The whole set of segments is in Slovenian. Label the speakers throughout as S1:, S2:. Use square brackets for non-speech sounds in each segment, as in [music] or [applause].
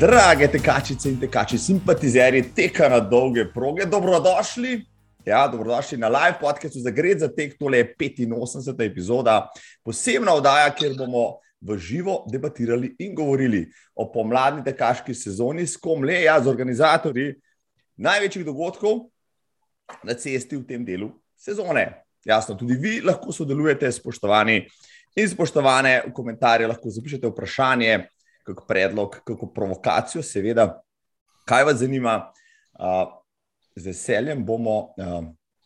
S1: Drage tekačice in tekači, simpatizerji teka na dolge proge, dobrodošli. Ja, dobrodošli na live podkastu za Gred za tek, tole je 85. epizoda, posebna oddaja, kjer bomo v živo debatirali in govorili o pomladni tekaški sezoni, s kom le, ja, z organizatorji največjih dogodkov na cesti v tem delu sezone. Jasno, tudi vi lahko sodelujete, spoštovani in spoštovane, v komentarje lahko zapišete vprašanje, kako predlog, kako provokacijo, seveda, kaj vas zanima. Z veseljem bomo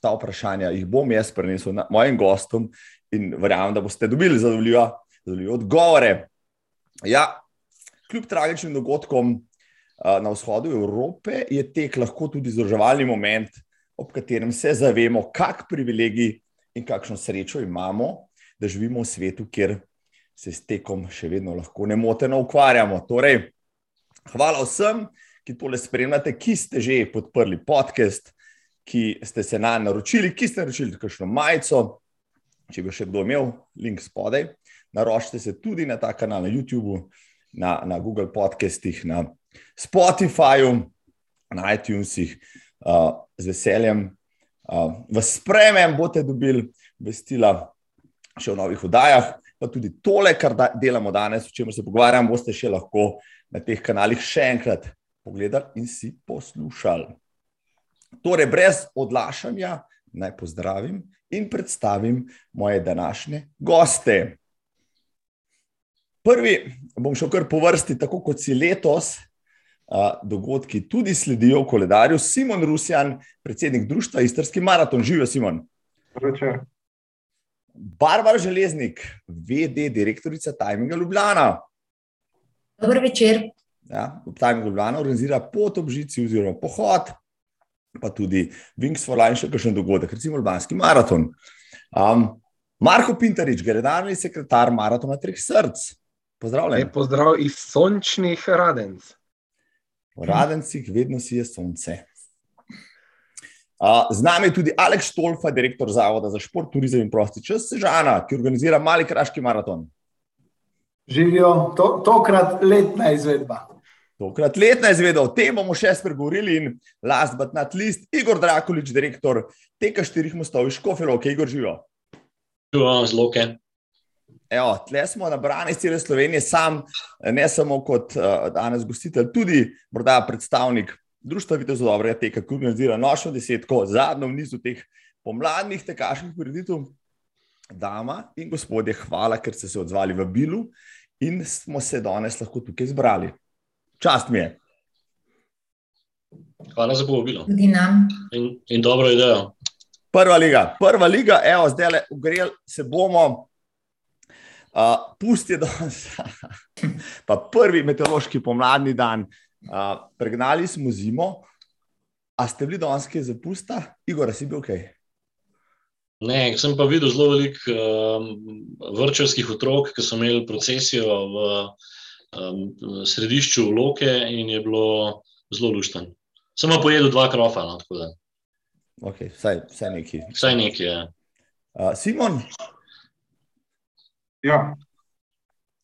S1: ta vprašanja, jih bom jaz prenesel mojim gostom in verjamem, da boste dobili zadovoljive odgovore. Ja, kljub tragičnim dogodkom na vzhodu Evrope je tek lahko tudi združevalni moment, ob katerem se zavemo, kak privilegij in kakšno srečo imamo, da živimo v svetu, kjer se s tekom še vedno lahko nemoteno ukvarjamo. Torej, hvala vsem, ki tole spremljate, ki ste že podprli podcast, ki ste se na naročili, ki ste naročili kakšno majico. Če bi še kdo imel, link spodaj. Naročite se tudi na ta kanal na YouTube, na, na Google podcastih, na Spotifyju, na iTunesih. Uh, z veseljem uh, vas spremem, boste dobili vestila še v novih oddajah pa tudi tole, kar da, delamo danes, o čemer se pogovarjamo, boste še lahko na teh kanalih še enkrat pogledali in si poslušali. Torej, brez odlašanja, naj pozdravim in predstavim moje današnje goste. Prvi bom šel kar po vrsti, tako kot si letos. Dogodki tudi sledijo v koledarju. Simon Rusjan, predsednik Društva Istrski maraton, živijo Simon.
S2: Večer.
S1: Barbara Železnik, VD, direktorica Timinga Ljubljana.
S3: Dobro večer.
S1: Ja, Timing Ljubljana organizira pot ob žici, oziroma pohod, pa tudi Wings for Line, še kakšen dogodek, recimo Ljubljanski maraton. Um, Marko Pintarič, generalni sekretar Maratona Treh src. Pozdravljen.
S2: Pozdrav iz sončnih radenc.
S1: V radencih vedno si je sonce. Z nami je tudi Aleks Štolfa, direktor Zavoda za šport, turizem in prosti čas, Sežana, ki organizira mali kraški maraton.
S4: Živijo, to, tokrat letna izvedba.
S1: Tokrat letna izvedba, o tem bomo še spregovorili. In last but not least, Igor Drakolič, direktor teka štirih mostov iz Škofelovke, Igor živijo.
S5: Živijo, zelo ok.
S1: Evo, tle smo nabrani iz cele Slovenije, sam, ne samo kot uh, danes gostitelj, tudi morda predstavnik Društvo Vitezov dobrega teka, ki organizira nočno desetko, zadnjo v nizu teh pomladnih tekaških prireditev. Dama in gospodje, hvala, ker ste se odzvali v Bilu in smo se danes lahko tukaj zbrali. Čast mi je.
S5: Hvala za povabilo.
S3: Tudi nam.
S5: In, in dobro idejo.
S1: Prva liga, prva liga, evo, zdaj le ugrel se bomo. Uh, pusti danes, [laughs] pa prvi meteorološki pomladni dan, pregnali smo zimo, a ste bili danes kaj zapusta, Igor, si bil kaj?
S5: Ne, sem pa videl zelo veliko um, vrčevskih otrok, ki so imeli procesijo v um, središču Loke in je bilo zelo lušten. Sem pa pojedel dva krofa. No,
S1: okay, vsaj, vsaj neki.
S5: Vsaj neki, ja.
S1: Uh, Simon?
S2: Ja.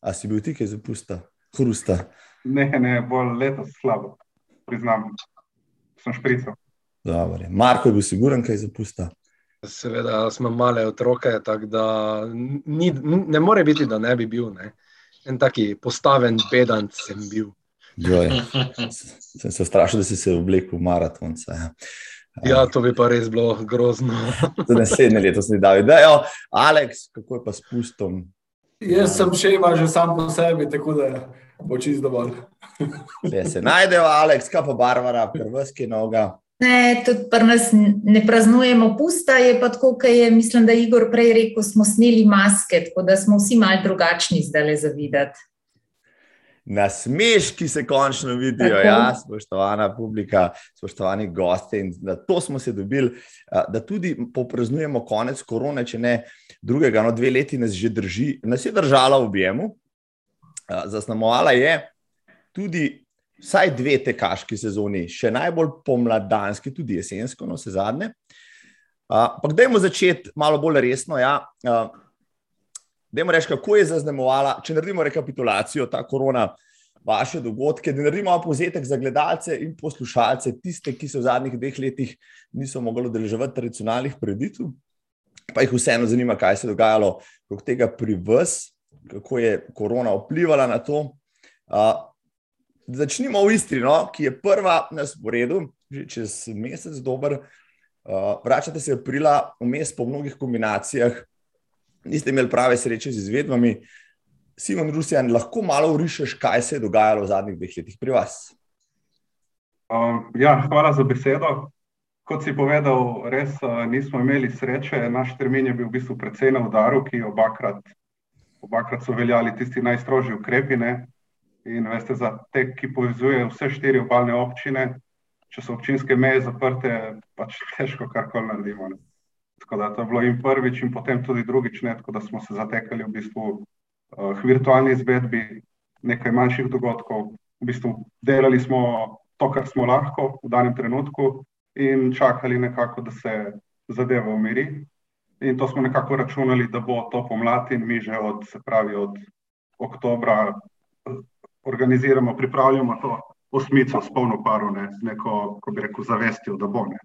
S1: A si bil ti kaj zapusta, hrusta?
S2: Ne, ne, bolj letos slabo, priznam, sem šprical.
S1: Dobre. Marko je bil siguren, kaj zapusta.
S6: Seveda, smo male otroke, tako da ni, ne more biti, da ne bi bil. Ne. En taki postaven pedant sem bil.
S1: Joj, sem se strašil, da si se oblekel v maratonce.
S6: Ja, to bi pa res bilo grozno. [laughs]
S1: Za naslednje leto sem dal. Da, jo, Aleks, kako je pa s pustom?
S4: Jaz sem še ima že sam po sebi, tako da bo čist dovolj. [laughs]
S1: Le se najdejo, Aleks, kaj pa Barbara, prvrski noga.
S3: Ne, tudi pri nas ne praznujemo pusta, je pa tako, kot je, mislim, da Igor prej rekel, smo sneli maske, tako da smo vsi malo drugačni zdaj le zavidati.
S1: Na smeški se končno vidijo, ja, spoštovana publika, spoštovani gosti. In na to smo se dobili, da tudi popraznujemo konec korone, če ne drugega. No, dve leti nas že drži, nas je držala v objemu, zaznamovala je tudi vsaj dve tekaški sezoni, še najbolj pomladanski, tudi jesensko, no vse zadnje. Ampak, dajmo začeti malo bolj resno. Ja. Dajmo reči, kako je zaznamovala, če naredimo rekapitulacijo, ta korona vaše dogodke, da naredimo povzetek za gledalce in poslušalce, tiste, ki se v zadnjih dveh letih niso mogli udeleževati tradicionalnih preditev, pa jih vseeno zanima, kaj se je dogajalo okrog tega pri vas, kako je korona vplivala na to. Uh, začnimo v Istri, no, ki je prva na sporedu, že čez mesec dober. Uh, vračate se aprila, vmes po mnogih kombinacijah, niste imeli prave sreče z izvedbami. Simon Rusijan, lahko malo urišeš, kaj se je dogajalo v zadnjih dveh letih pri vas?
S2: Um, ja, hvala za besedo. Kot si povedal, res uh, nismo imeli sreče. Naš termin je bil v bistvu precej na udaru, ki obakrat, obakrat so veljali tisti najstrožji ukrepi. Ne? In veste, za te, ki povezuje vse štiri obalne občine, če so občinske meje zaprte, pač težko karkoli naredimo. Ne? Tako da to je bilo in prvič, in potem tudi drugič, ne? tako da smo se zatekali v bistvu uh, virtualni izvedbi nekaj manjših dogodkov. V bistvu delali smo to, kar smo lahko v danem trenutku, in čakali nekako, da se zadeva umiri. In to smo nekako računali, da bo to pomlad, in mi že od, se pravi, od oktobra organiziramo, pripravljamo to osmico s polno paro, ne, z neko, ko bi rekel, zavestjo, da bo ne.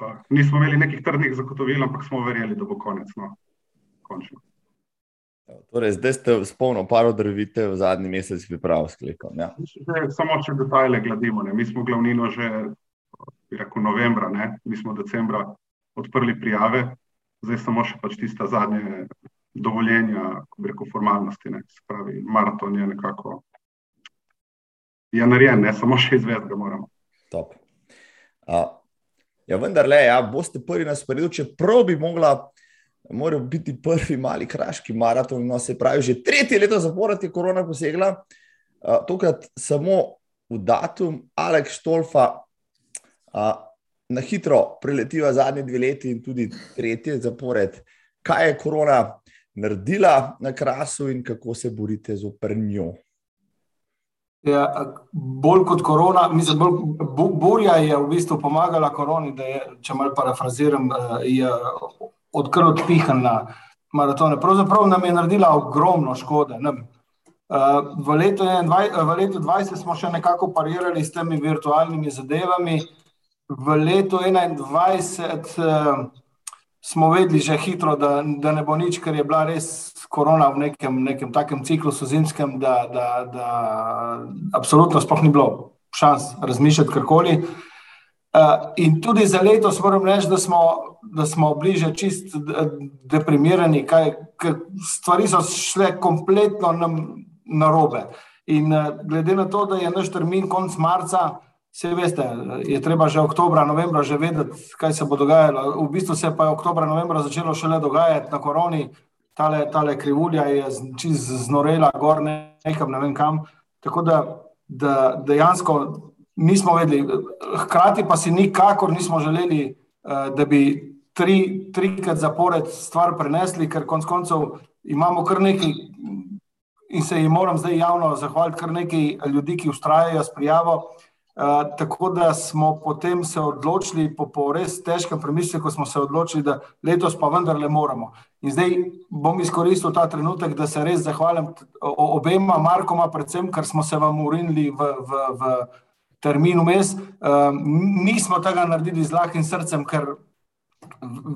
S2: Uh, nismo imeli nekih trdnih zagotovil, ampak smo verjeli, da bo konec. No. Končno.
S1: Torej, zdaj ste s polno paro drvite v zadnji mesec priprav sklepom. Ja.
S2: Samo če detajle gledimo. Ne. Mi smo glavnino že rekel, novembra, ne. mi smo decembra odprli prijave, zdaj samo še pač tista zadnje dovoljenja, ko bi rekel, formalnosti. Ne. Se pravi, maraton je nekako je narejen, ne. samo še izvedeti ga moramo.
S1: Top. A, ja, vendar le, ja, boste prvi na sporedu, čeprav bi mogla mora biti prvi mali kraški maraton. No, se pravi, že tretje leto zapored je korona posegla, uh, tokrat samo v datum, Aleks Štolfa, uh, na hitro preletiva zadnji dve leti in tudi tretje zapored. Kaj je korona naredila na krasu in kako se borite z oprnjo?
S4: Ja, bolj kot korona, mislim, bolj, burja je v bistvu pomagala koroni, da je, če malo parafraziram, je odkril odpihan na maratone. Pravzaprav nam je naredila ogromno škode. Ne? V letu 2020 smo še nekako parirali s temi virtualnimi zadevami, v letu 2021 smo vedeli že hitro, da, da ne bo nič, ker je bila res korona v nekem, nekem takem ciklusu zimskem, da, da, da absolutno sploh ni bilo šans razmišljati karkoli. Uh, in tudi za letos moram reči, da smo, da smo bliže čist deprimirani, kaj, stvari so šle kompletno na robe. In uh, glede na to, da je naš termin konc marca, se veste, je treba že oktobra, novembra že vedeti, kaj se bo dogajalo. V bistvu se je oktobra, novembra začelo šele dogajati na koroni, tale, tale krivulja je čist znorela gor nekam, ne vem kam. Tako da, da dejansko nismo vedeli. Hkrati pa si nikakor nismo želeli, eh, da bi tri, trikrat zapored stvar prenesli, ker konec koncev imamo kar nekaj. In se jim moram zdaj javno zahvaliti, kar nekaj ljudi, ki ustrajajo s prijavo. Uh, tako da smo potem se odločili, po, po res težkem premisleku, smo se odločili, da letos pa vendarle moramo. In zdaj bom izkoristil ta trenutek, da se res zahvalim obema Markoma, predvsem, ker smo se vam urinili v, v, v terminu mes. Uh, nismo tega naredili z lahkim srcem, ker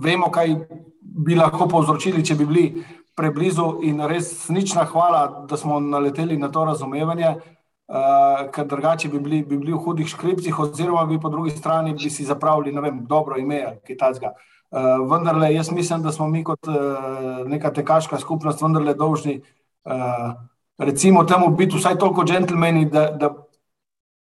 S4: vemo, kaj bi lahko povzročili, če bi bili preblizu. In res nična hvala, da smo naleteli na to razumevanje, uh, ker drugače bi bili, bi bili v hudih škripcih, oziroma bi po drugi strani bi si zapravili vem, dobro ime Kitajska. Uh, vendarle, jaz mislim, da smo mi kot uh, neka tekaška skupnost vendarle dolžni. Uh, Recimo, temu biti vsaj toliko džentlmeni, da, da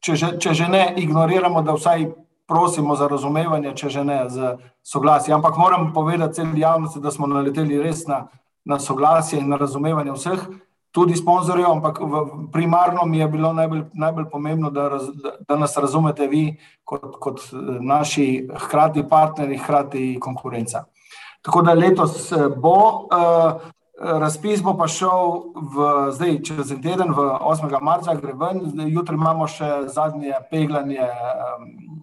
S4: če že, če že ne ignoriramo, da vsaj prosimo za razumevanje, če že ne za soglasje. Ampak moram povedati celi javnosti, da smo naleteli res na, na soglasje in na razumevanje vseh, tudi sponzorjev, ampak v, primarno mi je bilo najbolj, najbolj pomembno, da, raz, da, nas razumete vi kot, kot naši hkrati partnerji, hkrati konkurenca. Tako da letos bo. Uh, Razpis bo pa šel v, zdaj, čez en teden, v 8. marca, gre ven, jutri imamo še zadnje peglanje um,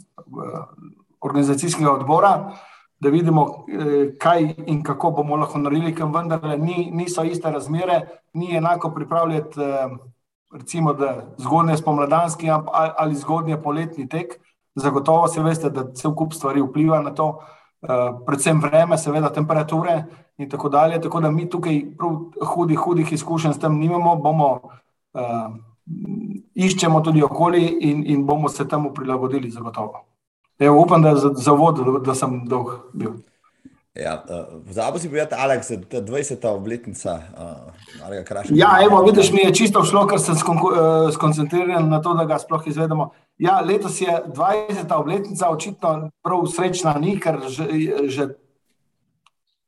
S4: organizacijskega odbora, da vidimo, eh, kaj in kako bomo lahko naredili, ker vendar ni, niso iste razmere, ni enako pripravljati recimo, da zgodnje spomladanski ali zgodnje poletni tek. Zagotovo se veste, da cel kup stvari vpliva na to, predvsem vreme, seveda temperature in tako dalje. Tako da mi tukaj hudih, hudih izkušenj s tem nimamo, bomo iščemo tudi okoli in, in bomo se temu prilagodili, zagotovo. Evo, upam, da za, za vod, da, da sem dolg bil.
S1: Ja, uh, Zabil si povedati, Aleks, da je 20. obletnica uh, Kraša.
S4: Ja, evo, vidiš, mi je čisto šlo, ker sem skoncentriran na to, da ga sploh izvedemo. Ja, letos je 20. obletnica, očitno prav srečna ni, ker že, že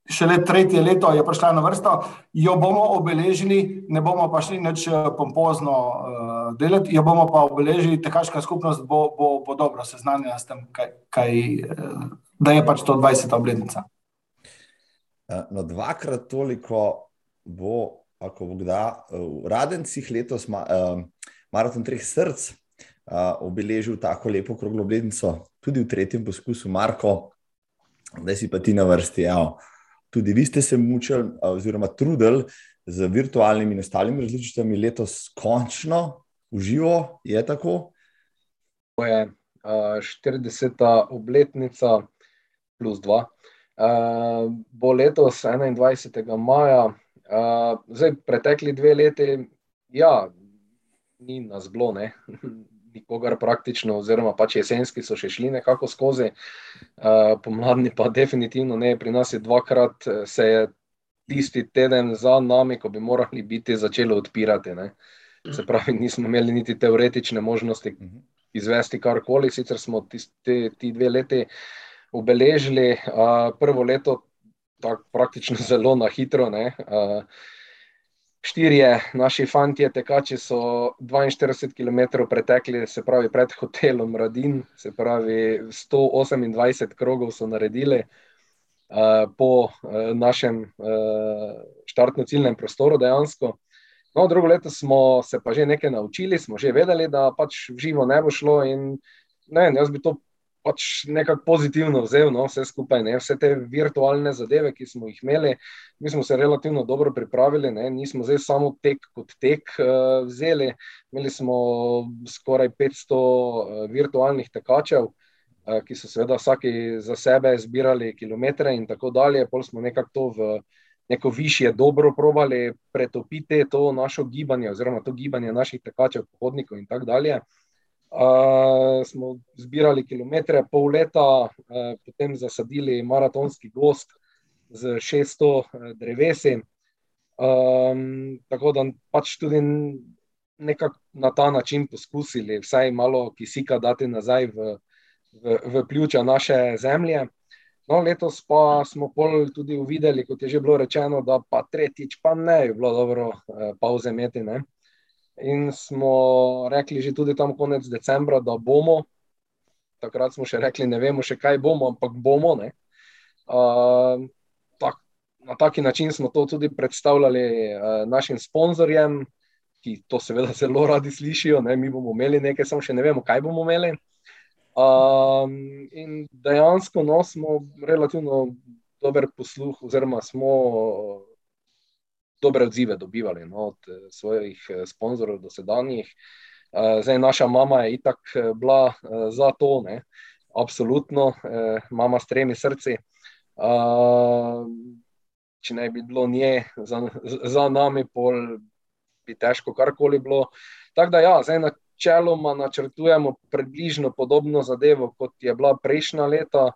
S4: šele tretje leto je prišla na vrsto, jo bomo obeležili, ne bomo pa šli nič eh, pompozno uh, delati, jo bomo pa obeležili, tekaška skupnost bo, bo, bo dobro seznanjena s tem, kaj, kaj, uh, da je pač to 20. obletnica.
S1: No, dvakrat toliko bo, ako bo kdaj, v Radencih letos ma, uh, maraton treh src uh, obeležil tako lepo kroglo obletnico, tudi v tretjem poskusu, Marko, da si pa ti na vrsti. Evo tudi vi ste se mučili, oziroma trudili z virtualnimi in ostalimi različicami letos, končno, uživo, je tako?
S6: To je 40. obletnica plus 2. Bo letos 21. maja, zdaj pretekli dve leti, ja, ni nas bilo, ne. Nikogar praktično, oziroma pač jesenski so še šli nekako skozi, uh, pomladni pa definitivno ne, pri nas je dvakrat eh, se je tisti teden za nami, ko bi morali biti, začelo odpirati. Ne. Se pravi, nismo imeli niti teoretične možnosti izvesti karkoli, sicer smo tiste, ti dve leti obeležili, uh, prvo leto tako praktično [laughs] zelo na hitro. Ne, uh, Štirje naši fanti, tekači, so 42 km pretekli, se pravi, pred hotelom Radin, se pravi, 128 krogov so naredili uh, po uh, našem uh, štartno-ciljnem prostoru, dejansko. No, drugo leto smo se pa že nekaj naučili, smo že vedeli, da pač v živo ne bo šlo. In, ne, jaz bi to pač nekako pozitivno vzel, no, vse skupaj, ne, vse te virtualne zadeve, ki smo jih imeli. Mi smo se relativno dobro pripravili, ne, nismo zdaj samo tek kot tek uh, vzeli. Imeli smo skoraj 500 uh, virtualnih tekačev, uh, ki so seveda vsaki za sebe zbirali kilometre in tako dalje. Pol smo nekako to v neko višje dobro probali pretopiti to našo gibanje oziroma to gibanje naših tekačev, pohodnikov in tako dalje. Uh, smo zbirali kilometre, pol leta, uh, potem zasadili maratonski gost z 600 uh, drevesi. Um, tako da pač tudi nekako na ta način poskusili, vsaj malo kisika dati nazaj v, v, v pljuča naše zemlje. No, letos pa smo pol tudi uvideli, kot je že bilo rečeno, da pa tretjič pa ne bi bilo dobro uh, pauze imeti. Ne? In smo rekli že tudi tam konec decembra, da bomo. Takrat smo še rekli, ne vemo še kaj bomo, ampak bomo. Uh, tak, na taki način smo to tudi predstavljali uh, našim sponzorjem, ki to seveda [laughs] zelo radi slišijo. Ne? Mi bomo imeli nekaj, samo še ne vemo, kaj bomo imeli. Um, in dejansko no, smo relativno dober posluh, oziroma smo dobre odzive dobivali no, od eh, svojih eh, sponzorjev, dosedanjih. Eh, zdaj, naša mama je itak bila za to, ne, absolutno, mama s tremi srci. Če ne bi bilo nje za, za nami, pol bi težko karkoli bilo. Tako da, ja, zdaj načeloma načrtujemo približno podobno zadevo, kot je bila prejšnja leta.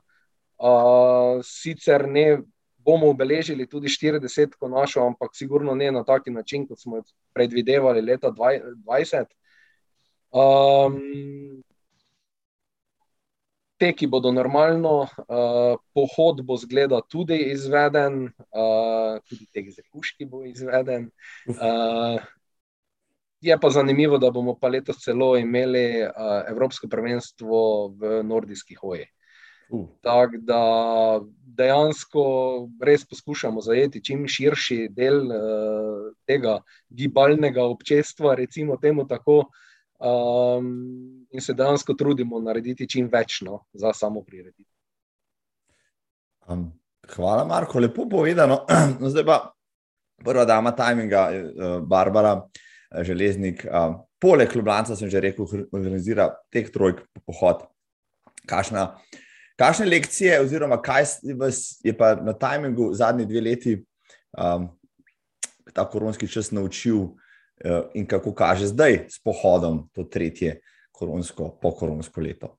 S6: Uh, sicer ne bomo obeležili tudi 40, ko našo, ampak sigurno ne na taki način, kot smo predvidevali leta 2020. Um, Teki bodo normalno, uh, pohod bo zgleda tudi izveden, uh, tudi tek z kuški bo izveden. Uh, je pa zanimivo, da bomo pa letos celo imeli uh, Evropsko prvenstvo v nordijskih hojih. Uh. Tako da dejansko res poskušamo zajeti čim širši del uh, tega gibalnega občestva, recimo temu tako, um, in se dejansko trudimo narediti čim več no, za samo prireditev.
S1: Um, hvala, Marko, lepo povedano. No, [clears throat] zdaj pa prva dama tajminga, uh, Barbara. železnik. Poleg Ljubljana, sem že rekel, organizira tek trojk pohod. Kašna, kašne lekcije, oziroma kaj je pa na tajmingu zadnji dve leti um, ta koronski čas naučil uh, in kako kaže zdaj s pohodom to tretje koronsko, pokoronsko leto?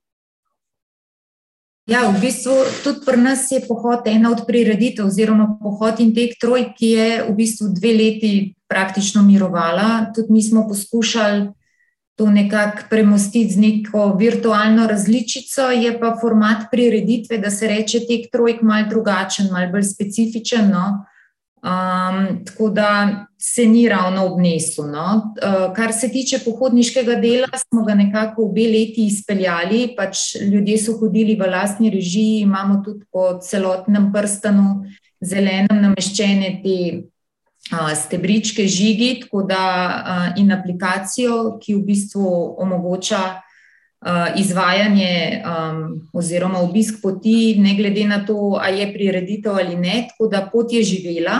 S3: Ja, v bistvu tudi pri nas je pohod ena od prireditev, oziroma pohod in tek troj, ki je v bistvu dve leti praktično mirovala. Tudi mi smo poskušali to nekako premostiti z neko virtualno različico, je pa format prireditve, da se reče tek trojk, mal drugačen, mal bolj specifičen. No? Um, tako da se ni ravno obnesel. No. Uh, kar se tiče pohodniškega dela, smo ga nekako obe leti izpeljali. Pač ljudje so hodili v lastni režiji, imamo tudi po celotnem prstanu zelenem nameščene te stebričke, žigi, da in aplikacijo, ki v bistvu omogoča. Izvajanje um, oziroma obisk poti, ne glede na to, ali je prireditev ali ne, tako da pot je živela.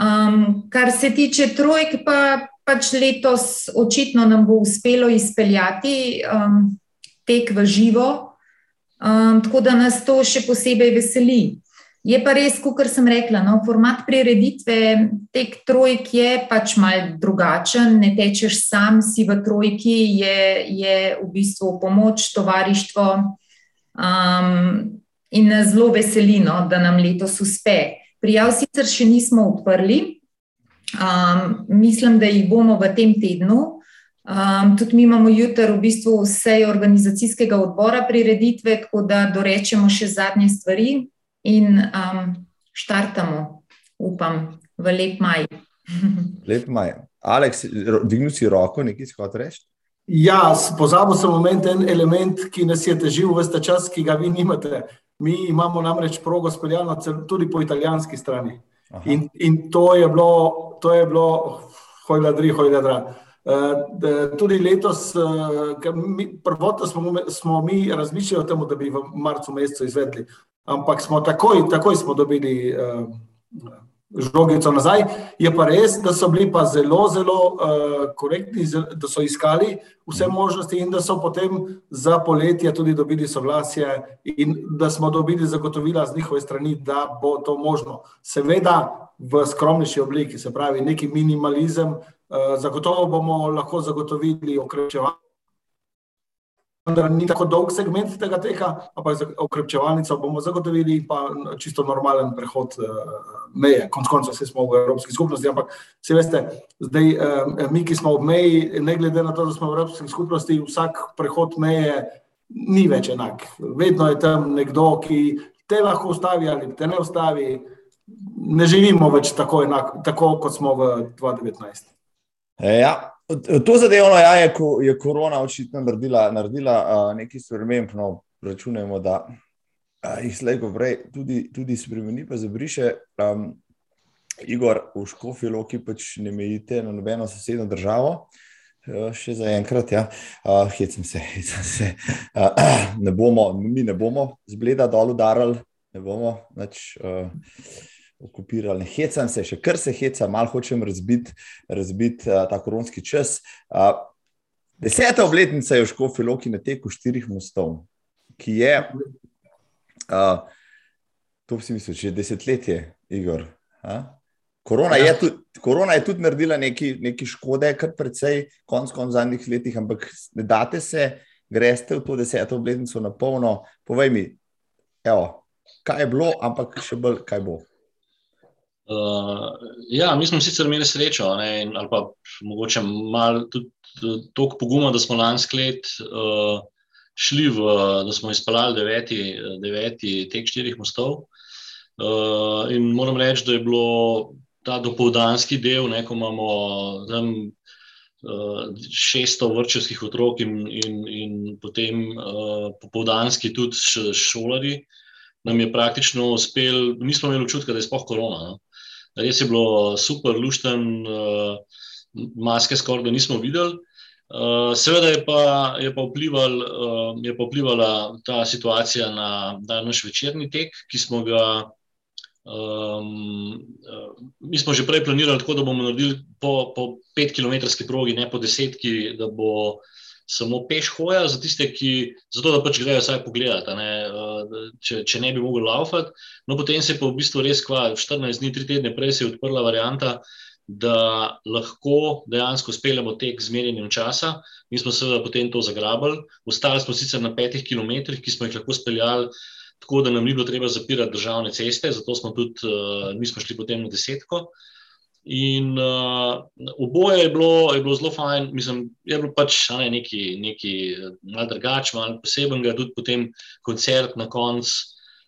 S3: Um, kar se tiče trojk, pa pač letos očitno nam bo uspelo izpeljati um, tek v živo, um, tako da nas to še posebej veseli. Je pa res, kot sem rekla, no, format prireditve tek trojk je pač mal drugačen. Ne tečeš sam, si v trojki, je, je v bistvu pomoč, tovarištvo. Um, in nas zelo veselino, da nam letos uspe. Prijav sicer še nismo odprli, um, mislim, da jih bomo v tem tednu. Um, tudi mi imamo jutri v bistvu vse organizacijskega odbora prireditve, tako da dorečemo še zadnje stvari in um, štartamo, upam, v lep maj. [laughs]
S1: lep maj. Aleks, dvignil si roko, nekaj si hotel reči?
S4: Ja, pozabil sem moment, en element, ki nas je težil vse čas, ki ga vi nimate. Mi imamo namreč progo speljano tudi po italijanski strani. In, in to je bilo, to je bilo, hojla dri, hojla dra. Uh, tudi letos, uh, prvotno smo, smo mi razmišljali o tem, da bi v marcu mesecu izvedli ampak smo takoj, takoj smo dobili uh, žogico nazaj. Je pa res, da so bili pa zelo, zelo uh, korektni, da so iskali vse možnosti in da so potem za poletje tudi dobili soglasje in da smo dobili zagotovila z njihove strani, da bo to možno. Seveda v skromnejši obliki, se pravi neki minimalizem, uh, zagotovo bomo lahko zagotovili okrepčevanje vendar ni tako dolg segment tega teka, ampak okrepčevalnico bomo zagotovili pa čisto normalen prehod uh, meje. Konec koncev vse smo v Evropski skupnosti, ampak se veste, zdaj uh, mi, ki smo ob meji, ne glede na to, da smo v Evropski skupnosti, vsak prehod meje ni več enak. Vedno je tam nekdo, ki te lahko ustavi ali te ne ustavi. Ne živimo več tako, enak, tako kot smo v 2019.
S1: Ja, To zadevno ja, je, ko je korona očitno naredila, naredila nekaj sprememb. No, računajmo, da uh, jih slejko prej tudi, tudi spremeni, pa zabriše. Um, Igor, v Škofi Loki pač ne mejite na nobeno sosedno državo, uh, še za enkrat. Ja. Uh, hecam se, hecam se. Uh, ne bomo, mi ne bomo zbleda dol udarali, ne bomo. Nač, uh, okupirali. Ne hecam se, še kar se heca, malo hočem razbiti razbit, uh, ta koronski čas. Uh, deseta obletnica je v Škofi Loki na teku štirih mostov, ki je, uh, to si mislil, že desetletje, Igor. Uh? Korona, ja. je tudi, korona je tudi naredila nekaj škode, kar precej, konc konc zadnjih letih, ampak ne date se, greste v to deseto obletnico na polno. Povej mi, evo, kaj je bilo, ampak še bolj, kaj bo.
S5: Uh, ja, mi smo sicer imeli srečo, ne, ali pa malo tudi toliko poguma, da smo lansko let uh, šli v, da smo izpeljali deveti, deveti tek štirih mostov. Uh, in moram reči, da je bilo ta dopoldanski del, ne, ko imamo tam uh, 600 vrčevskih otrok in, in, in potem uh, popoldanski tudi šolari. Nam je praktično uspel, nismo imeli občutka, da je spoh korona. No. Res je bilo super, lušten, uh, maske skoraj da nismo videli. Uh, seveda je pa, je, pa vplival, uh, je pa vplivala ta situacija na, naš večerni tek, ki smo ga Um, mi smo že prej planirali tako, da bomo naredili po, po 5-kilometrski progi, ne po desetki, da bo samo peš hoja za tiste, ki zato da pač grejo vsaj pogledati, ne, če, če ne bi mogli laufati. No, potem se je pa v bistvu res kva, 14 dni, 3 tedne prej se je odprla varianta, da lahko dejansko speljemo tek z merjenjem časa. Mi smo seveda potem to zagrabili, ostali smo sicer na petih kilometrih, ki smo jih lahko speljali, tako da nam ni bilo treba zapirati državne ceste, zato smo tudi, uh, nismo šli potem na desetko. In uh, oboje je bilo, je bilo zelo fajn, mislim, je bilo pač ne, nekaj, nekaj malo drugače, malo posebenega, tudi potem koncert na koncu.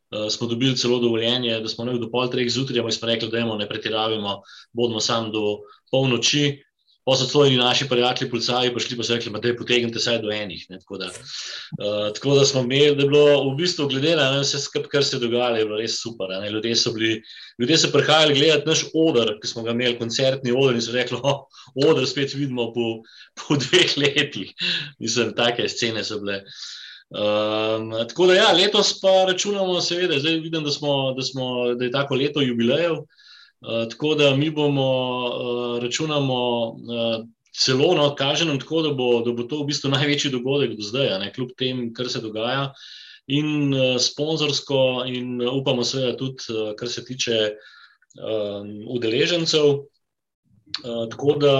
S5: Uh, smo dobili celo dovoljenje, da smo nekaj do pol treh zjutraj, ampak smo rekli, da ne pretiravamo, bodimo samo do polnoči. Pa so tvoji naši prijatelji, policaji, prišli pa so rekli, da potegnite vsaj do enih. Tako da, uh, tako da smo imeli, da je bilo v bistvu glede na vse, skup, kar se je dogajalo, je bilo res super. Ljudje so, bili, ljudje so prihajali gledati naš odr, ki smo ga imeli, koncertni odr, in so rekli, oh, odr spet vidimo po, po dveh letih. Mislim, take scene so bile. Um, tako da, ja, letos pa računamo, seveda, zdaj vidim, da, smo, da, smo, da je tako leto jubilejev. Uh, tako da mi bomo uh, računamo uh, celo, no, kaže nam tako, da bo, da bo to v bistvu največji dogodek do zdaj, ne, kljub tem, kar se dogaja. In uh, sponzorsko, in uh, upamo, seveda, tudi, uh, kar se tiče um, udeležencev. Uh, tako da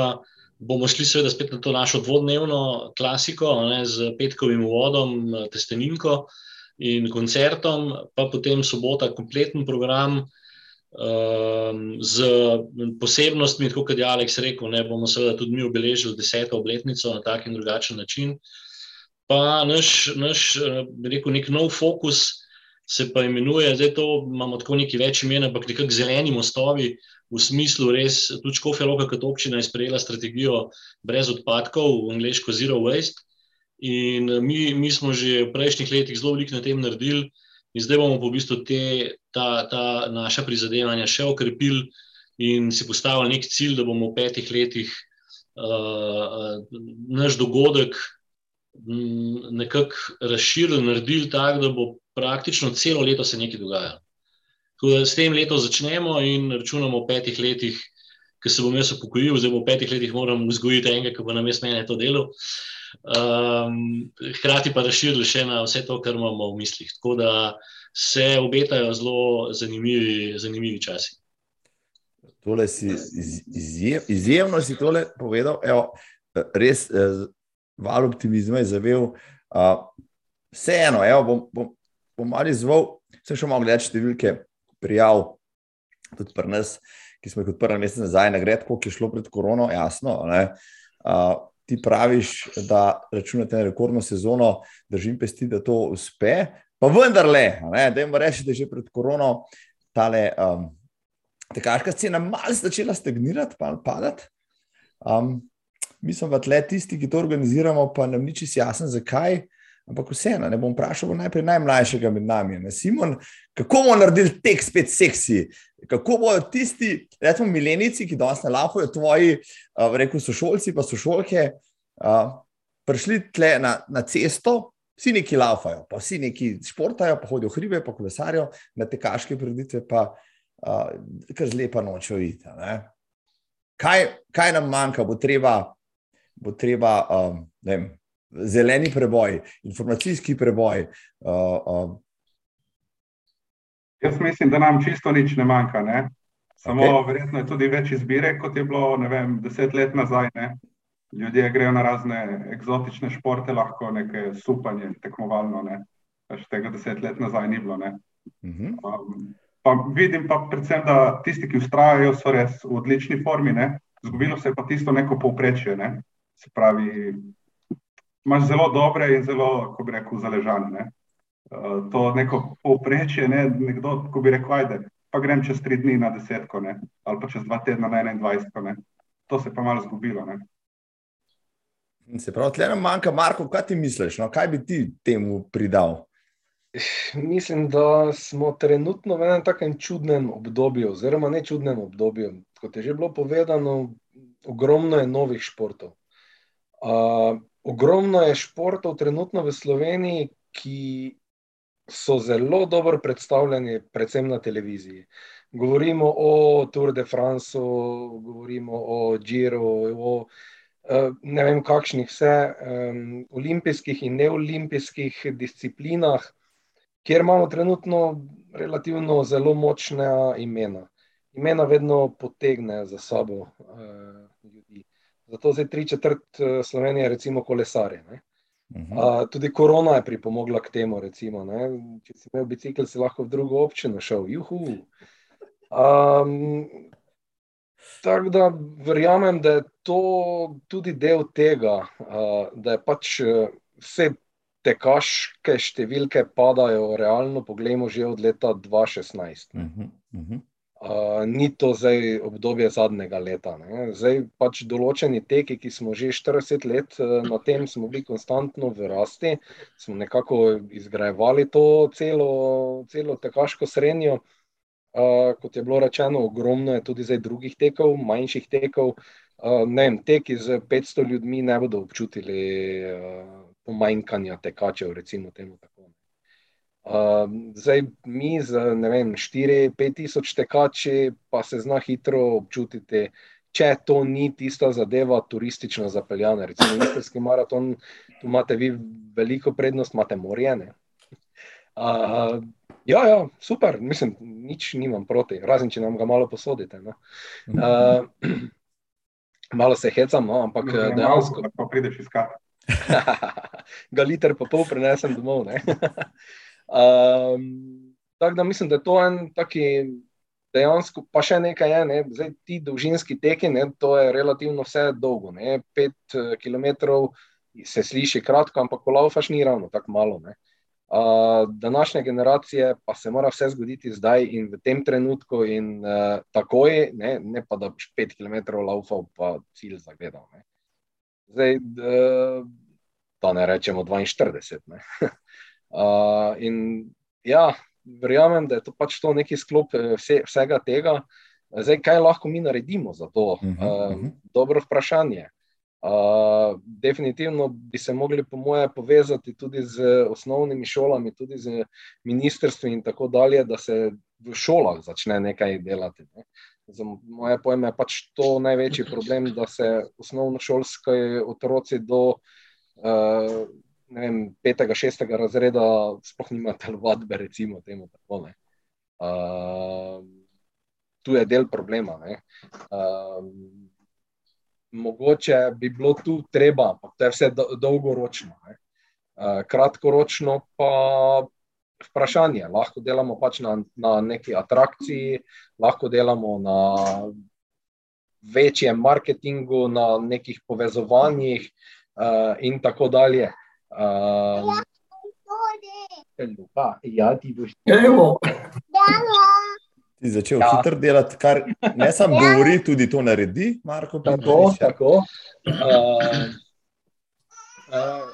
S5: bomo šli, seveda, spet na to našo dvodnevno klasiko, ne, z petkovim uvodom, testeninko in koncertom, pa potem sobota, kompleten program. Um, z posebnostmi, kot je Aleks rekel, ne bomo seveda tudi mi obeležili deseto obletnico na tak in drugačen način. Pa naš, naš rekel, nek nov fokus se pa imenuje, zdaj to imamo tako neki več imen, ampak nekako zeleni mostovi, v smislu res, tudi Škofja Loka kot občina je sprejela strategijo brez odpadkov, v angliško zero waste. In mi, mi smo že v prejšnjih letih zelo veliko na tem naredili, in zdaj bomo v bistvu te, ta, ta naša prizadevanja še okrepili in si postavili nek cilj, da bomo v petih letih uh, naš dogodek nekako razširili, naredili tako, da bo praktično celo leto se nekaj dogajalo. S tem letom začnemo in računamo v petih letih, ki se bom jaz upokojil, zdaj v petih letih moram vzgojiti enega, ki bo na mestu mene to delo. Um, hkrati pa razširili še na vse to, kar imamo v mislih. Tako da se obetajo zelo zanimivi, zanimivi časi.
S1: Tole si izjev, izjemno si tole povedal. Evo, res, eh, val optimizma je zavel. Uh, vseeno, evo, bom, bom, bom malo izval, vse še malo gledati številke prijav, tudi pri nas, ki smo jih odprli mesec nazaj, na gred, koliko je šlo pred korono, jasno. Uh, ti praviš, da računate na rekordno sezono, držim pesti, da to uspe. Pa vendarle, da jim reči, da je že pred korono tale um, tekaška scena malo začela stagnirati, pa padati. Um, mi smo pa tle tisti, ki to organiziramo, pa nam ni čisto jasno, zakaj. Ampak vseeno, ne bom vprašal najprej najmlajšega med nami, ne? Simon, kako bomo naredili tek spet seksi, kako bodo tisti, recimo, milenici, ki danes ne lahujo, tvoji, uh, rekel sošolci, pa sošolke, uh, prišli tle na, na cesto, vsi neki lahujo, pa vsi neki športajo, pa hodijo hribe, pa kolesarijo, na tekaške preditve, pa uh, kar zlepa nočejo iti. Kaj, kaj nam manjka, bo treba, bo treba um, vem zeleni preboj, informacijski preboj. Uh, uh.
S2: Jaz mislim, da nam čisto nič ne manjka. Ne? Samo okay. verjetno je tudi več izbire, kot je bilo vem, deset let nazaj. Ne? Ljudje grejo na razne eksotične športe, lahko nekaj supanje, tekmovalno. Ne? Tega deset let nazaj ni bilo. Uh -huh. um, pa vidim pa predvsem, da tisti, ki ustrajajo, so res v odlični formi. Ne? Zgubilo se je pa tisto neko povprečje. Ne? Se pravi, imaš zelo dobre in zelo, kako bi rekel, zaležane. Uh, to neko povprečje, ne? nekdo, ko bi rekel, ajde, pa grem čez tri dni na desetko, ne? ali pa čez dva tedna na 21. To se pa malo zgubilo. Ne?
S1: Se pravi, tle nam manjka, Marko, kaj ti misliš? No? Kaj bi ti temu pridal?
S6: Mislim, da smo trenutno v enem takem čudnem obdobju, oziroma ne čudnem obdobju. Kot je že bilo povedano, ogromno je novih športov. Uh, ogromno je športov trenutno v Sloveniji, ki so zelo dobro predstavljeni, predvsem na televiziji. Govorimo o Tour de France, govorimo o Giro, o eh, ne vem, kakšnih vse um, olimpijskih in neolimpijskih disciplinah, kjer imamo trenutno relativno zelo močna imena. Imena vedno potegnejo za sabo ljudi. Zato zdaj tri četrt Slovenije, recimo kolesarje. Uh, Uh, tudi korona je pripomogla k temu. Recimo, Če si imel bicikl, si lahko v drugo občino šel. Um, tako da verjamem, da je to tudi del tega, uh, da je pač vse tekaške številke padajo, realno pogledamo, že od leta 2016. Uh -huh, uh -huh ni to zdaj obdobje zadnjega leta. Ne. Zdaj pač določeni teki, ki smo že 40 let eh, na tem, smo bili konstantno v rasti, smo nekako izgrajevali to celo, celo tekaško srednjo. Uh, kot je bilo rečeno, ogromno je tudi zdaj drugih tekov, manjših tekov. Uh, ne vem, teki z 500 ljudmi ne bodo občutili uh, pomanjkanja tekačev, recimo temu tako. Uh, zdaj, mi z 4-5 tisoč tekači, pa se zna hitro občutiti, če to ni tista zadeva, turistično zapeljana. Recimo, Istrski maraton, tu imate vi veliko prednost, imate morjene. Uh, ja, ja, super, mislim, nič nimam proti, razen če nam ga malo posodite. No. [clears throat] Uh, malo se hecam, no, ampak
S2: ne,
S6: dejansko.
S2: Ko prideš iskati. [laughs]
S6: ga liter pa pol prenesem domov. [laughs] Um, tako da mislim, da je to en taki dejansko, pa še nekaj je, ne? zdaj ti dolžinski teki, ne? to je relativno vse dolgo, ne? pet uh, kilometrov se sliši kratko, ampak ko laufaš ni ravno tako malo. Ne? Uh, današnje generacije pa se mora vse zgoditi zdaj in v tem trenutku, in uh, takoj, ne, ne pa da boš 5 km laufal, pa cilj zagledal. Ne. Zdaj, uh, da ne rečemo 42. Ne. [laughs] Uh, in ja, verjamem, da je to pač to neki sklop eh, vse, vsega tega. Zdaj, kaj lahko mi naredimo za to? Uh -huh, uh -huh. Dobro vprašanje. Uh, definitivno bi se mogli, po moje, povezati tudi z osnovnimi šolami, tudi z ministrstvi in tako dalje, da se v šolah začne nekaj delati. Ne. Za moje pojme je pač to največji problem, da se osnovnošolski otroci do uh, vem, petega, šestega razreda sploh nima telovadbe, recimo temu tako. Uh, tu je del problema. Uh, mogoče bi bilo tu treba, ampak to je vse dolgoročno. Uh, kratkoročno pa vprašanje. Lahko delamo pač na, na neki atrakciji, lahko delamo na večjem marketingu, na nekih povezovanjih uh, in tako dalje. Um, ja, ti boš
S1: ti začel ja. hitro delati, kar ne samo govori, tudi to naredi. Marko,
S6: tako, tako. Uh, uh,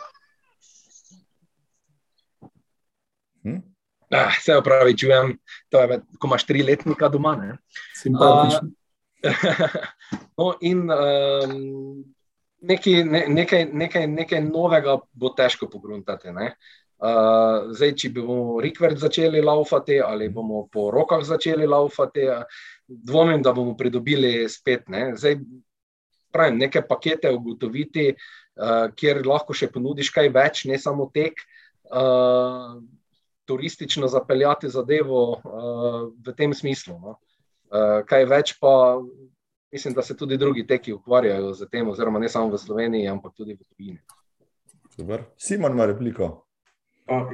S6: hm? ah, se upravičujem, to je, ko imaš tri letnika doma.
S4: Simpatično.
S6: Uh, [laughs] no, in um, nekaj, ne, nekaj, nekaj, nekaj novega bo težko pogruntati. Uh, zdaj, če bomo rikvert začeli laufati ali bomo po rokah začeli laufati, dvomim, da bomo pridobili spet. Ne? Zdaj, pravim, neke pakete ugotoviti, uh, kjer lahko še ponudiš kaj več, ne samo tek, uh, turistično zapeljati zadevo uh, v tem smislu. No? Uh, kaj več pa mislim, da se tudi drugi teki ukvarjajo z tem, oziroma ne samo v Sloveniji, ampak tudi v tujini.
S1: Simon ima repliko.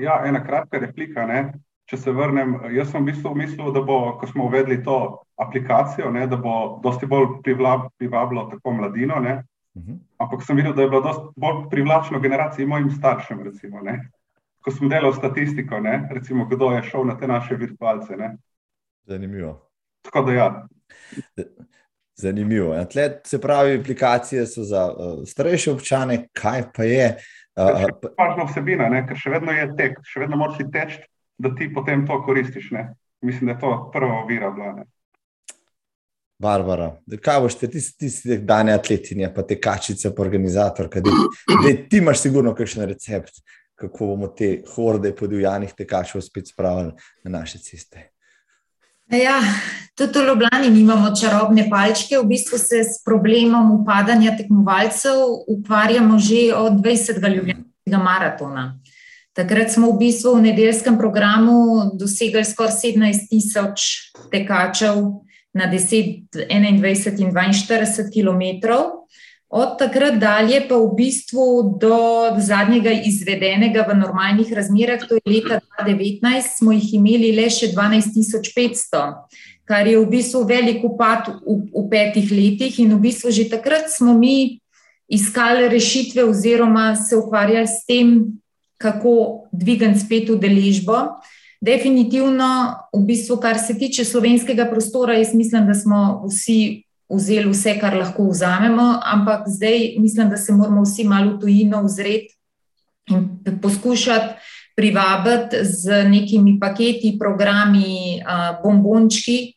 S2: Ja, ena kratka replika. Ne? Če se vrnem, jaz sem v bistvu mislil, da bo, ko smo uvedli to aplikacijo, ne, da bo dosti bolj privabilo tako mladino. Uh mhm. -huh. Ampak sem videl, da je bilo dosti bolj privlačno generaciji mojim staršem. Recimo, ko sem delal statistiko, ne, recimo, kdo je šel na te naše virtualce. Ne.
S1: Zanimivo.
S2: Tako da ja.
S1: Zanimivo. Ja, tle, se pravi, aplikacije so za uh, starejše občane, kaj pa je.
S2: Uh, Pažna vsebina, ne? ker še vedno je tek, še vedno moraš teči, da ti potem to koristiš. Ne? Mislim, da je to prva ovira. Bila,
S1: Barbara, kaj boš ti, ti, ti si dane atletinje, pa te kačice, pa organizator, kaj ti imaš sigurno kakšen recept, kako bomo te horde podivjanih tekačev spet spravili na naše ceste.
S3: Ja, tudi v Ljubljani nimamo čarobne palčke. V bistvu se s problemom upadanja tekmovalcev ukvarjamo že od 20. ljubljanskega maratona. Takrat smo v bistvu v nedeljskem programu dosegali skoraj 17 tisoč tekačev na 10, 21 in 42 km. Od takrat dalje pa v bistvu do zadnjega izvedenega v normalnih razmerah, to je leta 2019, smo jih imeli le še 12.500, kar je v bistvu velik upad v, v petih letih in v bistvu že takrat smo mi iskali rešitve oziroma se ukvarjali s tem, kako dvigati spet udeležbo. Definitivno, v bistvu, kar se tiče slovenskega prostora, jaz mislim, da smo vsi vzeli vse, kar lahko vzamemo, ampak zdaj mislim, da se moramo vsi malo tujino vzreti in poskušati privabiti z nekimi paketi, programi, bombončki,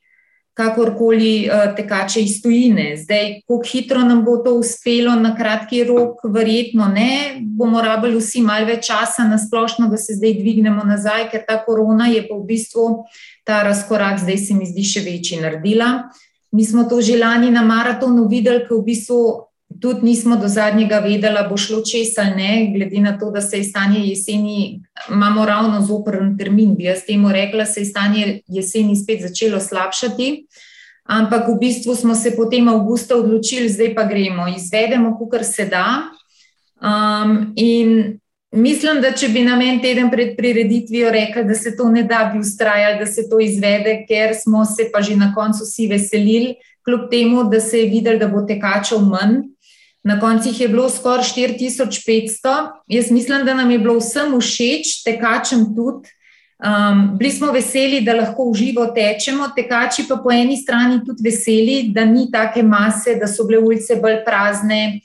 S3: kakorkoli tekače iz tujine. Zdaj, kako hitro nam bo to uspelo na kratki rok, verjetno ne. Bomo rabili vsi malo več časa na splošno, da se zdaj dvignemo nazaj, ker ta korona je pa v bistvu ta razkorak, zdaj se mi zdi še večji naredila. Mi smo to že lani na maratonu videli, ker v bistvu tudi nismo do zadnjega vedeli, bo šlo česa ali ne, glede na to, da se je stanje jeseni, imamo ravno zoprn termin, bi jaz temu rekla, se je stanje jeseni spet začelo slabšati. Ampak v bistvu smo se potem avgusta odločili, zdaj pa gremo, izvedemo, kar se da. Um, in Mislim, da če bi nam en teden pred prireditvijo rekli, da se to ne da, bi ustrajali, da se to izvede, ker smo se pa že na koncu vsi veselili, kljub temu, da se je videl, da bo tekačev manj. Na koncu jih je bilo skoraj 4500. Jaz mislim, da nam je bilo vsem všeč, tekačem tudi. Um, bili smo veseli, da lahko uživo tečemo, tekači pa po eni strani tudi veseli, da ni take mase, da so bile ulice bolj prazne.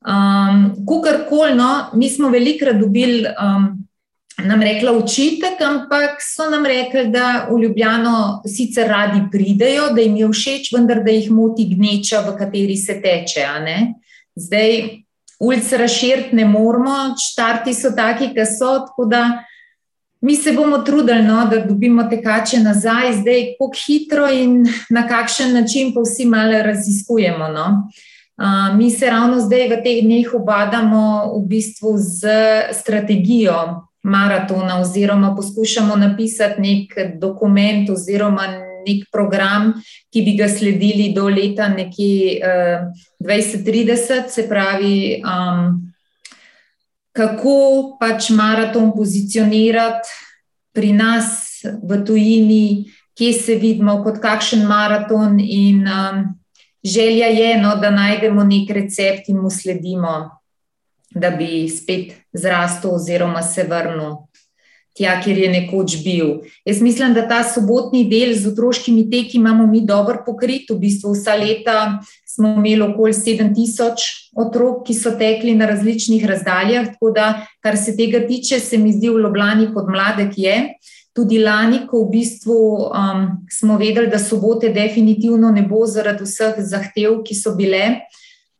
S3: Um, Kukorkoli, no, mi smo velikrat dobili, um, nam rekla učitek, ampak so nam rekli, da v Ljubljano sicer radi pridejo, da jim je všeč, vendar da jih moti gneča, v kateri se teče. Zdaj, ulice razširiti ne moramo, štarti so taki, ki so. Tako da mi se bomo trudili, no, da dobimo tekače nazaj, zdaj, kako hitro in na kakšen način, pa vsi malo raziskujemo. No. Uh, Mi se ravno zdaj v teh dneh obadamo v bistvu z strategijo maratona, oziroma poskušamo napisati nek dokument oziroma nek program, ki bi ga sledili do leta nekje uh, 2030, se pravi, um, kako pač maraton pozicionirati pri nas v tujini, kje se vidimo kot kakšen maraton in um, želja je, no, da najdemo nek recept in mu sledimo, da bi spet zrastel oziroma se vrnil tja, kjer je nekoč bil. Jaz mislim, da ta sobotni del z otroškimi teki imamo mi dobro pokrit. V bistvu vsa leta smo imeli okoli 7000 otrok, ki so tekli na različnih razdaljah. Tako da, kar se tega tiče, se mi zdi v Ljubljani pod mladek je. Tudi lani, ko v bistvu um, smo vedeli, da sobote definitivno ne bo zaradi vseh zahtev, ki so bile,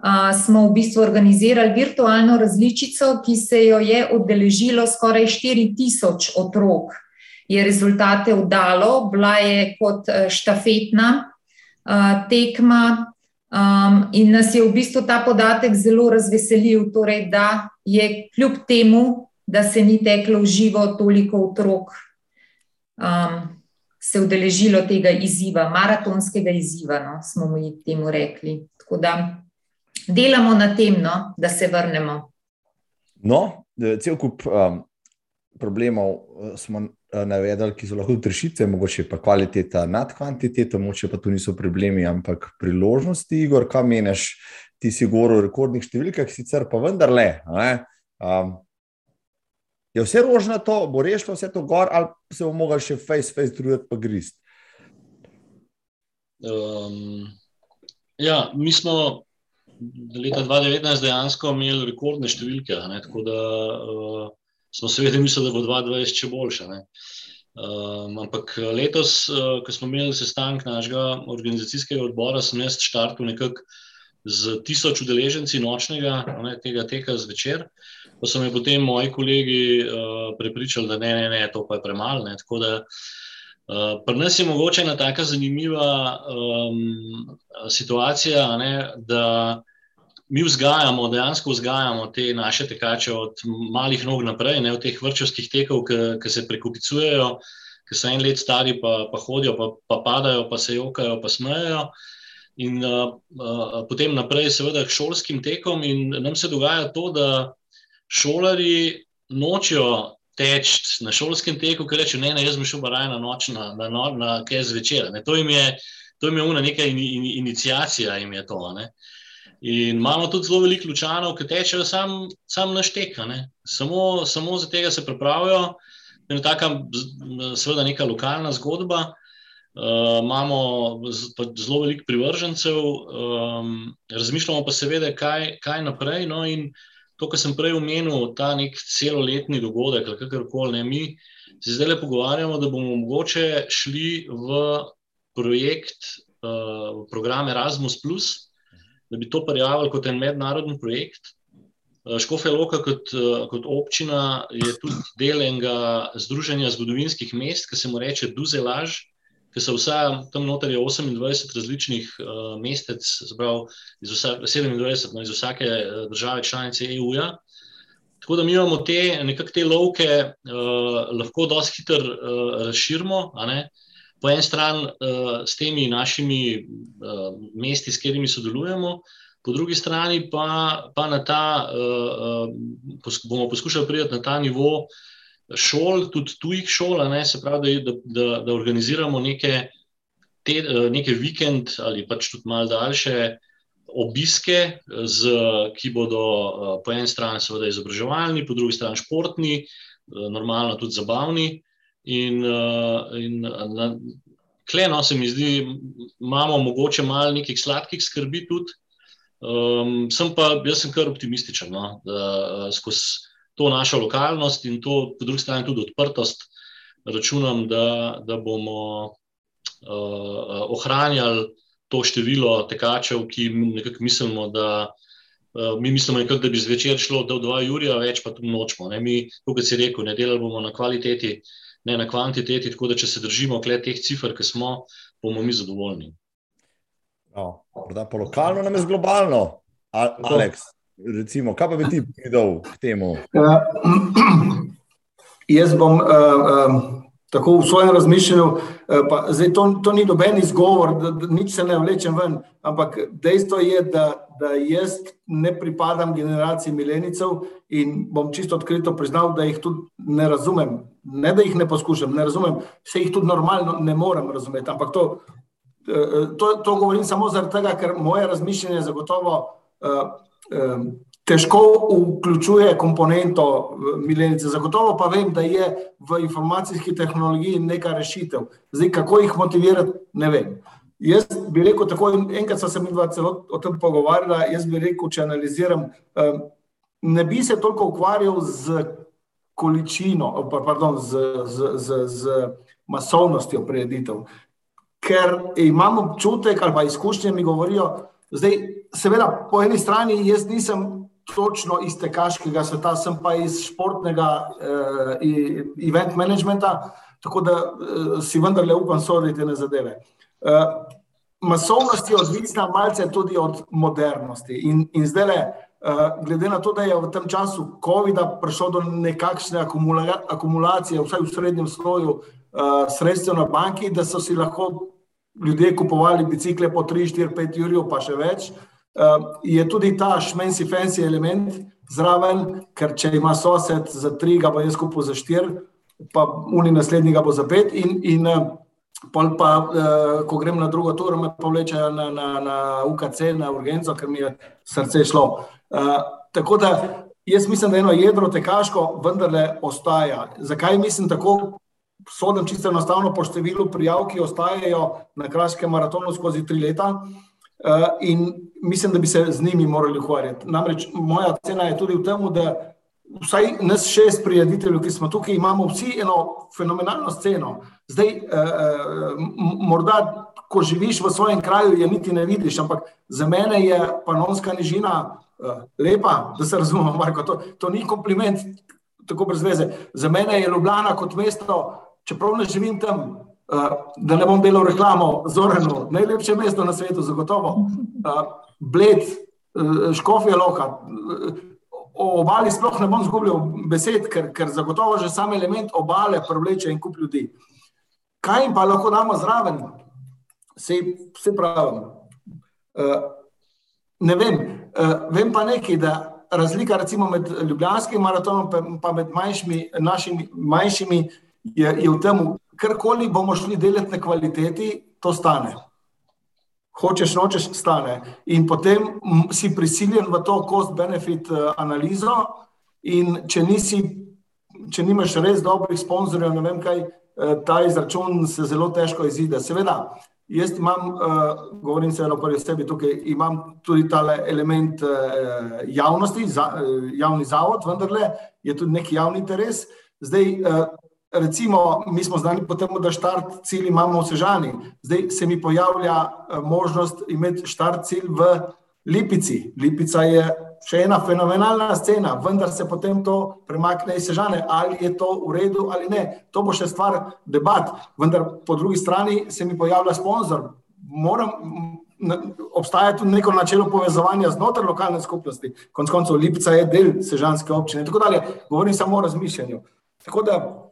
S3: uh, smo v bistvu organizirali virtualno različico, ki se jo je odeležilo skoraj 4000 otrok. Je rezultate vdalo, bila je kot uh, štafetna uh, tekma um, in nas je v bistvu ta podatek zelo razveselil, torej, da je kljub temu, da se ni teklo v živo toliko otrok um, se udeležilo tega izziva, maratonskega izziva, no, smo mi temu rekli. Tako da delamo na tem, no, da se vrnemo.
S1: No, cel kup um, problemov uh, smo uh, navedli, ki so lahko rešitve, mogoče pa kvaliteta nad kvantiteto, mogoče pa tu niso problemi, ampak priložnosti. Igor, kaj meniš, ti si govoril o rekordnih številkah, sicer pa vendarle. Um, Je vse rožnato, bo rešilo vse to gor, ali se bo mogel še face, face, drugati pa grist?
S5: Um, ja, mi smo leta 2019 dejansko imeli rekordne številke, ne, tako da uh, smo seveda mislili, da bo 2020 še boljša. Um, ampak letos, uh, ko smo imeli sestanek našega organizacijskega odbora, sem jaz štartil nekako z tisoč udeleženci nočnega ne, tega teka zvečer. Pa so me potem moji kolegi uh, prepričali, da ne, ne, ne, to pa je premalo. Tako da uh, pri nas je mogoče ena tako zanimiva um, situacija, ne, da mi vzgajamo, dejansko vzgajamo te naše tekače od malih nog naprej, ne od teh vrčevskih tekov, ki se prekupicujejo, ki so en let stari, pa, pa hodijo, pa, pa padajo, pa se jokajo, pa smejejo. In uh, uh, potem naprej, seveda, k šolskim tekom, in nam se dogaja to, da šolari nočijo teči na šolskem teku, ker rečejo: ne, ne, jaz bi šel baraj na noč, na, na, na, na kaj zvečer. Ne. To jim je, to jim je una neka in, in, inicijacija, jim je to. Ne. In imamo tudi zelo veliko lučanov, ki tečejo sam, sam na štek, samo, samo za tega se pripravijo. Je taka, seveda, neka lokalna zgodba. Uh, imamo zelo veliko privržencev, um, razmišljamo pa seveda, kaj, kaj naprej. No, in uh, to, kar sem prej omenil, ta nek celoletni dogodek, kakorkoli, mi se zdaj le pogovarjamo, da bomo mogoče šli v projekt, uh, v program Erasmus, da bi to prijavili kot en mednarodni projekt. Uh, Škofe Loka kot, uh, kot občina je tudi del enega združenja zgodovinskih mest, ki se mu reče Duzelaž ki so vsa tam noter 28 različnih uh, mestec, zbral iz vsa, 27, no, iz vsake uh, države članice EU-ja. Tako da mi imamo te nekakšne te lovke, uh, lahko dosti hitro uh, razširimo. Po eni strani uh, s temi našimi uh, mesti, s katerimi sodelujemo, po drugi strani pa, pa na ta, uh, uh, bomo poskušali priti na ta nivo, uh, šol, tudi tujih šol, ne, se pravi, da, da, da organiziramo neke, te, eh, neke vikend ali pač tudi malo daljše obiske, z, ki bodo eh, po eni strani seveda izobraževalni, po drugi strani športni, eh, normalno tudi zabavni. In, in na, kleno se mi zdi, imamo mogoče malo nekih sladkih skrbi tudi. Um, sem pa, jaz sem kar optimističen, no, da skozi to našo lokalnost in to, po drugi strani, tudi odprtost, računam, da, da bomo uh, ohranjali to število tekačev, ki nekako mislimo, da. Uh, mi mislimo, nekak, da bi zvečer šlo do 2 uri, več pa tudi nočemo. Ne? Mi, kot si rekel, ne delali bomo na kvaliteti, ne na kvantiteti, tako da če se držimo teh cifr, ki smo, bomo mi zadovoljni.
S1: No, po lokalno, nam je globalno, Aleks. Recimo, kaj pa bi ti povedal k temu? Uh, [clears throat]
S4: jaz bom uh, um, tako v svojem razmišljanju, uh, pa, zdaj, to, to ni noben izgovor, da, da nič se ne vlečem ven, ampak dejstvo je, da, da jaz ne pripadam generaciji milenicov in bom čisto odkrito priznal, da jih tudi ne razumem. Ne, da jih ne poskušam, ne razumem, se jih tudi normalno ne morem razumeti. Ampak to, to, to govorim samo zaradi tega, ker moje razmišljanje zagotovo. Uh, težko vključuje komponento milenice. Zagotovo pa vem, da je v informacijski tehnologiji neka rešitev. Zdaj, kako jih motivirati, ne vem. Jaz bi rekel, tako enkrat sem se mi dva celo o tem pogovarjala, jaz bi rekel, če analiziram, ne bi se toliko ukvarjal z količino, pardon, z, z, z, z masovnostjo prireditev, ker imam občutek ali pa izkušnje mi govorijo, zdaj, seveda, po eni strani jaz nisem točno iz tekaškega sveta, sem pa iz športnega eh, event managementa, tako da eh, si vendarle upam soditi na zadeve. Eh, masovnost je odvisna malce tudi od modernosti in, in zdaj le, eh, glede na to, da je v tem času COVID-a prišlo do nekakšne akumula akumulacije, vsaj v srednjem sloju, eh, sredstev na banki, da so si lahko ljudje kupovali bicikle po 3, 4, 5 jurjev, pa še več. Uh, je tudi ta šmensi fancy element zraven, ker če ima sosed za tri, ga bo jaz kupil za štiri, pa uni naslednji ga bo za pet. In, in eh, pol pa, eh, ko grem na drugo turo, me povlečajo na, na, na UKC, na urgenco, ker mi je srce šlo. Uh, tako da jaz mislim, da eno jedro tekaško vendarle ostaja. Zakaj mislim tako? Sodem čisto enostavno po številu prijav, ki ostajajo na kraškem maratonu skozi tri leta. Uh, Eh, in mislim, da bi se z njimi morali ukvarjati. Namreč moja cena je tudi v tem, da vsaj nas šest prijateljev, ki smo tukaj, imamo vsi eno fenomenalno sceno. Zdaj, eh, eh, morda ko živiš v svojem kraju, je niti ne vidiš. Ampak za mene je panonska nižina uh, lepa, da se razumemo, Marko. To, to ni kompliment, tako brez veze. Za mene je Ljubljana kot mesto, čeprav ne živim tam, uh, da ne bom delal reklamo, zoreno, najlepše mesto na svetu, zagotovo. Bled, Škofija Loka. Uh, O obali sploh ne bom zgubljal besed, ker, ker zagotovo že sam element obale privleče en kup ljudi. Kaj jim pa lahko damo zraven? Vse pravim. Uh, ne vem, uh, vem pa nekaj, da razlika med Ljubljanskim maratonom in med manjšimi, našimi manjšimi je, je v tem, karkoli bomo šli delati na kvaliteti, to stane. Hočeš, nočeš, stane. In potem si prisiljen v to cost-benefit eh, analizo, in če, nisi, če nimaš res dobrih sponzorjev, ne vem kaj, ta izračun se zelo težko izide. Seveda, Jaz imam, uh, govorim se o prvi sebi, tukaj imam tudi ta element javnosti, javni zavod, vendar je tudi neki javni interes. Zdaj, recimo, mi smo znani po tem, da štart cilj imamo v Sežani. Zdaj se mi pojavlja uh, možnost imeti štart cilj v Lipici. Lipica je še ena fenomenalna scena, vendar se potem to premakne iz Sežane, ali je to v redu ali ne. To bo še stvar debat, vendar po drugi strani se mi pojavlja sponzor. Moram, obstaja tudi neko načelo povezovanja znotraj lokalne skupnosti, konc koncev Lipica je del Sežanske občine. Tako dalje, govorim samo o razmišljanju. Tako da eh,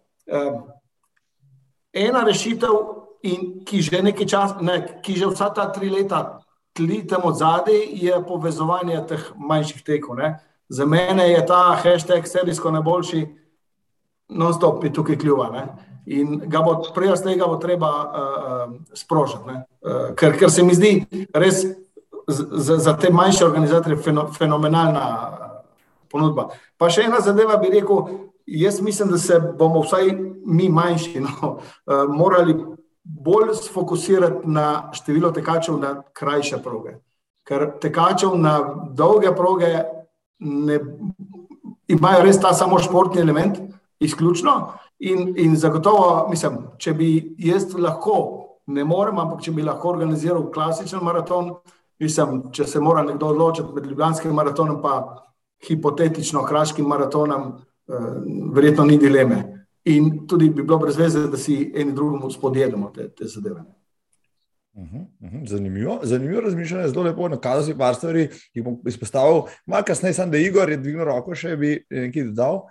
S4: ena rešitev, in, ki že časa, ne, ki že vsa ta tri leta tli tam od zadaj, je povezovanje teh manjših tekov. Ne. Za mene je ta hashtag serijsko najboljši, non-stop mi tukaj kljuva. Ne. In ga bo prej z tega bo treba uh, sprožiti. Uh, ker, ker se mi zdi res za, za te manjše organizatorje fenomenalna ponudba. Pa še ena zadeva bi rekel, jaz mislim, da se bomo vsaj mi manjši no, uh, [laughs] morali bolj sfokusirati na število tekačev na krajše proge. Ker tekačev na dolge proge ne, imajo res ta samo športni element, izključno. In, in zagotovo, mislim, če bi jaz lahko, ne morem, ampak če bi lahko organiziral klasičen maraton, mislim, če se mora nekdo odločiti med Ljubljanskim maratonom in hipotetično Kraškim maratonom, eh, verjetno ni dileme in tudi bi bilo brez veze, da si eni drugemu spodjedemo te, te zadeve.
S1: Mhm, mhm, zanimivo, zanimivo razmišljanje, zelo lepo. Nakazal si par stvari, ki bom izpostavil. Malo kasneje sem, da Igor je dvignil roko, še bi nekaj dodal.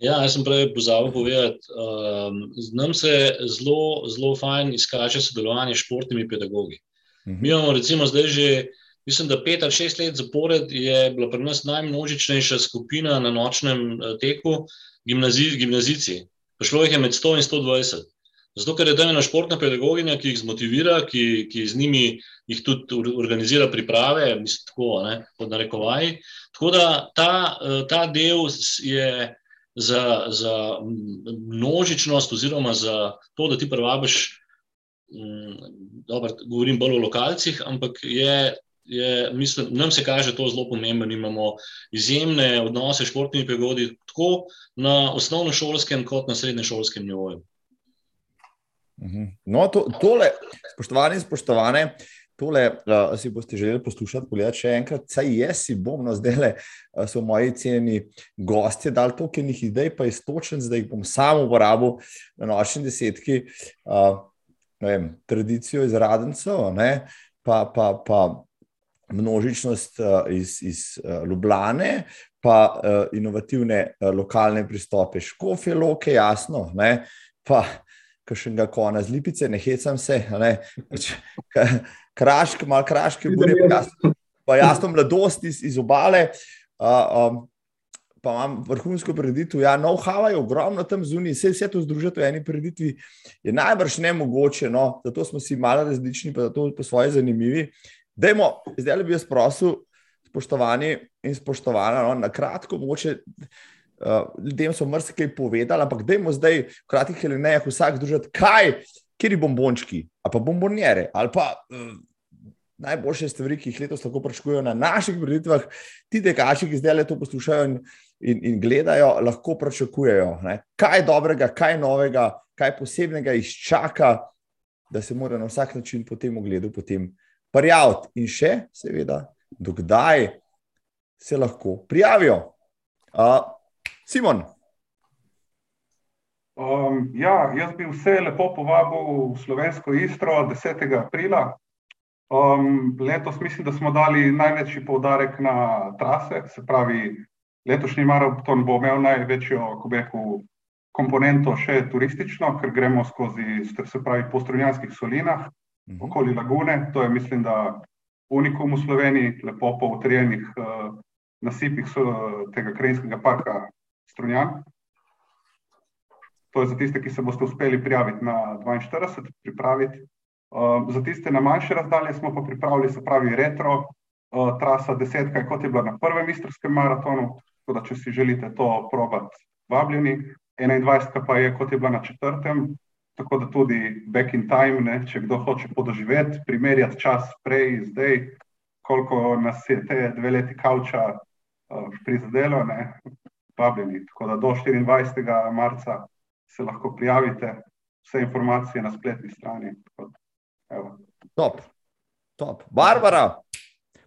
S5: Ja, jaz sem prej pozabil povedati, um, nam se zelo, zelo fajn izkaže sodelovanje s športnimi pedagogi. Uh -huh. Mi imamo recimo zdaj že, mislim, da pet ali šest let zapored je bila pri nas najmnožičnejša skupina na nočnem eh, teku, gimnazi, gimnazici. Prišlo jih je med 100 in 120. Zato, ker je tam ena športna pedagoginja, ki jih zmotivira, ki, ki z njimi jih tudi organizira priprave, mislim, tako, ne, pod narekovaji. Tako da ta, ta del je za, za množičnost, oziroma za to, da ti prvabiš, dobro, govorim bolj o lokalcih, ampak je je, mislim, nam se kaže to zelo pomembno. Imamo izjemne odnose s športnimi pregodi, tako na osnovnošolskem, kot na srednješolskem nivoju.
S1: Mhm. No, to, tole, spoštovani in spoštovane, tole uh, si boste želeli poslušati, pogledati še enkrat. Saj jaz si bom, no zdaj le uh, so moji cenjeni gostje dali toliko enih idej, pa istočen, da jih bom sam uporabil na nočni desetki, uh, vem, tradicijo iz Radencev, pa, pa, pa množičnost uh, iz, iz uh, Ljubljane, pa uh, inovativne uh, lokalne pristope, škofje, loke, jasno, ne? pa še enega kona z lipice, ne hecam se, ne? Pač, kraški, malo kraški, burje, pa jasno, pa jasno mladost iz, iz obale. Uh, um, Pa imam vrhunsko preditev. Ja, know-how je ogromno tam zunaj, vse, vse to združiti v eni preditvi je najbrž ne mogoče. No? Zato smo si malo različni, pa zato po svoje zanimivi. Dajmo, zdaj le bi jaz prosil, spoštovani in spoštovana, no, na kratko, mogoče uh, ljudem so mrzke povedali, ampak dajmo zdaj v kratkih ali ne, vsak združiti, kaj, kjer je bombončki, ali pa bombonjere, ali pa uh, najboljše stvari, ki jih letos lahko pričakujejo na naših vreditvah, ti dekači, ki zdaj le to poslušajo in, in, gledajo, lahko pričakujejo. Kaj dobrega, kaj novega, kaj posebnega izčaka da se mora na vsak način po tem ogledu potem prijaviti. In še, seveda, dokdaj se lahko prijavijo. Uh, Simon.
S2: Um, ja, jaz bi vse lepo povabil v slovensko istro 10. aprila. Um, letos mislim, da smo dali največji poudarek na trase, se pravi, letošnji maraton bo imel največjo rekel, komponento še turistično, ker gremo skozi, se pravi, po strunjanskih solinah, mhm. okoli lagune. To je, mislim, da unikum v Sloveniji, lepo po utrjenih uh, nasipih so, tega krajinskega parka Strunjan. To je za tiste, ki se boste uspeli prijaviti na 42, pripraviti. Uh, za tiste na manjše razdalje smo pa pripravili, se pravi, retro uh, trasa desetka, kot je bila na prvem istrskem maratonu. Da, če si želite to probati, vabljeni. 21 pa je, kot je bila na četrtem. Tako da tudi back in time, ne, če kdo hoče podoživeti, primerjati čas prej in zdaj, koliko nas je te dve leti kavča uh, prizadelo, ne, vabljeni. Tako da do 24. marca se lahko prijavite, vse informacije na spletni strani.
S1: Top, top. Barbara,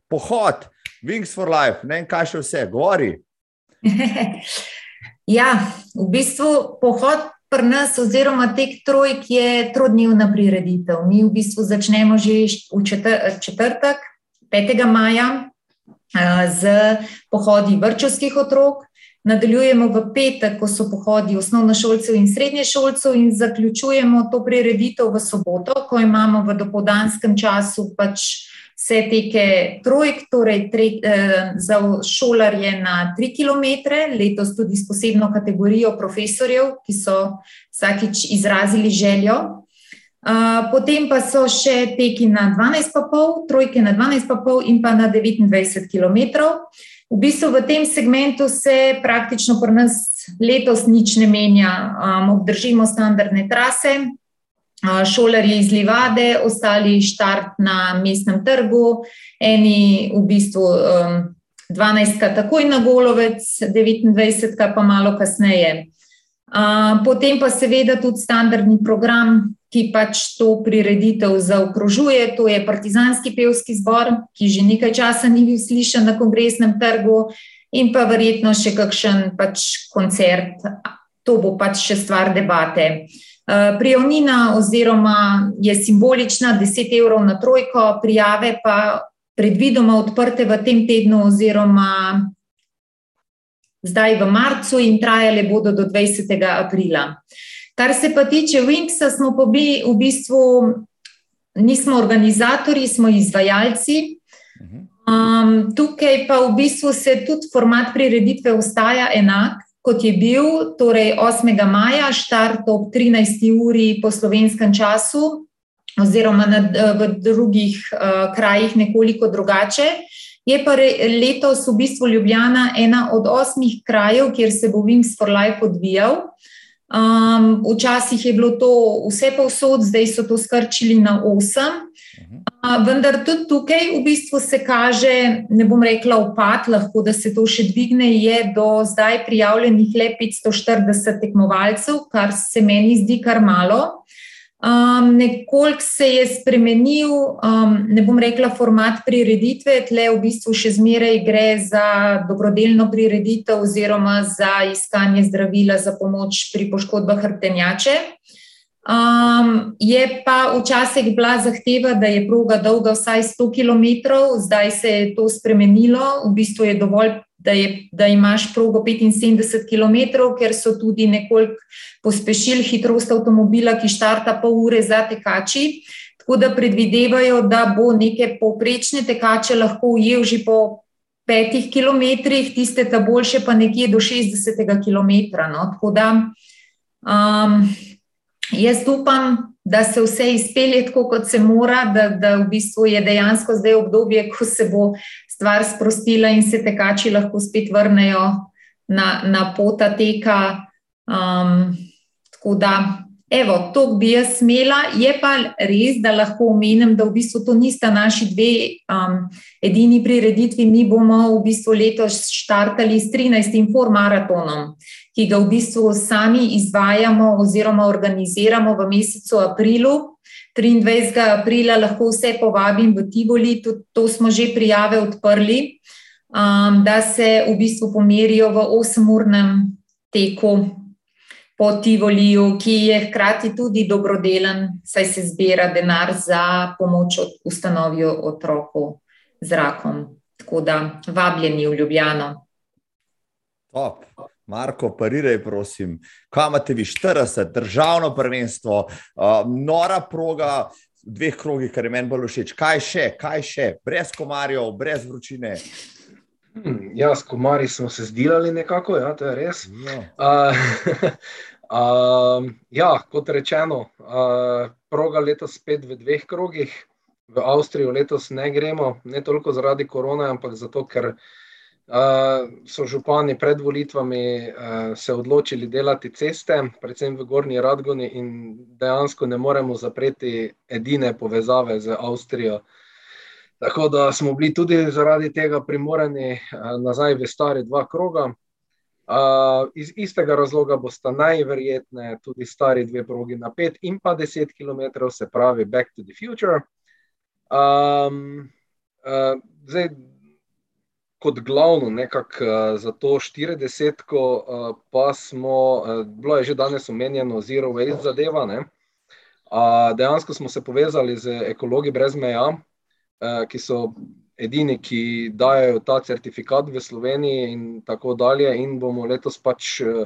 S1: pohod, Wings for Life, ne vem, kaj še vse, govori. [laughs]
S3: ja, v bistvu pohod pri nas, oziroma tek trojk, je trodnevna prireditev. Mi v bistvu začnemo že v četrtek, 5. maja, z pohodi vrčovskih otrok. Nadaljujemo v petek, ko so pohodi osnovnošolcev in srednješolcev, in zaključujemo to prireditev v soboto, ko imamo v dopoldanskem času pač vse teke trojk, torej tre, eh, za šolarje na 3 km, letos tudi s posebno kategorijo profesorjev, ki so vsakič izrazili željo. Uh, potem pa so še teki na 12,5, trojke na 12,5 in pa na 29 km. V bistvu v tem segmentu se praktično pri nas letos nič ne menja. Um, obdržimo standardne trase, šolarji iz Livade, ostali štart na mestnem trgu, eni v bistvu um, 12, takoj na Golovec, 29, pa malo kasneje. Uh, potem pa seveda tudi standardni program, ki pač to prireditev zaokrožuje. To je Partizanski pevski zbor, ki že nekaj časa ni bil slišen na kongresnem trgu, in pa verjetno še kakšen pač koncert. To bo pač še stvar debate. Prijavnina oziroma je simbolična, 10 evrov na trojko, prijave pa predvidoma odprte v tem tednu oziroma zdaj v marcu in trajale bodo do 20. aprila. Kar se pa tiče Wingsa, smo pa bili v bistvu, nismo organizatori, smo izvajalci. Um, tukaj pa v bistvu se tudi format prireditve ostaja enak, kot je bil, torej 8. maja, štart ob 13. uri po slovenskem času, oziroma na, v drugih uh, krajih nekoliko drugače. Je pa letos v bistvu Ljubljana ena od osmih krajev, kjer se bo Wings for Life odvijal. Um, včasih je bilo to vse povsod, zdaj so to skrčili na osem. Uh, vendar tudi tukaj v bistvu se kaže, ne bom rekla upad, lahko da se to še dvigne, je do zdaj prijavljenih le 540 tekmovalcev, kar se meni zdi kar malo. Um, Nekoliko se je spremenil, um, ne bom rekla, format prireditve, tle v bistvu še zmeraj gre za dobrodelno prireditev oziroma za iskanje zdravila za pomoč pri poškodbah hrbtenjače. Um, je pa včasih bila zahteva, da je proga dolga vsaj 100 km, zdaj se je to spremenilo, v bistvu je dovolj da, je, da imaš progo 75 km, ker so tudi nekoliko pospešili hitrost avtomobila, ki štarta pol ure za tekači. Tako da predvidevajo, da bo neke povprečne tekače lahko ujel že po petih kilometrih, tiste ta boljše pa nekje do 60 km. No. Tako da um, jaz upam, da se vse izpelje tako, kot se mora, da, da v bistvu je dejansko zdaj obdobje, ko se bo stvar sprostila in se tekači lahko spet vrnejo na, na pota teka. Um, tako da, evo, to bi jaz smela. Je pa res, da lahko omenim, da v bistvu to nista naši dve um, edini prireditvi. Mi bomo v bistvu letos štartali s 13. formaratonom, ki ga v bistvu sami izvajamo oziroma organiziramo v mesecu aprilu. 23. aprila lahko vse povabim v Tivoli, tudi to smo že prijave odprli, um, da se v bistvu pomerijo v 8-urnem teku po Tivoliju, ki je hkrati tudi dobrodelen, saj se zbira denar za pomoč ustanovijo otroku z rakom. Tako da vabljeni v Ljubljano.
S1: Top. Marko, pariraj, prosim. Kaj imate vi 40, državno prvenstvo, uh, nora proga, dveh krogih, kar je meni bolj všeč. Kaj še, kaj še, brez komarjev, brez vročine.
S6: Hmm, ja, s komarji smo se zdelali nekako, ja, to je res. No. Uh, uh, ja, kot rečeno, uh, proga letos spet v dveh krogih. V Avstrijo letos ne gremo, ne toliko zaradi korona, ampak zato, ker so župani pred volitvami se odločili delati ceste, predvsem v Gornji Radgoni, in dejansko ne moremo zapreti edine povezave z Avstrijo. Tako da smo bili tudi zaradi tega primorani nazaj v stare dva kroga. Iz istega razloga bosta najverjetneje tudi stari dve progi na 5 in pa 10 km, se pravi Back to the Future. Um, uh, zdaj, kot glavno, nekako uh, za to 40, uh, pa smo, uh, bilo je že danes omenjeno, zero waste zadeva. Ne? Uh, dejansko smo se povezali z ekologi brez meja, uh, ki so edini, ki dajo ta certifikat v Sloveniji, in tako dalje. In bomo letos pač uh,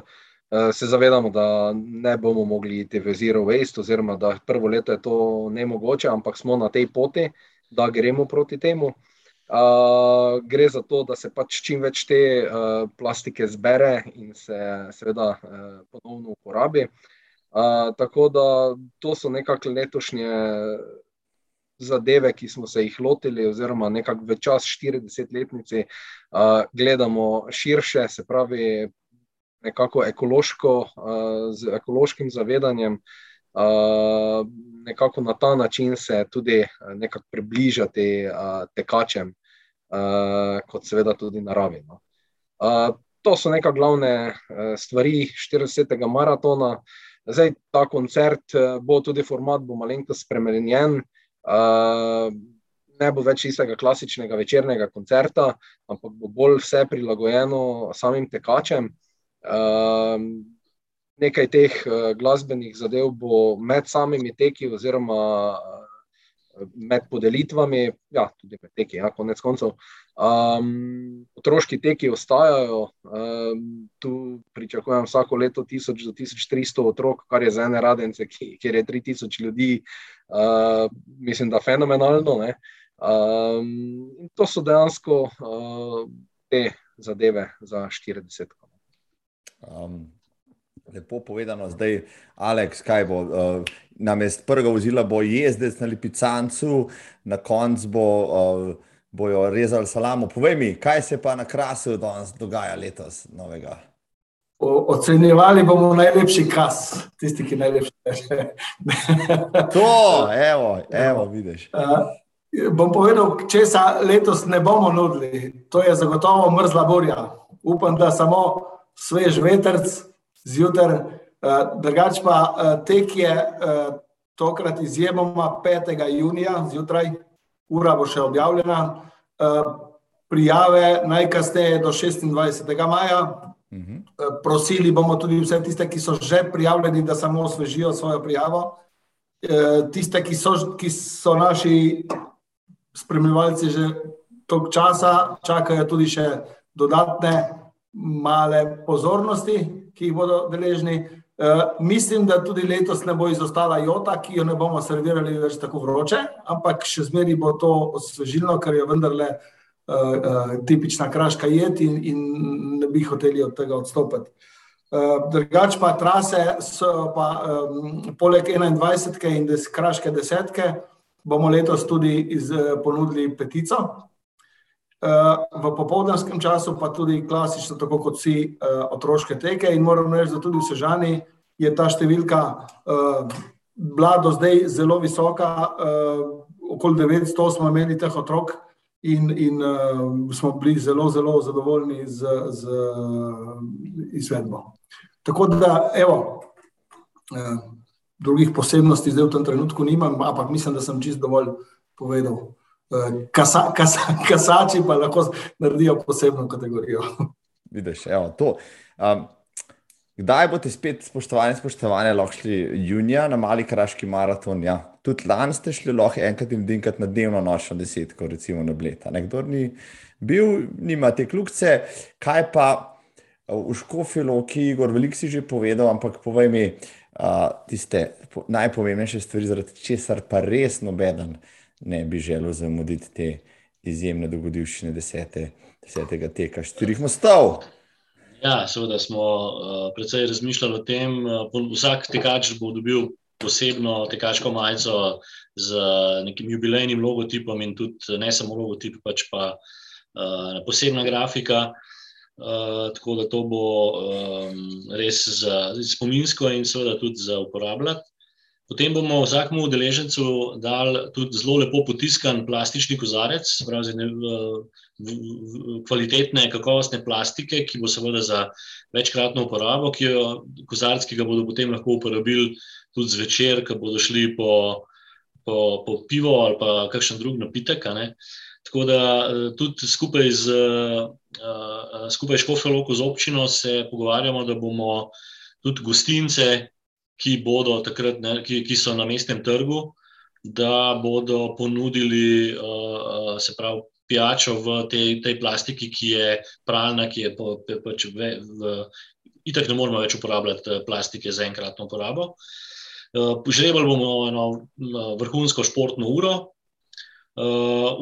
S6: se zavedamo, da ne bomo mogli iti v zero waste, oziroma da prvo leto je to ne mogoče, ampak smo na tej poti, da gremo proti temu. Uh, gre za to, da se pač čim več te uh, plastike zbere in se seveda uh, ponovno uporabi. Uh, tako da to so nekakšne letošnje zadeve, ki smo se jih lotili, oziroma nekako v čas 40-letnici uh, gledamo širše, se pravi, nekako ekološko, uh, z ekološkim zavedanjem. Uh, nekako na ta način se tudi nekako približati uh, tekačem, uh, kot seveda tudi naravi. No. Uh, to so neka glavne uh, stvari 40. maratona. Zdaj ta koncert bo tudi format, bo malenkost spremenjen. Uh, ne bo več istega klasičnega večernega koncerta, ampak bo bolj vse prilagojeno samim tekačem. Nekaj teh uh, glasbenih zadev bo med samimi teki, oziroma uh, med podelitvami, ja, tudi med teki, ja, konec koncev. Um, otroški teki ostajajo, um, tu pričakujem vsako leto 1000 do 1300 otrok, kar je za ene radence, ki, kjer je 3000 ljudi, uh, mislim, da fenomenalno. Um, to so dejansko uh, te zadeve za 40.
S1: Um, lepo povedano, zdaj, Aleks, kaj bo. Uh, namest prvega vozila bo jezdec na Lipicancu, na koncu bo, uh, bojo rezali salamo. Povej mi, kaj se pa na krasu danes dogaja letos novega?
S4: O, ocenjevali bomo najlepši kas, tisti, ki najlepši reče. [laughs]
S1: to, evo, evo vidiš.
S4: Uh, bom povedal, če se letos ne bomo nudili, to je zagotovo mrzla borja. Upam, da samo svež veterc zjutraj. Eh, drugač pa eh, tek je eh, tokrat izjemoma 5. junija zjutraj, ura bo še objavljena. Prijave najkasneje do 26. maja. Mhm. Prosili bomo tudi vse tiste, ki so že prijavljeni, da samo osvežijo svojo prijavo. Tiste, ki so, ki so naši spremljevalci že toliko časa, čakajo tudi še dodatne male pozornosti, ki jih bodo deležni. Uh, mislim, da tudi letos ne bo izostala jota, ki jo ne bomo servirali več tako vroče, ampak še zmeraj bo to osvežilno, ker je vendarle uh, uh, tipična kraška jed in, in ne bi hoteli od tega odstopiti. Drugač pa trase pa um, poleg 21. in des, kraške desetke, bomo letos tudi iz, ponudili petico. Uh, v popoldanskem času pa tudi klasično, tako kot vsi uh, otroške teke. In moram reči, da tudi v Sežani je ta številka uh, bila do zdaj zelo visoka, uh, okoli 900 smo imeli teh otrok, in, in uh, smo bili zelo, zelo zadovoljni z, z izvedbo. Tako da, evo, uh, drugih posebnosti zdaj v tem trenutku nimam, ampak mislim, da sem čist dovolj povedal. Kasa, kasa, kasači pa lahko naredijo posebno kategorijo.
S1: Vidiš, evo. Um, Kdaj boste spet, spoštovani, spoštovane, lahko šli junija na mali kraški maraton? Ja. Tudi lani ste šli lahko enkrat in dinkrat na dnevno nočno desetko, recimo na bled. Kdo ni bil, nima te kljubce. Kaj pa v Škofilu, ki je Igor, veliko si že povedal, ampak povej mi uh, tiste najpomembnejše stvari, zaradi česar pa res nobeden ne bi želel zamuditi te izjemne dogodivščine desete, desetega teka štirih mostov.
S5: Ja, seveda smo uh, precej razmišljali o tem. Uh, vsak tekač bo dobil posebno tekaško majico z nekim jubilejnim logotipom in tudi ne samo logotip, pač pa uh, posebna grafika. Uh, tako da to bo um, res za spominsko in seveda tudi za uporabljati. Potem bomo vsakmu udeležencu dali tudi zelo lepo potiskan plastični kozarec, pravi, ne, kvalitetne, kakovostne plastike, ki bo seveda za večkratno uporabo, ki jo kozarec, ki ga bodo potem lahko uporabili tudi zvečer, ko bodo šli po, po, po pivo ali pa kakšen drug napitek. Tako da tudi skupaj z skupaj Škofjoloko z občino se pogovarjamo, da bomo tudi gostince ki, takrat, ne, ki, ki so na mestnem trgu, da bodo ponudili uh, se pravi, pijačo v tej, tej plastiki, ki je pralna, ki je pač v. v Itak ne moramo več uporabljati eh, plastike za enkratno uporabo. Požrebali bomo eno vrhunsko športno uro,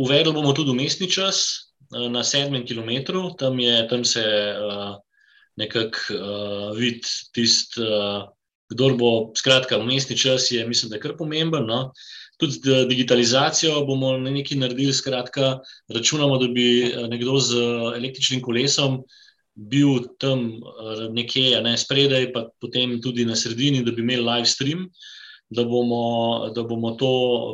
S5: uvedli bomo tudi umestni čas na sedmem kilometru, tam, je, tam se nekako vidi tisti kdor bo, skratka, umestni čas je, mislim, da je kar pomemben. No? Tudi digitalizacijo bomo na neki naredili, skratka, računamo, da bi eh, nekdo z električnim kolesom bil tam eh, nekje, ne spredaj, pa potem tudi na sredini, da bi imeli live stream. Da bomo, da bomo to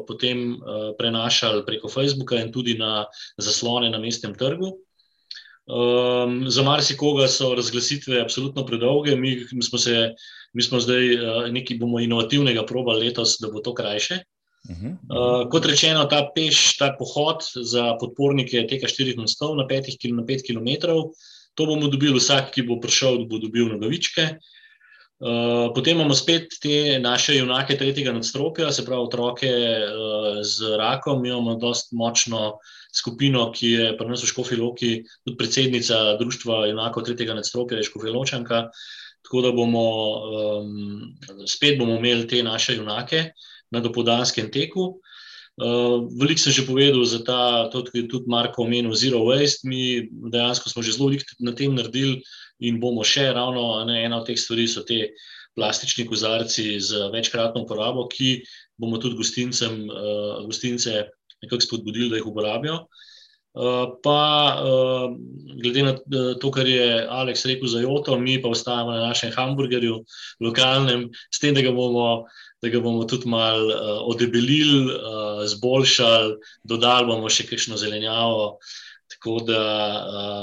S5: potem prenašali preko Facebooka in tudi na zaslone na mestnem trgu. Um, za marsikoga so razglasitve absolutno predolge. Mi, smo se mi smo zdaj uh, nekaj bomo inovativnega probali letos, da bo to krajše. Uh, kot rečeno, ta peš, ta pohod za podpornike tega štirih mostov na petih na pet km, to bomo dobili vsak, ki bo prišel, bo dobil nogavičke. Uh, potem imamo spet te naše junake tretjega nadstropja, se pravi otroke uh, z rakom. Mi imamo dosta močno skupino, ki je pri nas v Škofi Loki, tudi predsednica Društva junakov tretjega nadstropja, je Škofi Ločanka. Uh, Tako da bomo um, spet bomo imeli te naše junake na dopodanskem teku. Uh, veliko sem že povedal za ta, to, kar je tudi Marko omenil, Zero Waste. Mi dejansko smo že zelo veliko na tem naredili in bomo še ravno ne, ena od teh stvari so te plastični kozarci z večkratno uporabo, ki bomo tudi gostincem, uh, gostince nekako spodbudili, da jih uporabijo. Uh, pa, uh, glede na eh, to, kar je Aleks rekel za Joto, mi pa ostajamo na našem hamburgerju, lokalnem, s tem, da ga bomo, da ga bomo tudi malo odebelili, zboljšali, dodali bomo še kakšno zelenjavo. Tako da,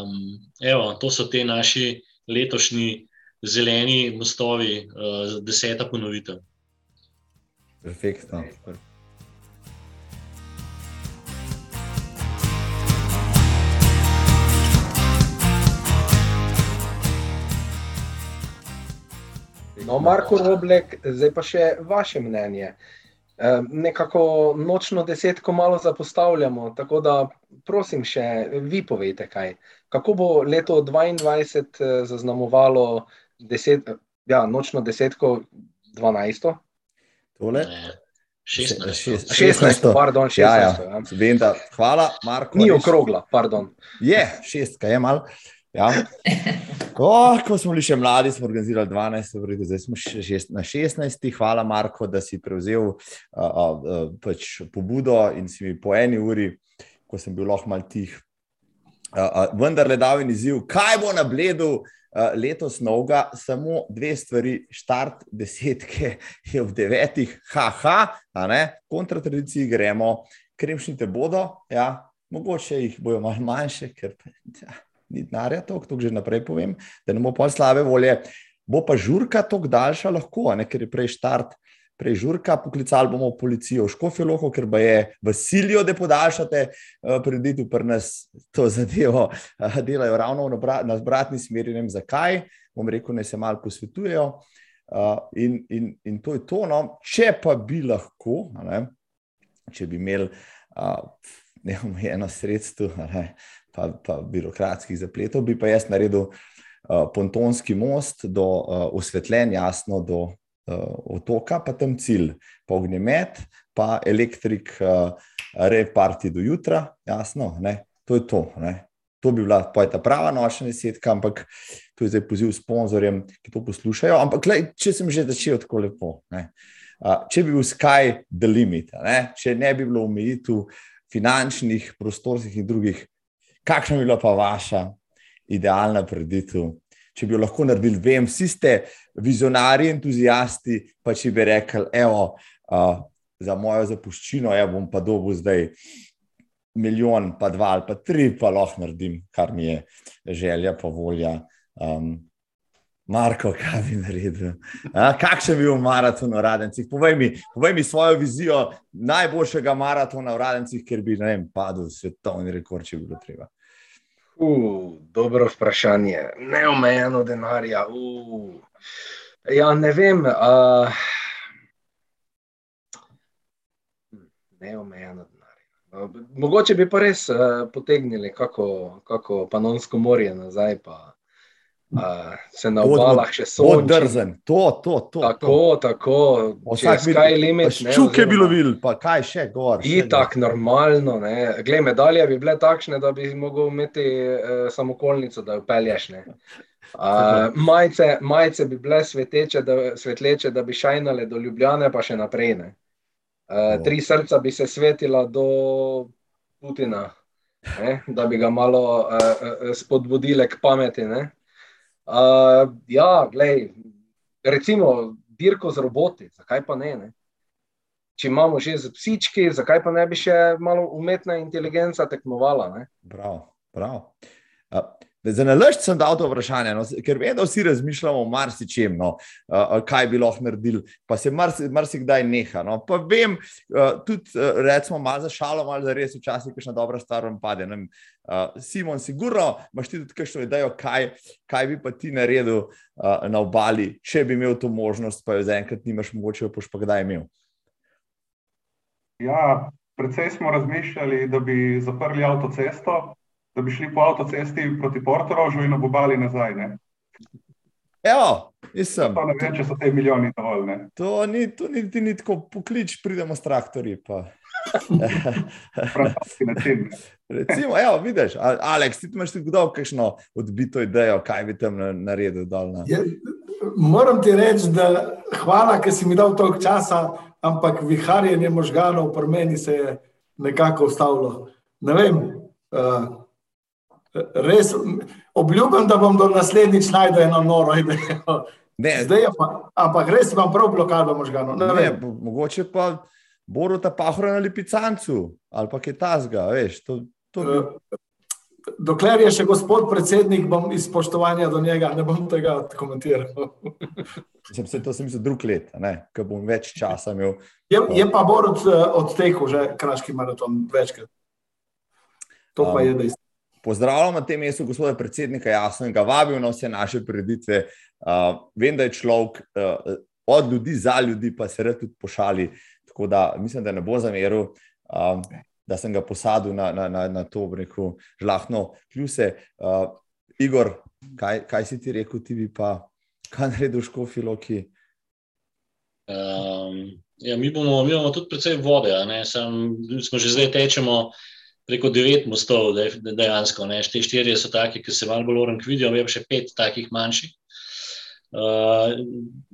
S5: um, evo, to so te naši letošnji zeleni mostovi, uh, deseta ponovitev.
S1: Perfektno.
S6: No, Marko Roblek, zdaj pa še vaše mnenje. Nekako nočno desetko malo zapostavljamo, tako da prosim, še vi povejte, kaj. Kako bo leto 2022 eh, zaznamovalo deset, ja, nočno desetko 12?
S1: Tole?
S5: 16.
S6: 16, pardon, 16. Ja, ja.
S1: Vem, da, hvala, Marko.
S6: Ni okrogla, pardon.
S1: Je, šestka je malo. Ja. [laughs] Oh, ko smo bili še mladi, smo organizirali 12, vrede, zdaj smo še na 16. Hvala, Marko, da si prevzel uh, uh, pač pobudo in si mi po eni uri, ko sem bil lahko mal tih, uh, uh, vendar le dal in izziv, kaj bo na bledu uh, letos novega, samo dve stvari, štart desetke je v devetih, haha, a ne, kontra tradiciji gremo, kremšnite bodo, ja, mogoče jih bojo malo manjše, ker ja, ni denarja, to že naprej povem, da ne bo pa slabe volje. Bo pa žurka tako daljša, lahko, ne, ker je prej štart, prej žurka, poklicali bomo policijo v Škofiloho, ker pa je v silijo, da podaljšate uh, preditev, pri nas to zadevo uh, delajo ravno na obratni smeri, ne vem zakaj, bom rekel, ne se malo posvetujejo. Uh, in, in, in to je to. No. Če pa bi lahko, ne, če bi imeli uh, neomejeno sredstvo, ne, pa, pa birokratskih zapletov, bi pa jaz naredil uh, pontonski most do uh, osvetljen, jasno, do uh, otoka, pa tam cilj, pa ognjemet, pa elektrik, uh, reparti do jutra, jasno, ne? to je to. Ne? To bi bila ta prava nočna desetka, ampak to je zdaj poziv sponzorjem, ki to poslušajo. Ampak, lej, če sem že začel tako lepo, ne? če bi bil sky the limit, ne? če ne bi bilo omejitev finančnih, prostorskih in drugih, kakšna bi bila pa vaša idealna preditev če bi jo lahko naredili, vem, vsi ste vizionarji, entuzijasti, pa če bi rekli, evo, uh, za mojo zapuščino, ja bom pa dobil zdaj milijon, pa dva ali pa tri, pa lahko naredim, kar mi je želja, pa volja. Um, Marko, kaj bi naredil? Kakšen bi bil maraton v Radencih? Povej mi, povej mi svojo vizijo najboljšega maratona v Radencih, ker bi, ne vem, padel svetovni rekord, če bi bilo treba.
S6: Uh, dobro vprašanje. Neomejeno denarja. Uh. Ja, ne vem. Uh, neomejeno denarja. No, mogoče bi pa res uh, potegnili kako, kako panonsko morje nazaj. Pa se na obalah še sonči.
S1: Odrzen, to, to, to.
S6: Tako, tako. Vsak sky limit.
S1: Ščuke bi lovil, pa kaj še gor.
S6: I tak normalno, ne. Glej, medalje bi bile takšne, da bi mogel imeti uh, samokolnico, da jo pelješ, ne. Uh, majice, majice bi bile sveteče, da, svetleče, da bi šajnale do Ljubljane, pa še naprej. Ne. Uh, tri srca bi se svetila do Putina, ne, da bi ga malo uh, spodbudile k pameti. Ne. Uh, ja, glej, recimo dirko z roboti, zakaj pa ne, ne? Če imamo že z psički, zakaj pa ne bi še malo umetna inteligenca tekmovala?
S1: Prav, prav. Uh, Za naložb sem dal to vprašanje, no, ker vem, da vsi razmišljamo o marsičem, no, uh, kaj bi lahko naredili, pa se marsikdaj marsi neha. No. Pa vem, uh, tudi uh, recimo, malo za šalo, malo za res, včasih kakšna dobra stvar vam pade. Ne, uh, Simon, sigurno imaš ti tudi kakšno idejo, kaj, kaj bi pa ti naredil uh, na obali, če bi imel to možnost, pa jo zaenkrat nimaš, mogoče jo boš pa kdaj imel.
S2: Ja, predvsej smo razmišljali, da bi zaprli avtocesto da bi šli po avtocesti proti Portorožu in obobali nazaj. Ne?
S1: Evo, nisem.
S2: Ne vem, če so te milijoni dovolj. Ne?
S1: To ni, to ni, ni, ni tako poklič, pridemo s traktorji. [laughs] Recimo, evo, vidiš, Aleks, ti imaš tudi kdo kakšno odbito idejo, kaj bi tam naredil dol. Na...
S4: Ja, moram ti reči, da hvala, ker si mi dal toliko časa, ampak viharjenje možganov pri meni se je nekako ustavilo. Ne vem, uh, Res, obljubim, da bom do naslednjič najdel eno noro idejo. Zdaj je pa, ampak res imam prav blokado možganov.
S1: Ne, ne, mogoče pa bodo ta pahora na lipicancu ali pa kaj tasga, veš. To, to bi...
S4: Eh, dokler je še gospod predsednik, bom iz spoštovanja do njega, ne bom tega komentiral. [laughs]
S1: Sem se to sem za drug let, ko bom več časa imel.
S4: Je, je pa Borod eh, odtekel že kraški maraton večkrat. To pa um, je dejstvo.
S1: Pozdravljam na tem mestu gospoda predsednika, jasno, in ga vabim na vse naše preditve. Uh, vem, da je človek uh, od ljudi za ljudi, pa se rad tudi pošali. Tako da mislim, da ne bo zameril, um, da sem ga posadil na, na, na, na to rekel, žlahno kljuse. Uh, Igor, kaj, kaj si ti rekel, ti bi pa kaj naredil, škofiloki?
S5: Um, ja, mi, bomo, mi bomo tudi precej vode, Sam, smo že zdaj tečemo preko devet mostov, dejansko. Te štiri so taki, ki se malo bolj orank vidijo, je pa še pet takih manjših. Uh,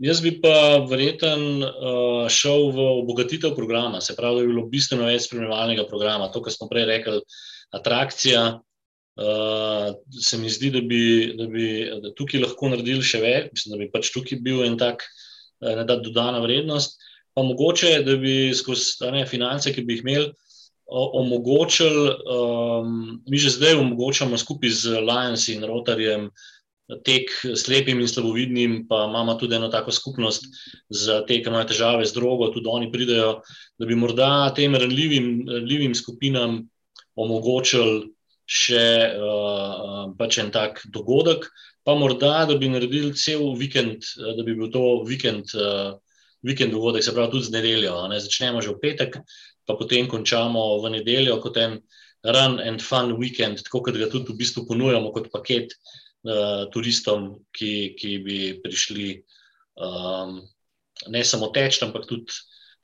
S5: jaz bi pa verjeten uh, šel v obogatitev programa, se pravi, da bi bilo bistveno več spremljevalnega programa. To, kar smo prej rekli, atrakcija. Uh, se mi zdi, da bi, da bi da tukaj lahko naredili še več, mislim, da bi pač tukaj bil en tak, ne da dodana vrednost. Pa mogoče, da bi skozi ne, finance, ki bi jih imeli, omogočili, um, mi že zdaj omogočamo skupaj z Lions in Rotarjem tek slepim in slabovidnim, pa imamo tudi eno tako skupnost za te, ki imajo težave z drogo, tudi oni pridejo, da bi morda tem ranljivim, ranljivim skupinam omogočili še uh, pač en tak dogodek, pa morda, da bi naredili cel vikend, da bi bil to vikend. Uh, Vikend dogodek, se pravi, tudi z nedeljo. Ne? Začnemo že v petek, pa potem končamo v nedeljo kot en run and fun weekend, tako kot ga tudi v bistvu ponujamo kot paket uh, turistom, ki, ki bi prišli um, ne samo teč, ampak tudi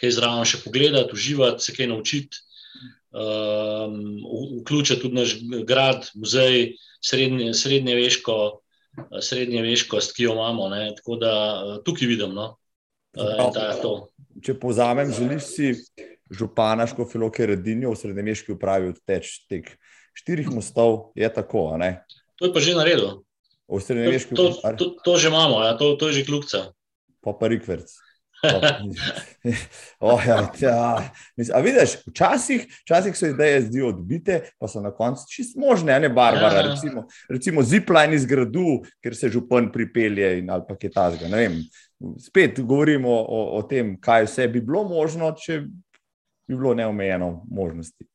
S5: kaj zraven še pogledati, uživati, se kaj naučiti. Um, vključiti tudi naš grad, muzej, srednje, srednje, veško, srednje veškost, ki jo imamo. Ne? Tako da uh, tukaj vidim. No? Uh,
S1: Če povzamem, želiš si župana Škofiloke Redinjo v srednjemeški upravi odteč teh štirih mostov, je tako, ne?
S5: To je pa že naredil.
S1: V srednjemeški
S5: upravi. To, to, to že imamo, ja, to, to je že kljukca.
S1: Pa pa rikverc. oh, ja, ja. A vidiš, včasih, včasih so ideje zdijo odbite, pa so na koncu čist možne, ne barbara. Ja. Recimo, recimo zipline iz gradu, ker se župan pripelje in ali pa kaj tasga. Spet govorimo o, o tem, kaj vse bi bilo možno, če bi bilo neomejeno možnosti.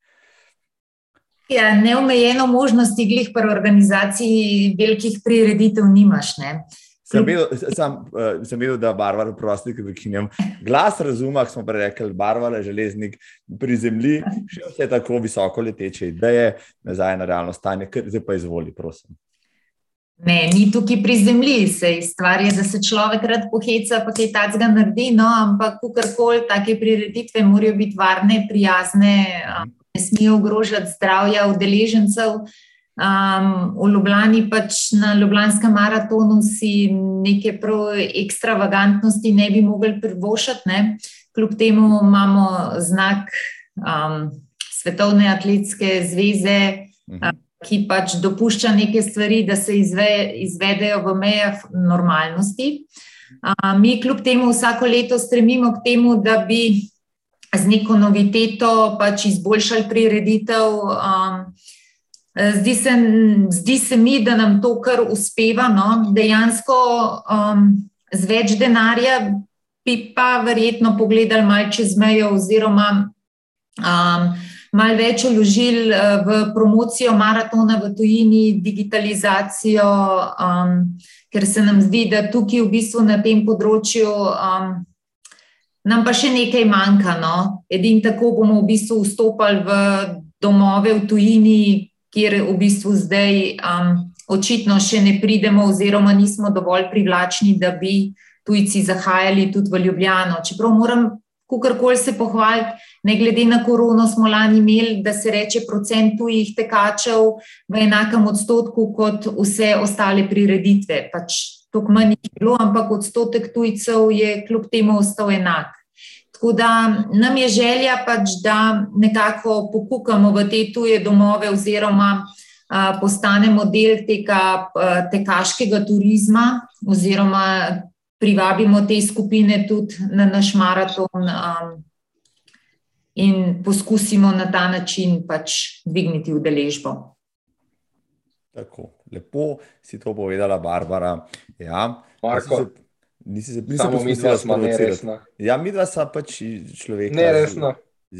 S3: Ja, neomejeno možnosti, glih pa v organizaciji velikih prireditev nimaš. Ne?
S1: Sem videl, sem, uh, sem videl, da je Barbara, prosti, ki prekinjam. Glas razuma, smo prej rekli, Barbara, železnik pri zemlji, še vse tako visoko leteče ideje, nazaj na realno stanje, kar zdaj pa izvoli, prosim.
S3: Ne, ni tukaj pri zemlji, se stvar je, da se človek rad poheca, pa kaj takega naredi, no, ampak kakorkoli, take prireditve morajo biti varne, prijazne, ne smejo ogrožati zdravja udeležencev. Um, v Ljubljani pač na Ljubljanskem maratonu si neke ekstravagantnosti ne bi mogli privošati, ne. kljub temu imamo znak um, Svetovne atletske zveze. Ki pač dopušča neke stvari, da se izve, izvedejo v mejah normalnosti. Mi, kljub temu, vsako leto stremimo k temu, da bi z neko noviteto pač izboljšali prireditev. Zdi se, zdi se mi, da nam to kar uspeva. No? Dejansko um, z več denarja bi pa verjetno pogledali malce čez mejo, oziroma um, malo več uložili eh, v promocijo maratona v tujini, digitalizacijo, um, ker se nam zdi, da tukaj v bistvu na tem področju um, nam pa še nekaj manjka. No? Edin tako bomo v bistvu vstopali v domove v tujini, kjer v bistvu zdaj um, očitno še ne pridemo oziroma nismo dovolj privlačni, da bi tujci zahajali tudi v Ljubljano. Čeprav moram kakorkoli se pohvaliti, ne glede na korono, smo lani imeli, da se reče, procent tujih tekačev v enakem odstotku kot vse ostale prireditve. Pač Tukaj manj je bilo, ampak odstotek tujcev je kljub temu ostal enak. Tako da nam je želja, pač, da nekako pokukamo v te tuje domove, oziroma a, postanemo del tega a, tekaškega turizma, oziroma privabimo te skupine tudi na naš maraton um, in poskusimo na ta način pač dvigniti udeležbo.
S1: Tako, lepo si to povedala, Barbara. Ja,
S6: Marko.
S1: Nisi se prisluhnila, da
S6: je resno.
S1: Ja, mi dva smo pač človek.
S6: Ne, resno.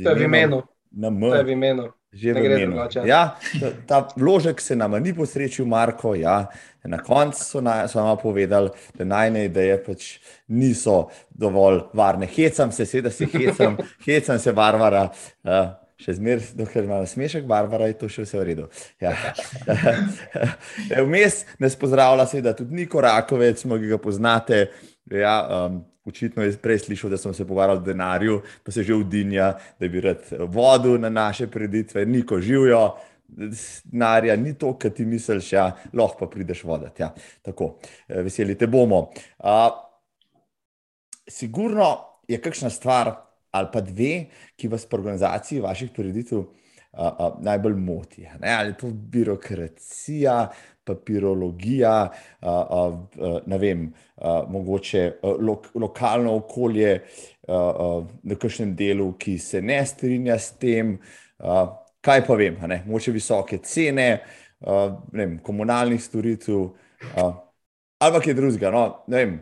S6: To je v imenu.
S1: Na M.
S6: To je v imenu.
S1: Že v imenu. Ja, ta, ta vložek se nam ni posrečil, Marko. Ja. Na koncu so, so nam povedali, da najne ideje pač niso dovolj varne. Hecam se, seveda se hecam, [laughs] hecam se, Barbara. Uh, še zmeraj, dokler ima smešek, Barbara, je to še vse v redu. Ja. [laughs] Vmes nas pozdravlja, seveda tudi Niko Rakovec, ki ga poznate. Ja, um, Očitno je prej slišal, da smo se pogovarjali o denarju, pa se že vdinja, da bi rad vodil na naše preditve, niko živijo, denarja ni to, kar ti misliš, ja, lahko pa prideš voditi. Ja. Tako, eh, veseli te bomo. Uh, sigurno je kakšna stvar ali pa dve, ki vas pri organizaciji vaših preditev uh, uh, najbolj moti. Ne? Ali je to birokracija, papirologija, ne vem mogoče uh, lo lokalno okolje na kakšnem delu, ki se ne strinja s tem, kaj pa vem, moče visoke cene, uh, vem, komunalnih storitev, ali pa kaj drugega. No, ne vem,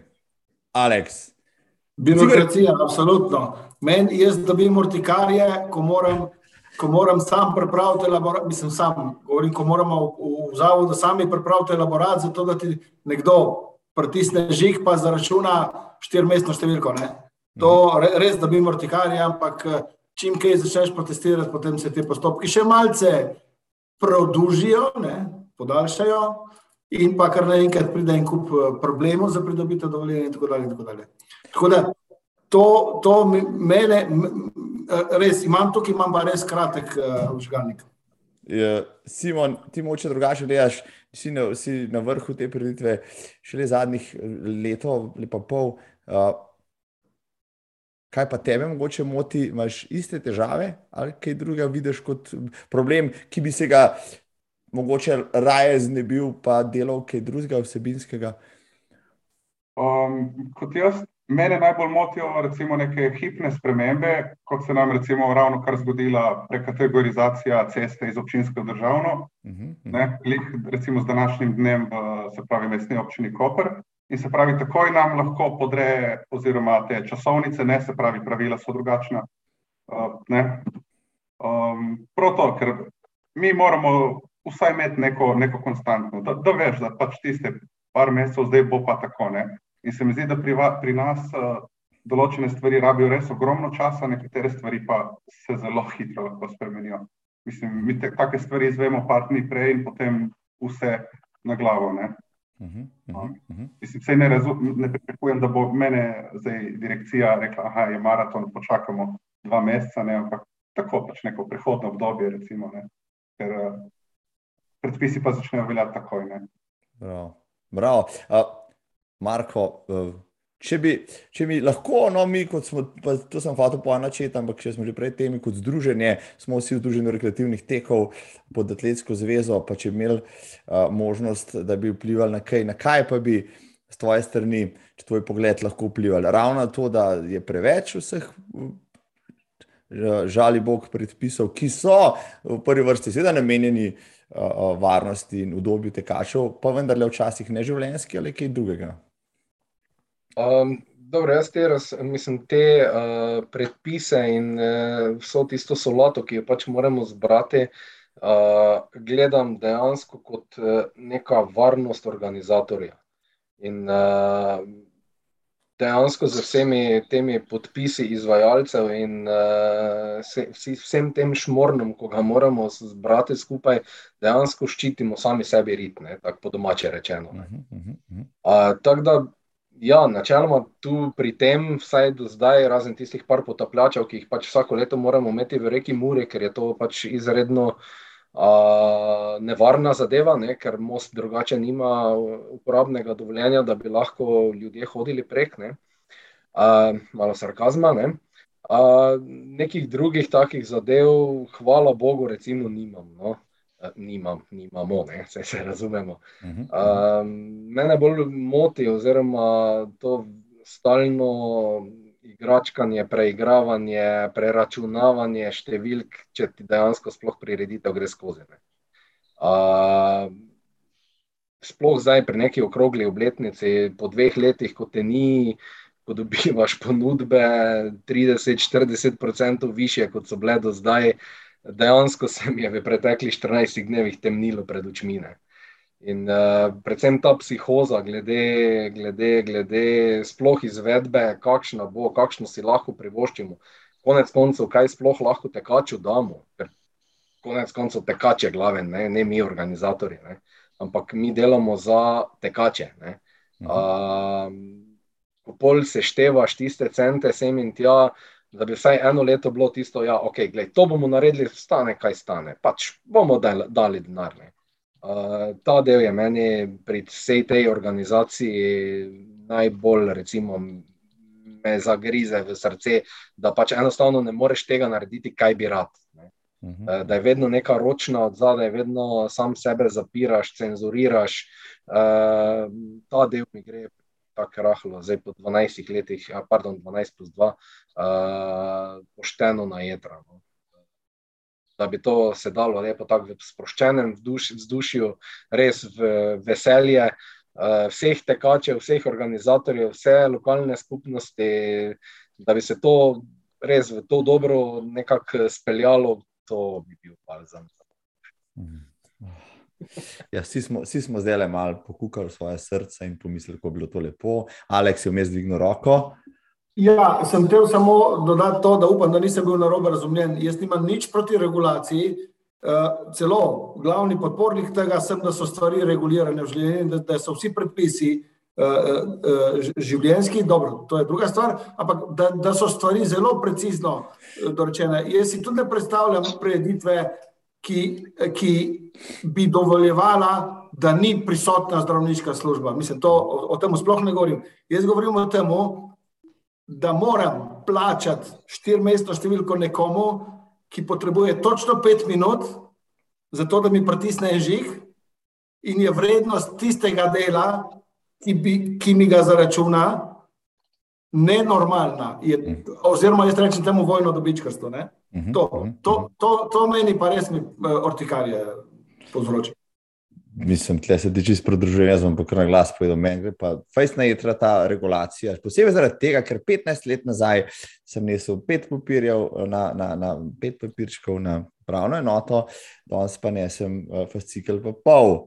S1: Aleks.
S4: Birokracija, absolutno. Meni, jaz dobim urtikarje, ko moram, ko moram sam pripraviti elaborat, mislim, sam, govorim, ko moramo v, v zavodu sami pripraviti elaborat, zato da ti nekdo pritisne žig, pa zaračuna štirmestno številko. Ne? To res dobim urtikarje, ampak čim kaj začneš protestirati, potem se ti postopki še malce produžijo, ne, podaljšajo, in pa kar naenkrat pride en kup eh, problemov za pridobitev dovoljenja, in tako dalje. In tako dalje. Tako da to, to mene, eh, res imam tukaj, imam pa res kratek užgalnik.
S1: Uh, Simon, ti moče drugače gledaš, si na, si na vrhu te preditve, šele zadnjih leto, lepa pol. Uh, kaj pa tebe mogoče moti, imaš iste težave ali kaj drugega vidiš kot problem, ki bi se ga mogoče raje znebil, pa delal kaj drugega vsebinskega?
S2: Um, kot jaz, mene najbolj motijo recimo neke hipne spremembe, kot se nam recimo ravno kar zgodila prekategorizacija ceste iz občinske v državno, uh -huh, uh -huh. ne, lih, recimo z današnjim dnem v, se pravi, mestni občini Koper. In se pravi, takoj nam lahko podre, oziroma te časovnice, ne se pravi, pravila so drugačna. Uh, um, Prav to, ker mi moramo vsaj imeti neko, neko konstantno, da, da veš, da pač tiste par mesecev zdaj bo pa tako. Ne? In se mi zdi, da pri, pri nas uh, določene stvari rabijo res ogromno časa, nekatere stvari pa se zelo hitro lahko spremenijo. Mislim, mi te, take stvari izvemo par dni prej in potem vse na glavo. Ne? Uh -huh, uh -huh, uh -huh. Mislim, ne, ne pričakujem, da bo mene zdaj direkcija rekla, da je maraton, počakamo dva meseca, ne, ampak tako pač neko prehodno obdobje, recimo, ne, ker uh, predpisi pa začnejo veljati takoj.
S1: Bravo. Bravo. Uh, Marko, uh, Če bi, če bi lahko, no, mi, kot smo, pa, to sem hotel po načetu, ampak če smo že pred temi kot združenje, smo vsi združeni rekreativnih tekov pod Atletsko zvezo, pa če bi imeli uh, možnost, da bi vplivali na kaj, na kaj pa bi z tvoje strani, če tvoj pogled lahko vplivali. Ravno to, da je preveč vseh. Žali Bog predpisov, ki so v prvi vrsti seveda namenjeni uh, varnosti in udobju tekačev, pa vendarle včasih neživljenjski ali kaj drugega.
S6: Um, dobro, jaz te, raz, mislim, te uh, predpise in uh, vso tisto solato, ki jo pač moramo zbrati, uh, gledam dejansko kot uh, neka varnost organizatorja. In uh, dejansko z vsemi temi podpisi izvajalcev in uh, se, vsi, vsem tem šmornom, ko ga moramo zbrati skupaj, dejansko ščitimo sami sebi ritme, tako po domače rečeno. Uh, tako da Ja, načeloma tu pri tem, vsaj do zdaj, razen tistih par potapljačev, ki jih pač vsako leto moramo imeti v reki Muri, ker je to pač izredno uh, nevarna zadeva, ne? ker most drugače nima uporabnega dovoljenja, da bi lahko ljudje hodili prek. Ne? Uh, malo sarkazma. Ne? Uh, nekih drugih takih zadev, hvala Bogu, recimo, nimam. No? Nimam, nimamo, ne, vse se razumemo. Um, mene bolj moti, oziroma to stalno igračkanje, preigravanje, preračunavanje številk, če ti dejansko sploh prireditev gre skozi. Uh, sploh zdaj pri neki okrogli obletnici, po dveh letih, ko te ni. Ko dobivaš ponudbe 30-40% više, kot so bile do zdaj, uh, dejansko se mi je v preteklih 14 dnevih temnilo pred očmi. In uh, predvsem ta psihoza, glede, glede, glede sploh izvedbe, kakšna bo, kakšno si lahko privoščimo, konec koncev, kaj sploh lahko tekaču damo. Ker konec koncev tekače glave, ne, ne mi organizatori, ne. ampak mi delamo za tekače. Uh, ko pol seštevaš tiste cente, sem in tja, da bi vsaj eno leto bilo tisto, ja, okay, to bomo naredili, stane, kaj stane. Pač bomo dali, dali denar. Uh, ta del je meni pri vsej tej organizaciji najbolj, recimo, me zagrize v srce, da pač enostavno ne moreš tega narediti, kaj bi rad. Uh, da je vedno neka ročna od zadaj, vedno sam sebe zapiraš, cenzuriraš. Uh, ta del mi gre tako rahlo, zdaj po 12 letih, a, pardon, 12 plus 2, uh, pošteno na jedra. No. da bi to se dalo lepo tako v sproščenem vzdušju, res v veselje uh, vseh tekačev, vseh organizatorjev, vse lokalne skupnosti, da bi se to res v to dobro nekako speljalo, to bi bil balzam.
S1: Ja, vsi, smo, vsi smo zdaj malo pokukali svoje srce in pomislili, kako je bilo to lepo. Aleks je vmes dvignil roko.
S4: Ja, sem hotel samo dodati to, da upam, da nisem bil narobe razumljen. Jaz nimam nič proti regulaciji. Uh, celo glavni podpornik tega sem, da so stvari regulirane v življenju, da, da so vsi predpisi uh, uh, življenjski, dobro, to je druga stvar, ampak da, da so stvari zelo precizno dorečene. Jaz si tudi ne predstavljam preditve, ki, ki bi dovoljevala, da ni prisotna zdravniška služba. Mislim, to, o, o tem sploh ne govorim. Jaz govorim o tem, da moram plačati štirmestno številko nekomu, ki potrebuje točno pet minut, zato da mi pritisne žig, in je vrednost tistega dela, ki, bi, ki mi ga zaračuna, nenormalna. Je, oziroma, jaz rečem temu vojno dobičkarstvo. Mhm, to, mhm, to, mhm. to, to meni pa res mi eh, ortikarje povzroča
S1: mislim, tle se ti čisto pridružujem, jaz pa kar na glas povedal, meni gre pa fajsna jedra ta regulacija. Posebej zaradi tega, ker 15 let nazaj sem nesel pet papirjev, na, na, na pet papirčkov na pravno enoto, danes pa nesem uh, fascikel pa pol.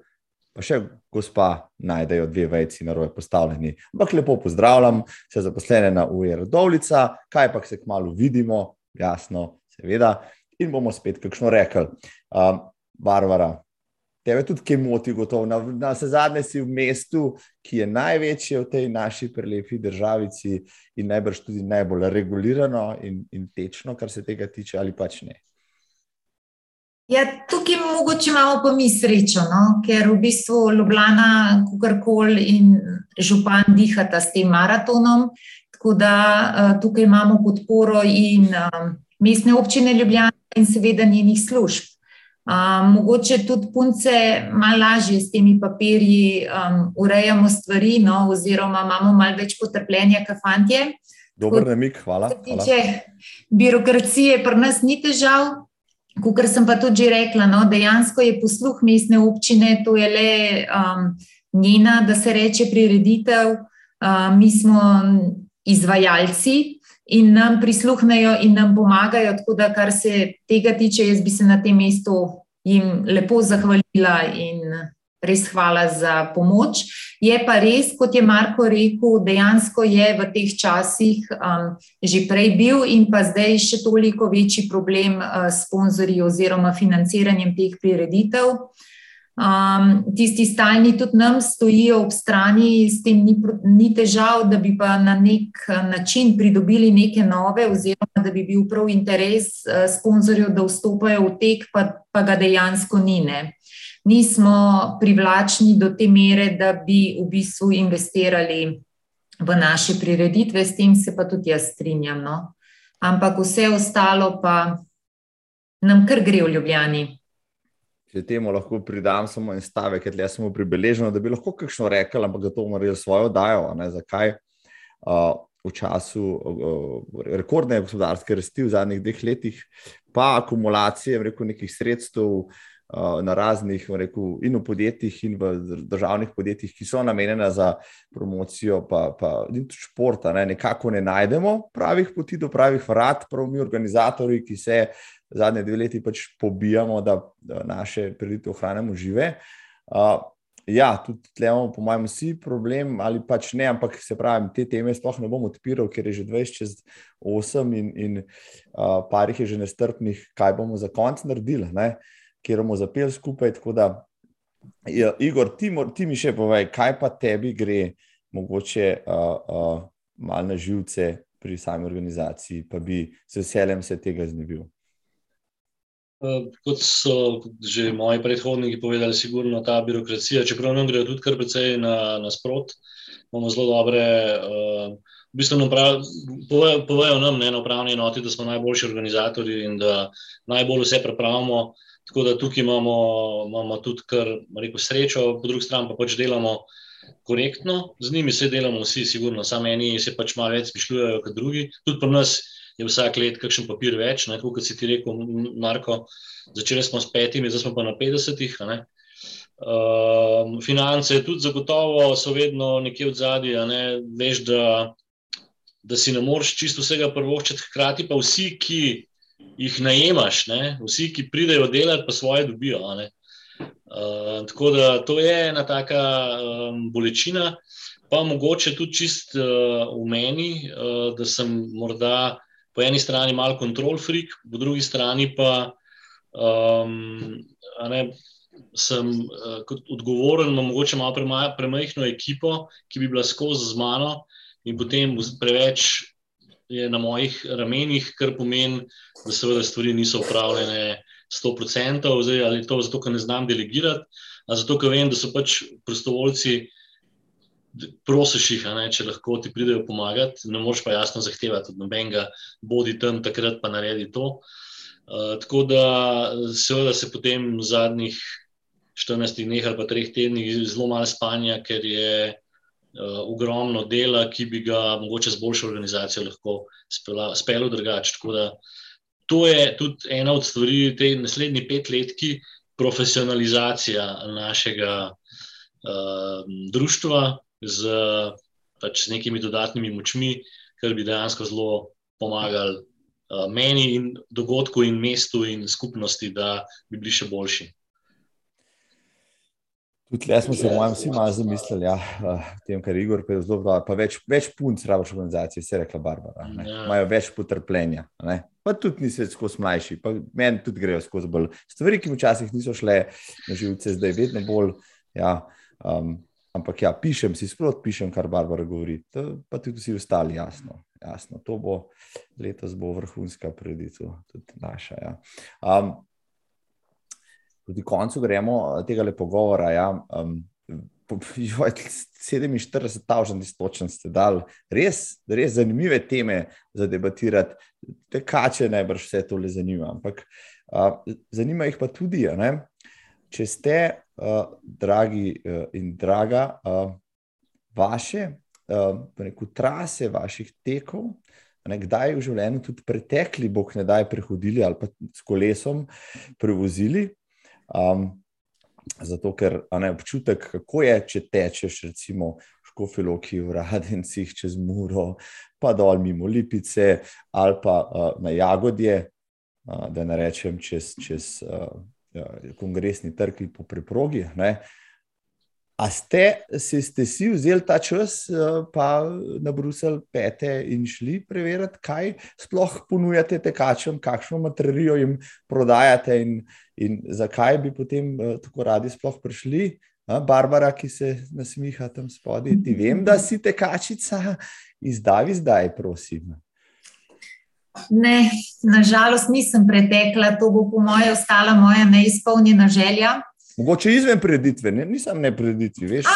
S1: Pa še gospa najdejo dve vejci na roje postavljeni. Ampak lepo pozdravljam, se zaposlene na UR Dovlica, kaj pa se kmalo vidimo, jasno, seveda, in bomo spet kakšno rekli. Um, Barbara, Tebe tudi kaj moti, gotovo. Na, na vse zadnje si v mestu, ki je največje v tej naši prelepi državici in najbrž tudi najbolj regulirano in, in tečno, kar se tega tiče, ali pač ne.
S3: Ja, tukaj mogoče imamo pa mi srečo, no? ker v bistvu Ljubljana, kakorkoli in župan dihata s tem maratonom. Tako da uh, tukaj imamo podporo in uh, mestne občine Ljubljana in seveda njenih služb mogoče tudi punce malo lažje s temi papirji um, urejamo stvari, no, oziroma imamo malo več potrpljenja, kot fantje.
S1: Dober namik, hvala.
S3: Tiče birokracije, pri nas ni težav. Kar sem pa tudi rekla, no, dejansko je posluh mestne občine, to je le um, njena, da se reče, prireditev. Uh, mi smo izvajalci, in nam prisluhnejo in nam pomagajo. Tako da, kar se tega tiče, jaz bi se na tem mestu jim lepo zahvalila in res hvala za pomoč. Je pa res, kot je Marko rekel, dejansko je v teh časih um, že prej bil in pa zdaj še toliko večji problem uh, s sponzorji oziroma financiranjem teh prireditev. Um, tisti stalni tudi nam stojijo ob strani, s tem ni, ni težav, da bi pa na nek način pridobili neke nove, oziroma da bi bil prav interes uh, sponzorjev, da vstopajo v tek, pa, pa ga dejansko ni. Ne. Nismo privlačni do te mere, da bi v bistvu investirali v naše prireditve, s tem se pa tudi jaz strinjam. No. Ampak vse ostalo pa nam kar gre v Ljubljani.
S1: Če temu lahko pridam samo en stavek, ker le smo pribeleženi, da bi lahko kakšno rekel, ampak da to morajo svojo dajo. Zakaj? Uh, v času uh, rekordne gospodarske rasti v zadnjih dveh letih, pa akumulacije rekel, nekih sredstev uh, na raznih, rekel, in v podjetjih, in v državnih podjetjih, ki so namenjena za promocijo, pa, pa tudi športa, ne, nekako ne najdemo pravih poti do pravih vrat, prav mi organizatori, ki se zadnje dve leti pač pobijamo, da, da naše prireditve ohranjamo žive. Uh, ja, tudi tle imamo, po mojem, vsi problem, ali pač ne, ampak se pravi, te teme sploh ne bom odpiral, ker je že 20 čez 8 in, in uh, parih je že nestrpnih, kaj bomo za konc naredili, ne? kjer bomo zapeli skupaj. Tako da, ja, Igor, ti, ti mi še povej, kaj pa tebi gre, mogoče uh, uh, malo na živce pri sami organizaciji, pa bi se veseljem se tega znebil.
S5: Eh, kot so že moji predhodniki povedali, sigurno ta birokracija, čeprav nam gre tudi kar precej na, na sprot, imamo zelo dobre. Uh, v bistvu nam prav, povejo, povejo nam ne, na upravni enoti, da smo najboljši organizatori in da najbolj vse prepravimo. Tako da tukaj imamo, imamo tudi kar rekel, srečo, po drugi strani pa pač delamo korektno, z njimi se delamo vsi, sigurno, samo eni se pač malo več spišljujejo kot drugi. Tudi pri nas je vsak let kakšen papir več, kot si ti rekel, Marko. Začeli smo s petimi, zdaj smo pa na 50-ih. Um, finance, tudi zagotovo, so vedno nekje v zadnji. Ne? Veš, da, da si ne moreš čisto vsega prvoščiti, hkrati pa vsi, ki jih najemaš, ne? vsi, ki pridejo delati, pa svoje dobijo. Uh, tako da to je ena taka um, bolečina, pa mogoče tudi čist uh, v meni, uh, da sem morda po eni strani malo kontrol freak, po drugi strani pa. Um, sem uh, kot odgovoren, imam morda malo premajhno ekipo, ki bi bila skozi z mano, in potem preveč je na mojih ramenih, kar pomeni, da seveda stvari niso upravljene 100%, zdaj, ali to zato, ker ne znam delegirati, ali zato, ker vem, da so pač prostovoljci. Prosiš jih, ne, če lahko ti pridejo pomagati, ne moreš pa jasno zahtevati od nobenega, bodi tam takrat, pa naredi to. Uh, tako da, seveda, se potem v zadnjih 14 dneh ali pa 3 tednih zelo malo spanja, ker je uh, ogromno dela, ki bi ga mogoče z boljšo organizacijo lahko speljal drugače. Tako da to je tudi ena od stvari, te naslednji pet letki, profesionalizacija našega uh, društva z pač nekimi dodatnimi močmi, kar bi dejansko zelo pomagali. Meni in dogodku, in mestu, in skupnosti, da bi bili še boljši.
S1: Tudi tukaj smo se, mojem, vsi malo zamislili ja, tem, kar je Igor povedal, zelo dobro. Pa več, več punc rabiš v organizaciji, se je rekla Barbara. Ja. Imajo več potrpljenja. Ne? Pa tudi nisi več skozi mlajši, pa meni tudi grejo skozi bolj. Stvari, ki včasih niso šle na živce, zdaj vedno bolj. Ja, um, ampak ja, pišem si, sprot pišem, kar Barbara govori. Pa tudi vsi ostali, jasno. jasno. To bo letos bo vrhunska preditev, tudi naša. Ja. Um, proti koncu gremo tega lepo govora. Ja, um, 47 tavžen istočen ste dali, res, res zanimive teme za debatirati, te kače najbrž vse to le zanima. Ampak uh, zanima jih pa tudi, ne? če ste, uh, dragi uh, in draga, uh, vaše, uh, rekel, trase vaših tekov. Kdaj v življenju tudi pretekli, bog ne daj, prehodili ali pa s kolesom prevozili, Um, zato, ker ne občutek, kako je, če tečeš, recimo, škofiloki v Radencih čez Muro, pa dol mimo Lipice ali pa uh, na Jagodje, uh, da ne rečem čez, čez uh, kongresni trg po preprogi. Ne? A ste, si, ste si vzeli ta čas, pa na Bruselj pete in šli preveriti, kaj sploh ponujate tekačem, kakšno materijo jim prodajate in, in zakaj bi potem tako radi sploh prišli. Barbara, ki se nasmiha tam spodaj, ti vem, da si tekačica, izdavi zdaj, prosim.
S3: Ne, nažalost nisem pretekla, to bo po mojem ostala moja neizpolnjena želja.
S1: Mogoče izven prireditve, ne, nisem ne prireditvi, veš?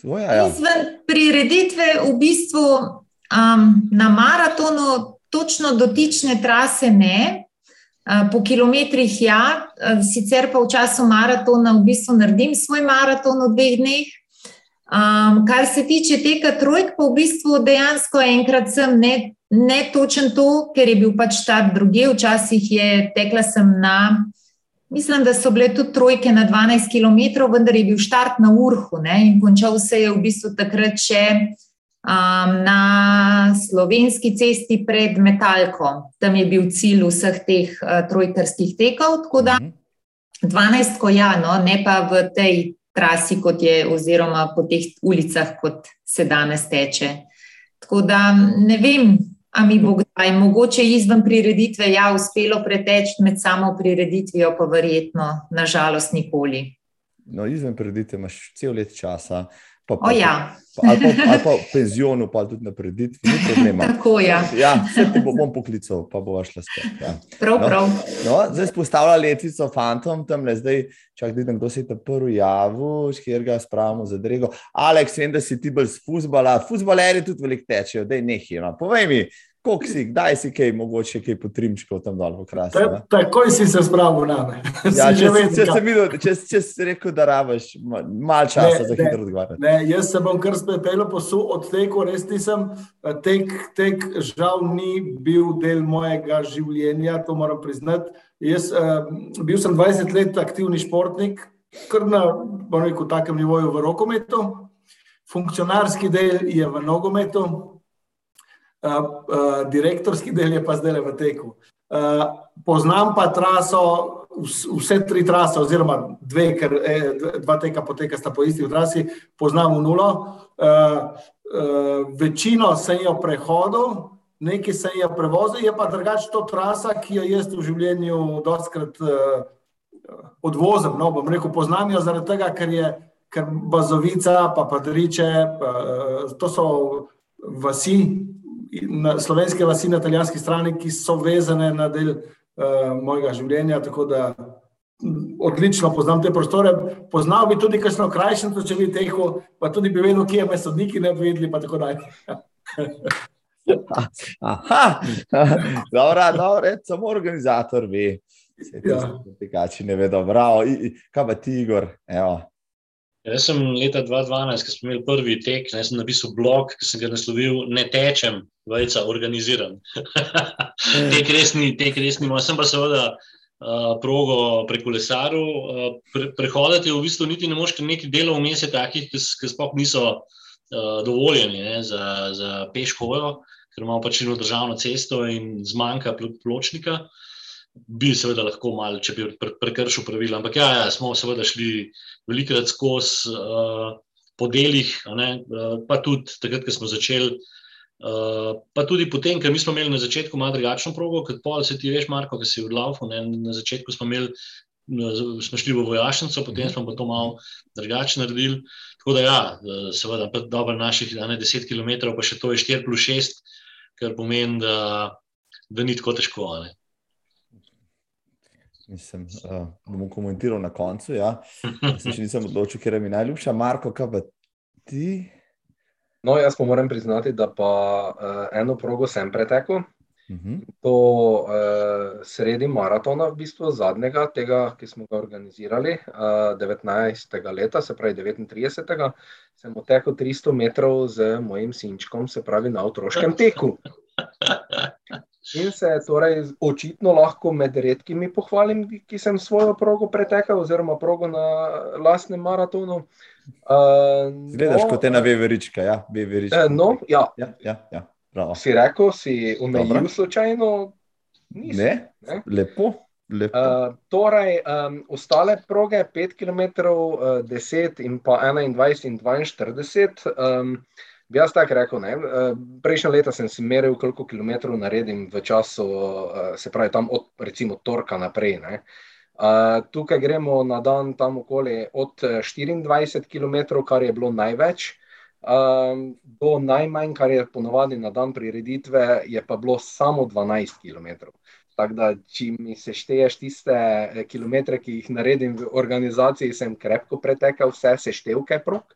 S3: Tvoja, ja. Izven prireditve, v bistvu um, na maratonu, točno dotične trase ne, uh, po kilometrih ja, uh, sicer pa v času maratona v bistvu naredim svoj maraton v dveh dneh. Um, kar se tiče tega trojk, pa v bistvu dejansko enkrat sem ne, ne točen to, ker je bil pač ta druge, včasih je tekla sem na. Mislim, da so bile tudi trojke na 12 km, vendar je bil štart na Urhu ne, in končal se je v bistvu takrat še um, na slovenski cesti pred Metalko. Tam je bil cilj vseh teh uh, trojkarskih tekov. Tako da 12, mhm. ko ja, no, ne pa v tej trasi, kot je, oziroma po teh ulicah, kot se danes teče. Tako da ne vem, A mi bo kdaj, mogoče izven prireditve, ja, uspelo preteči med samo prireditvijo, pa verjetno, nažalost, nikoli.
S1: No, izven prireditve imaš cel let časa,
S3: pa, pa, ja.
S1: pa, ali, pa, ali pa v penzionu, pa tudi na preditvi, ni problema. [laughs]
S3: Tako, ja.
S1: ja, vse ti bo, bom poklical, pa bo šla spet. Ja.
S3: Prav,
S1: no,
S3: prav.
S1: No, zdaj spostavlja letvico fantom, tam le zdaj, čak vidim, kdo se je ta prvi javil, škjer ga spravimo za drego. Aleks, vem, da si ti bolj z fuzbala, fuzbaleri tudi veliko tečejo, da je nehi. No. Povej mi, Kako si, kdaj si kaj, mogoče kaj potrimčkov tam dol v kraju?
S4: Takoj si se spravil na me. [laughs]
S1: Ja, če, če, če, če, če si rekel, da rabaš malo časa ne, za hitro odgovarjati.
S4: Ne, jaz se bom kar s pepelo posu, od tega res nisem. Tek, tek žal ni bil del mojega življenja, to moram priznati. Jaz uh, bil sem 20 let aktivni športnik, kar na rekel, takem nivoju v rokometu. Funkcionarski del je v nogometu, uh, direktorski del je pa zdaj v teku. Uh, poznam pa traso vse tri trase, oziroma dve, ker e, dva teka poteka sta po isti trasi, poznamo nulo. Uh, večino se je prehodil, nekaj se je prevozil, je pa drugače to trasa, ki jo jaz v življenju dostkrat uh, odvozim. No, bom rekel, poznam jo zaradi tega, ker je ker Bazovica, pa Padriče, pa, to so vasi, na, slovenske vasi na italijanski strani, ki so vezane na del uh, mojega življenja. Tako da odlično poznam te prostore. Poznal bi tudi kakšno krajšnico, če bi teho, pa tudi bi vedel, kje me sodniki ne bi videli. [laughs]
S1: Aha, [laughs] dobro, dobro, samo organizator ve. Ja. Tekači ne vedo, bravo. Kaj pa ti, Igor? Evo.
S5: Jaz sem leta 2012, ko smo imeli prvi tek, ne, sem napisal blog, ki sem ga naslovil: Ne tečem, vajca, organiziran. [laughs] tek res ni, tek res ni. Sem pa seveda uh, progo prekolesaru. Uh, pre, prehoditi v bistvu niti ne moš, ker neki delov vmes je takih, ki, ki sploh niso uh, dovoljeni ne, za, za peš hojo, ker imamo pač eno državno cesto in zmanjka pločnika. Uh, bi seveda lahko malo, če bi prekršil pravila. Ampak ja, ja, smo seveda šli velikrat skozi uh, po delih, uh, pa tudi takrat, ko smo začeli. Uh, pa tudi potem, ker smo imeli na začetku malo drugačno progo, kot pol, se ti veš, Marko, ki si v Laufu. Na začetku smo, imeli, smo šli v vojašnico, potem smo pa to malo drugače naredili. Tako da, ja, seveda, dobro naših 10 km, pa še to je 4 plus 6, kar pomeni, da, da ni tako težko. Ne?
S1: Mislim, uh, bom komentiral na koncu. Ja. [laughs] Se še nisem odločil, ker je mi najljubša, Marko, kaj pa ti?
S6: No, jaz pa moram priznati, da pa uh, eno progo sem pretekel. Uh mhm. -huh. To uh, sredi maratona, v bistvu zadnjega, tega, ki smo ga organizirali, uh, 19. leta, se pravi 39. sem otekel 300 metrov z mojim sinčkom, se pravi na otroškem teku. [laughs] In se torej očitno lahko med redkimi pohvalim, ki sem svojo progo pretekel, oziroma progo na lastnem maratonu.
S1: Uh, Gledaš no, kot ena veverička. Ja, veverička.
S6: Uh, no, ja.
S1: Ja, ja, ja,
S6: si rekel, si umejil slučajno?
S1: Nisem, ne, ne, lepo. lepo.
S6: Uh, torej, um, ostale proge, 5 km, uh, 10 in pa 21 in 42. Um, Bi jaz tako rekel. Ne? Eh, prejšnje leta sem si meril, koliko kilometrov naredim v času, eh, se pravi, tam od recimo torka naprej. Ne? Uh, tukaj gremo na dan tam okoli od 24 km, kar je bilo največ, um, do najmanj, kar je ponovadi na dan prireditve, je pa bilo samo 12 km. Tako da, če mi sešteješ tiste kilometre, ki jih naredim v organizaciji, sem krepko pretekel vse seštevke prok.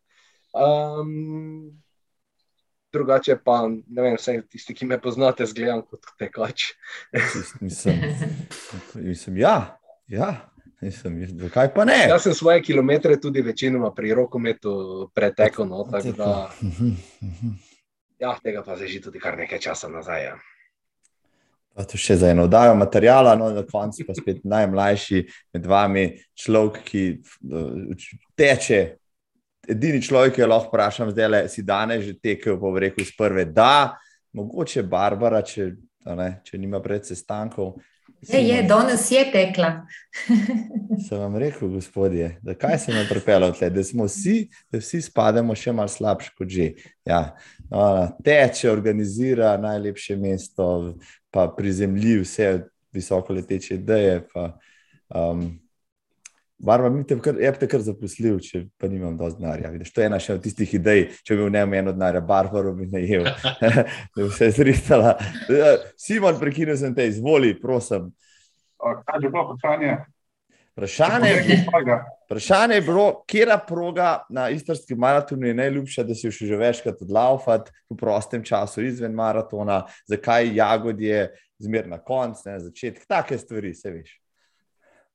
S6: Um, drugače pa ne vem, vse tisti, ki me poznate, zgledam kot tekač.
S1: mislim, mislim, ja, ja. Mislim, zakaj pa ne?
S6: Jaz sem svoje kilometre tudi večinoma pri rokometu pretekel. No, da, ja, tega pa zdaj že tudi kar nekaj časa nazaj. Ja.
S1: Pa to še za eno oddajo materijala, no, na koncu pa spet najmlajši med vami, človek, ki uh, teče edini človek, ki jo lahko vprašam, zdaj le si danes že tekel, v reku iz prve, da, mogoče Barbara, če, ne, če nima pred sestankov.
S3: Je, je, danes je tekla. [laughs]
S1: sem vam rekel, gospodje, da kaj se nam pripelo tle, da smo vsi, da vsi spademo še malo slabše kot že. Ja, no, teče, organizira najlepše mesto, pa prizemljiv vse visoko leteče ideje. Pa, um, Barva, mi te kar, je te kar zaposlil, če pa nimam dovolj denarja. To je ena od tistih idej, če bi imel ne eno denarja, Barbaro bi najel, da [laughs] [laughs] bi se zristala. Simon, prekinil sem te, izvoli, prosim.
S2: Kaj je bilo vprašanje?
S1: Vprašanje, vprašanje je bilo, kera proga na istarskem maratonu je najljubša, da si jo še že večkrat odlaufati v prostem času izven maratona, zakaj jagodje zmer na konc, ne začetek, take stvari, se veš.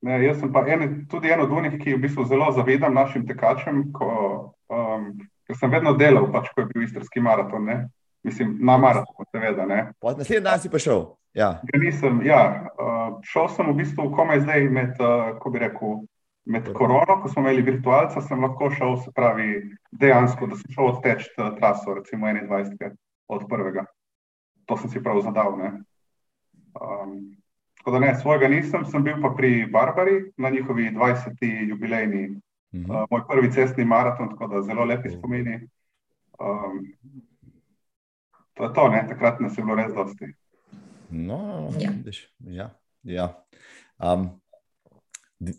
S2: Ne, jaz sem pa en, tudi en od unih, ki v bistvu zelo zavedam našim tekačem, ko, um, ker sem vedno delal, pač, ko je bil istrski maraton. Ne? Mislim, na maraton, seveda.
S1: Naslednji dan si pa šel. Ja.
S2: Ja, nisem, ja. Uh, šel sem v bistvu komaj zdaj med, uh, ko bi rekel, med korono, ko smo imeli virtualca, sem lahko šel, se pravi, dejansko, da sem šel odteč traso, recimo 21. od prvega. To sem si prav zadal. Um, tako da ne, svojega nisem, sem bil pa pri Barbari na njihovi 20. jubilejni Uh -huh. uh, moj prvi cestni maraton, tako da zelo lepi spomini. Um, to je to, ne? takrat nas je bilo res dosti.
S1: No, no, no ja. ja, ja. Um,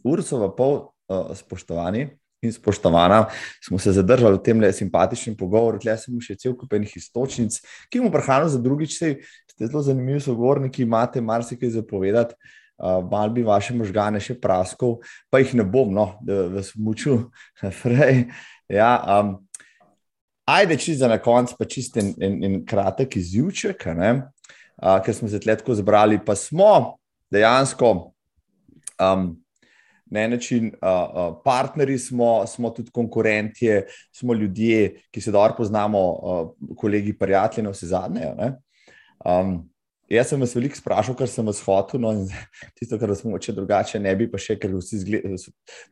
S1: Ursova pol, uh, spoštovani in spoštovana, smo se zadržali v tem le simpatičnem pogovoru, tle sem še cel kup enih istočnic, ki mu prehranil za drugič, sej ste zelo zanimivi sogovorniki, imate marsikaj zapovedati uh, malo bi vaše možgane še praskal, pa jih ne bom, no, da vas mučil. [laughs] Ja, um, ajde, če za na konec, pa čist en, en, en kratek izjivček, uh, ker smo se tletko zbrali, pa smo dejansko. Um, Na en način, uh, uh, partnerji smo, smo tudi konkurenti, smo ljudje, ki se dobro poznamo, uh, kolegi, prijatelji, vse zadnje. Um, Jaz sem vas veliko sprašal, kar sem vas hotel, no, in [laughs] tisto, kar vas moče drugače ne bi, pa še, ker vsi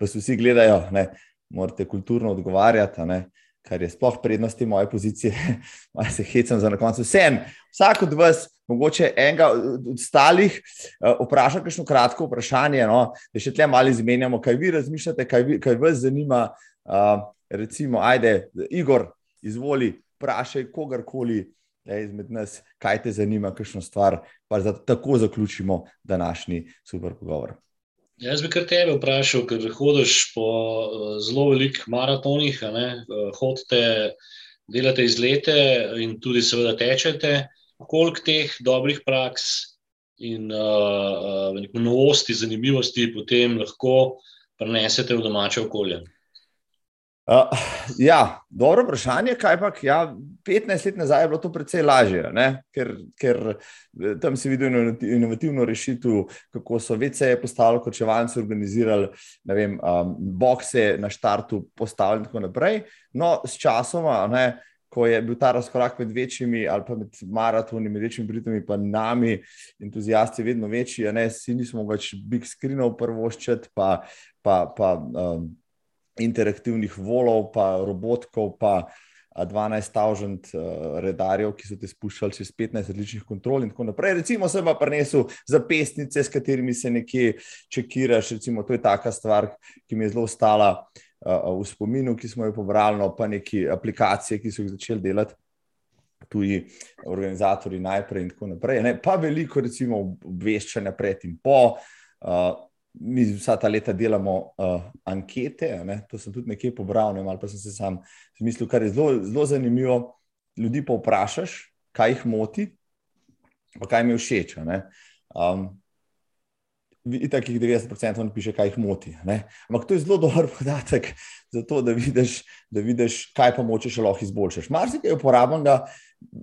S1: vas vsi gledajo, ne, morate kulturno odgovarjati, ne, kar je sploh prednosti moje pozicije. [laughs] Malo se hecam za na koncu. Vsem, vsak od vas, mogoče enega od ostalih, uh, vpraša kakšno kratko vprašanje, no, da še tle malo izmenjamo, kaj vi razmišljate, kaj, vi, kaj vas zanima. Uh, recimo, ajde, Igor, izvoli, vprašaj kogarkoli le izmed nas, kaj te zanima, kakšno stvar, pa da tako zaključimo današnji super pogovor.
S5: Jaz bi kar tebe vprašal, ker hodiš po eh, zelo velikih maratonih, eh, hodite, delate izlete in tudi, seveda, tečete. Koliko teh dobrih praks in uh, novosti, zanimivosti potem lahko prenesete v domače okolje?
S1: Uh, ja, dobro vprašanje. Kaj pa, ja, 15 let nazaj je bilo to precej lažje, ker, ker eh, tam si videl inovativno rešitev, kako so vece postavili, kot čevalci organizirali, ne vem, um, bokse na štartu postavili in tako naprej. No, s časoma, ne, ko je bil ta razkorak med večjimi ali pa med maratoni, med večjimi Britami in nami, entuzijasti, vedno večji, ne, si nismo več big screenov prvoščiti, pa. pa, pa um, interaktivnih volov, pa robotkov, pa 12.000 redarjev, ki so te spuščali čez 15 različnih kontrol in tako naprej. Recimo, sem pa prenesel zapestnice, s katerimi se nekje čekiraš. Recimo, to je taka stvar, ki mi je zelo ostala v spominu, ki smo jo pobrali, no, pa neki aplikacije, ki so jih začeli delati. Tuji organizatori najprej, in tako naprej. Ne? Pa veliko, recimo, obveščanja pred in po, uh, mi vsa ta leta delamo uh, ankete, ne? to sem tudi nekje pobral, ne? ali pa sem se sam zmislil, kar je zelo, zelo zanimivo. Ljudi pa vprašaš, kaj jih moti, pa kaj jim je všeč. Um, Tako jih 90% oni piše, kaj jih moti. Ne? Ampak to je zelo dober [laughs] podatek, zato da vidiš, da vidiš kaj pa moče še lahko izboljšati. Marsikaj je uporabnega,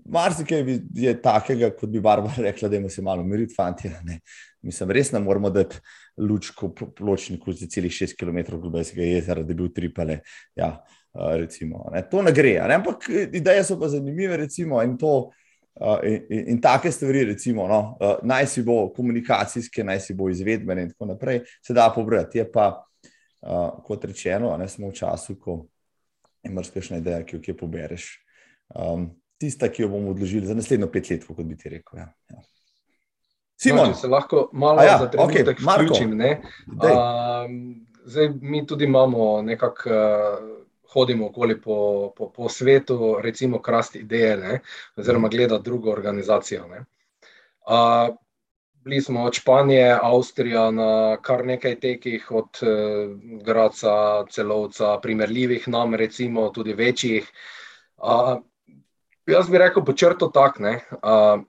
S1: marsikaj je takega, kot bi Barbara [laughs] rekla, da se malo umiriti, fanti. Mislim, res ne moramo dati lučko pločniku za celih 6 km globokega jezera, da bi bil tripale. Ja, recimo, ne. To ne gre, ne. ampak ideje so pa zanimive. Recimo, in, to, in, in, in take stvari, recimo, no, naj si bo komunikacijske, naj si bo izvedbene, in tako naprej, se da pobrati. Je pa, kot rečeno, ne smo v času, ko imaš kakšne ideje, ki jo kje pobereš. Um, tista, ki jo bomo odložili za naslednjo pet let, kot bi ti rekel. Ja. Ja.
S6: Simon, no, se lahko malo ja, za trenutek okay, vključim. Um, zdaj, mi tudi imamo nekako. Uh, Hodimo okoli po, po, po svetu, recimo, krasti ideje, ne? oziroma gledati drugo organizacijo. Uh, bili smo od Španije, Avstrija, na kar nekaj tekih, od uh, Graca, celovca, primerljivih nam, recimo tudi večjih. Uh, jaz bi rekel, počrto tak. Uh,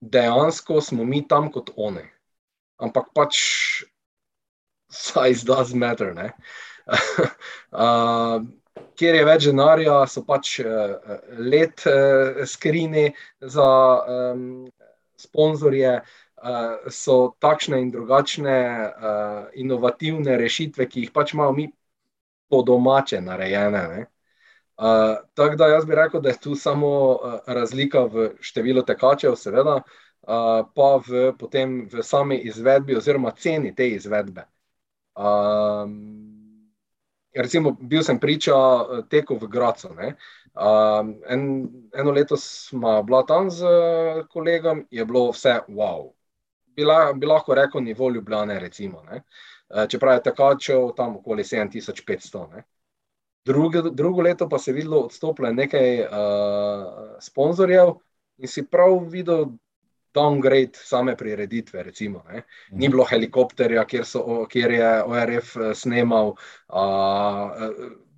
S6: dejansko smo mi tam kot one. Ampak pač size does matter. uh, [laughs] kjer je več denarja, so pač uh, let uh, skrini za um, sponzorje. Uh, so takšne in drugačne uh, inovativne rešitve, ki jih pač imamo mi po domače narejene. Uh, tako da jaz bi rekel, da je tu samo uh, razlika v številu tekačev, seveda, uh, pa v, potem v sami izvedbi oziroma ceni te izvedbe. Um, recimo, bil sem priča teku v Gracu. Um, en, eno leto smo bila tam z kolegom, je bilo vse wow. Bila, bi lahko rekel, nivo ljubljene, recimo. Ne? Čeprav je tekačev tam okoli 7500. Ne? Druge, drugo leto pa se je videlo odstopljeno nekaj uh, sponzorjev in si prav videl downgrade same prireditve. Recimo, Ni bilo helikopterja, kjer, so, kjer je ORF eh, snemal. Uh,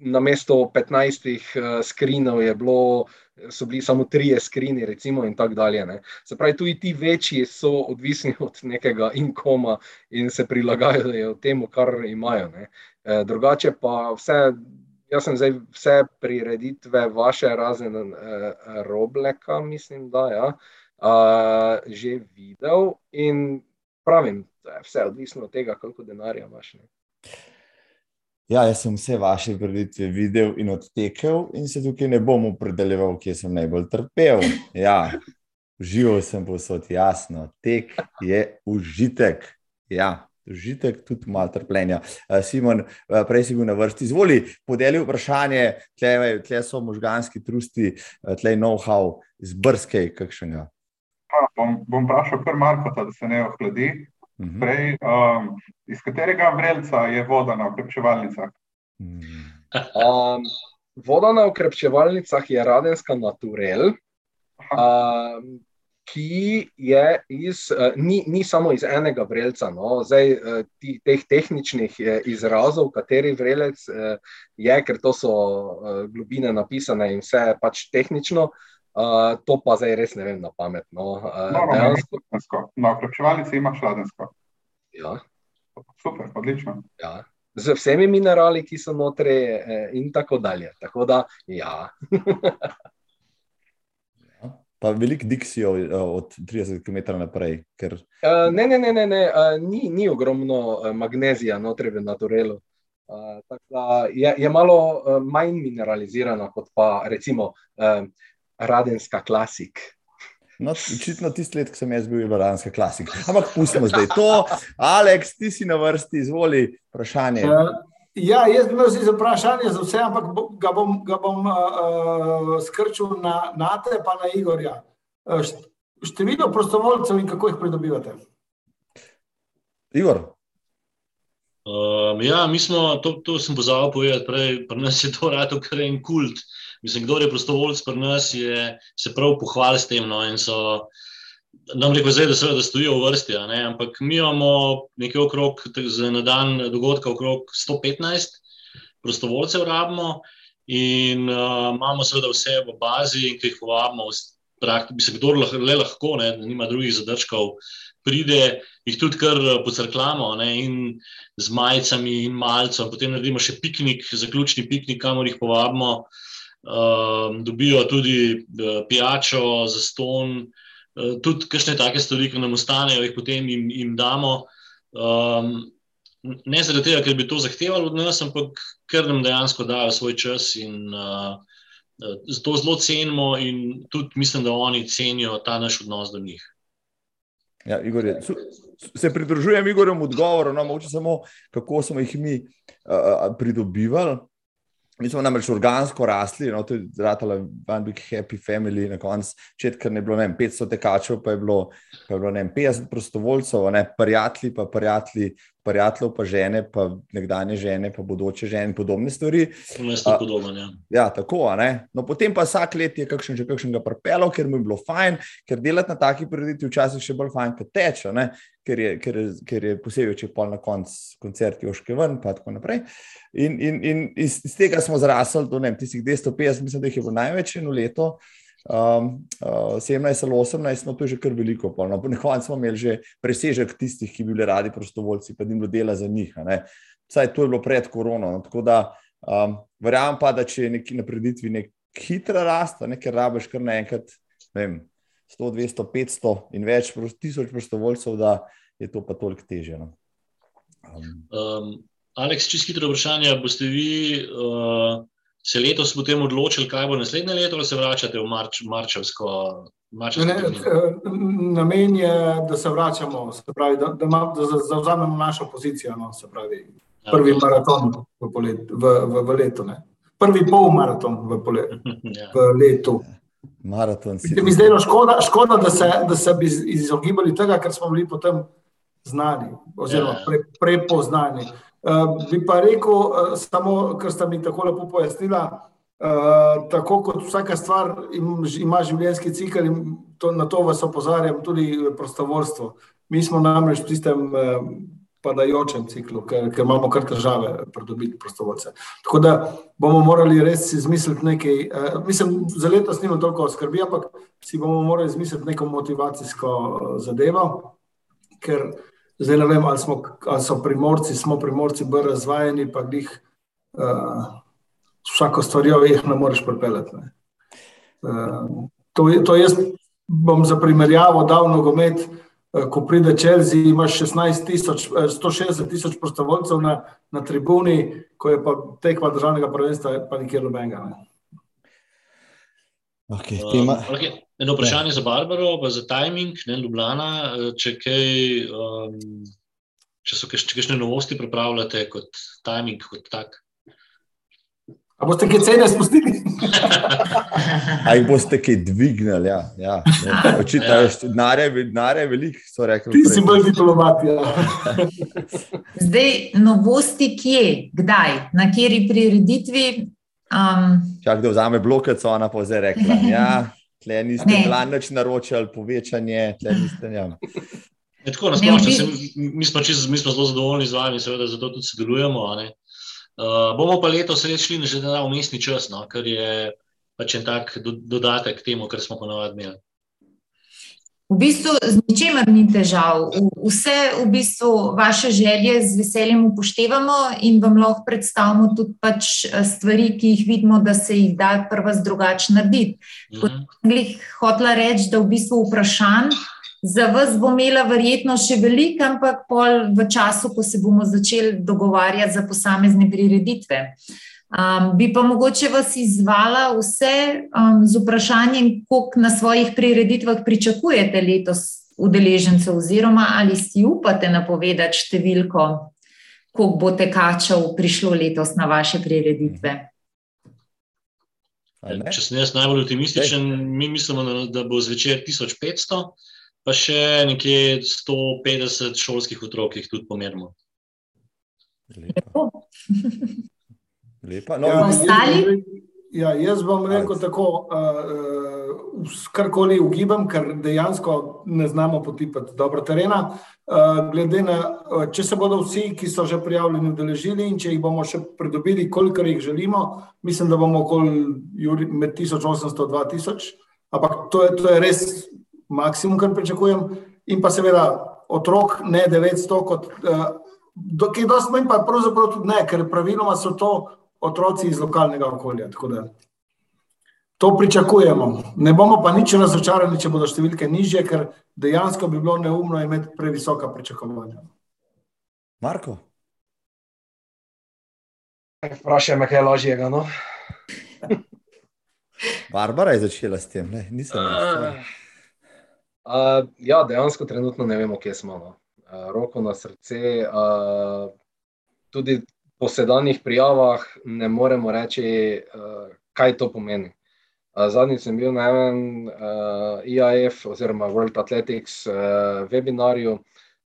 S6: na mesto 15 uh, skrinov je bilo. So bili samo trije skrini, recimo, in tako dalje. Ne. Se pravi, tudi ti večji so odvisni [laughs] od nekega inkoma in se prilagajajo temu, kar imajo. E, drugače pa vse Jaz sem zdaj vse prireditve, vaše razen uh, Robleka, mislim, da ja, uh, že videl in pravim, da je vse odvisno od tega, koliko denarja imaš. Ne.
S1: Ja, jaz sem vse vaše prireditve videl in odtekel, in se tukaj ne bom opredeljeval, kje sem najbolj trpel. Ja, živel sem posod, jasno, tek je užitek. Ja, užitek, tudi malo trpljenja. Simon, prej si bil na vrsti. Zvoli, podeli vprašanje, tle, tle so možganski trusti, tle je know-how iz brskej kakšnega.
S2: Bom, bom vprašal kar Marko, da se ne ohladi. Uh mhm. -huh. Prej, um, iz katerega vrelca je voda na ukrepčevalnicah?
S6: Um, voda na ukrepčevalnicah je radenska naturel. Um, ki je iz, uh, ni, ni samo iz enega vrelca. No. Zdaj, uh, ti, teh tehničnih uh, izrazov, kateri vrelec uh, je, ker to so uh, globine napisane in vse pač tehnično. Uh, to pa zdaj res ne vem na pamet. No. Uh,
S2: no, dejansko... Na okrepčevalnici imaš ladensko.
S6: Ja.
S2: Super, odlično.
S6: Ja. Z vsemi minerali, ki so notri, in tako dalje. Tako da, ja.
S1: Pa veliko diksijo uh, od 30 km naprej. Ker...
S6: Uh, ne, ne, ne, ne, ne. Uh, ni, ni ogromno uh, magnezija notri v naturelu. Uh, je, je malo uh, manj mineralizirana kot pa recimo uh, radenska klasika.
S1: No, očitno tisti let, ko sem jaz bil, je bila radenska klasika. Ampak pustimo zdaj to. Aleks, ti si na vrsti, izvoli vprašanje. Uh,
S4: Ja, jaz bi imel za vprašanje za vse, ampak ga bom, ga bom uh, skrčil na, na te, pa na Igorja. Uh, število prostovoljcev in kako jih pridobivate?
S1: Igor.
S5: Um, ja, mi smo, to, to sem pozabil povedati prej, pri nas je to rado kar en kult. Mislim, kdo je prostovoljc pri nas, je, se prav pohvali s tem. No, in so, nam rekel, zdaj, da, se, da stojijo v vrsti, ampak mi imamo nekaj okrog, za na dan dogodka, okrog 115 prostovoljcev, rabimo in uh, imamo seveda vse v bazi, ki jih povabimo, bi se kdo lahko, le lahko, ne, nima drugih zadržkov. Pride, jih tudi kar pocrklamo, ne, in z majicami, in malcem, potem naredimo še piknik, zaključni piknik, kamor jih povabimo. Um, dobijo tudi uh, pijačo, za ston, uh, Eh, tudi kakšne take stvari, ki nam ostanejo, jih potem jim, jim damo. Um, ne zaradi tega, ker bi to zahtevalo od nas, ampak ker nam dejansko dajo svoj čas in uh, to zelo cenimo, in tudi mislim, da oni cenijo ta naš odnos do njih.
S1: Ja, Igor, se pridružujem Igorjem odgovoru, no, samo, kako smo jih mi uh, pridobivali. Mi smo namreč organsko rasli, no, to je zratala one big happy family, na koncu četka ne bilo vem, 500 tekačev, pa je bilo, pa je bilo vem, 50 prostovoljcev, ne, prijatelji, pa prijatelji, prijateljev, pa žene, pa nekdanje žene, pa bodoče žene in podobne stvari.
S5: Podoben, ja.
S1: ja, tako, no, potem pa vsak let je kakšen že kakšnega prepelo, ker mu je bilo fajn, ker delati na taki prireditvi včasih še bolj fajn, kot teče, ne, ker, je, ker, je, ker je posebej, če je pol na koncu koncerti oške ven, pa tako naprej. In, in, in iz, iz tega smo zrasli do ne, tistih 250, mislim, da jih je bilo največ eno leto um, uh, 17 ali 18, no to je že kar veliko. No, na koncu smo imeli že presežek tistih, ki bi bili radi prostovoljci, pa jim bilo dela za njih. Vsaj to je bilo pred korono. No, tako da um, verjamem pa, da če je neki napreditvi nek hitra rast, nekaj rabiš kar naenkrat, ne vem, 100, 200, 500 in več tisoč prostovoljcev, da je to pa toliko težje. No.
S5: Um. Um, Aleks, čisto hitro vprašanje. Boste vi uh, se letos potem odločili, kaj bo naslednje leto, ali se vračate v marč, marčevsko?
S4: Namen je, da se vračamo, se pravi, da, da, ma, da zauzamemo našo pozicijo. No, pravi, ja, prvi ja, maraton v, polet, v, v, v letu, ne. prvi pol maraton v, polet, [laughs] ja. v letu.
S1: Maraton
S4: si. Mi je škoda, škoda da, se, da se bi izogibali tega, ker smo bili potem znani, oziroma ja. pre, prepoznani. Uh, bi pa rekel, uh, samo ker ste mi tako lepo pojasnila, uh, tako kot vsaka stvar im, ima življenjski cikl in to, na to vas opozarjam tudi prostovoljstvo. Mi smo namreč v tistem padajočem ciklu, ker, ker imamo kar težave pridobiti prostovoljce. Tako da bomo morali res izmisliti nekaj, mislim, za letos nimam toliko skrbi, ampak si bomo morali izmisliti neko motivacijsko zadevo, ker Zdaj ne vem, ali, smo, ali so primorci, smo primorci bolj razvajeni, pa jih uh, vsako stvarjo jih ne moreš pripeljati. Ne. Uh, to, to jaz bom za primerjavo dal nogomet, uh, ko pride Chelsea, imaš 16 tisoč, 160 tisoč prostovoljcev na, na tribuni, ko je pa tekma državnega prvenstva, pa nikjer nobenega.
S1: Okay, tema...
S5: um, okay. Eno vprašanje ne. za Barbaro, pa za timing, ne Ljubljana. Če, kaj, um, če so kakšne novosti, pripravljate kot timing, kot tak.
S4: A boste kaj cene spustili? [laughs]
S1: A jih boste kaj dvignili? Ja, ja. Očitno ja. je denarja veliko, so rekli.
S4: Ti si bolj diplomat. Ja.
S3: Zdaj, novosti kje, kdaj, na kateri prireditvi? Um,
S1: Čak, da vzame blokec, ona pa zdaj rekla. [laughs] Ja, tle niste planč naročali, povečanje, tle niste njam.
S5: Je tako, nasplošno, mi, mi smo zelo zadovoljni z vami, seveda zato tudi sodelujemo. Uh, bomo pa letos res šli že na umestni čas, no, ker je pač en tak do, dodatek k temu, kar smo ponovadi imeli.
S3: V bistvu z ničemer ni težav. Vse v bistvu vaše želje z veseljem upoštevamo in vam lahko predstavimo tudi pač eh, stvari, ki jih vidimo, da se jih da prva z drugače narediti. Kot mhm. bi hotla reči, da v bistvu vprašanj za vas bo imela verjetno še veliko, ampak pol v času, ko se bomo začeli dogovarjati za posamezne prireditve. Um, bi pa mogoče vas izvala vse um, z vprašanjem, koliko na svojih prireditvah pričakujete letos udeležencev, oziroma ali si upate napovedati številko, koliko bo tekačev prišlo letos na vaše prireditve.
S5: Če sem jaz najbolj optimističen, mi mislimo, da bo zvečer 1500, pa še nekje 150 šolskih otrok, ki jih tudi pomerimo.
S3: Lepo. [laughs]
S1: Lepa. No,
S3: ja, ostali?
S4: Ja, jaz bom rekel tako, uh, karkoli ugibam, ker dejansko ne znamo potipati dobro terena. Uh, glede na, uh, če se bodo vsi, ki so že prijavljeni, udeležili in če jih bomo še pridobili, koliko jih želimo, mislim, da bomo okoli med 1800 in 2000. Ampak to je, to je res maksimum, kar pričakujem. In pa seveda otrok, ne 900, kot, uh, do, ki je dosti manj, pa pravzaprav tudi ne, ker praviloma so to otroci iz lokalnega okolja. To pričakujemo. Ne bomo pa nič razočarani, če bodo številke nižje, ker dejansko bi bilo neumno imeti previsoka pričakovanja.
S1: Marko?
S6: Vprašaj me, kaj je lažjega. No?
S1: Barbara je začela s tem, ne? nisem. Uh,
S6: uh, ja, dejansko trenutno ne vemo, kje smo. No. Uh, roko na srce. Uh, tudi po sedanjih prijavah ne moremo reči, uh, kaj to pomeni. Uh, Zadnjič sem bil na enem uh, IAF oziroma World Athletics uh, webinarju,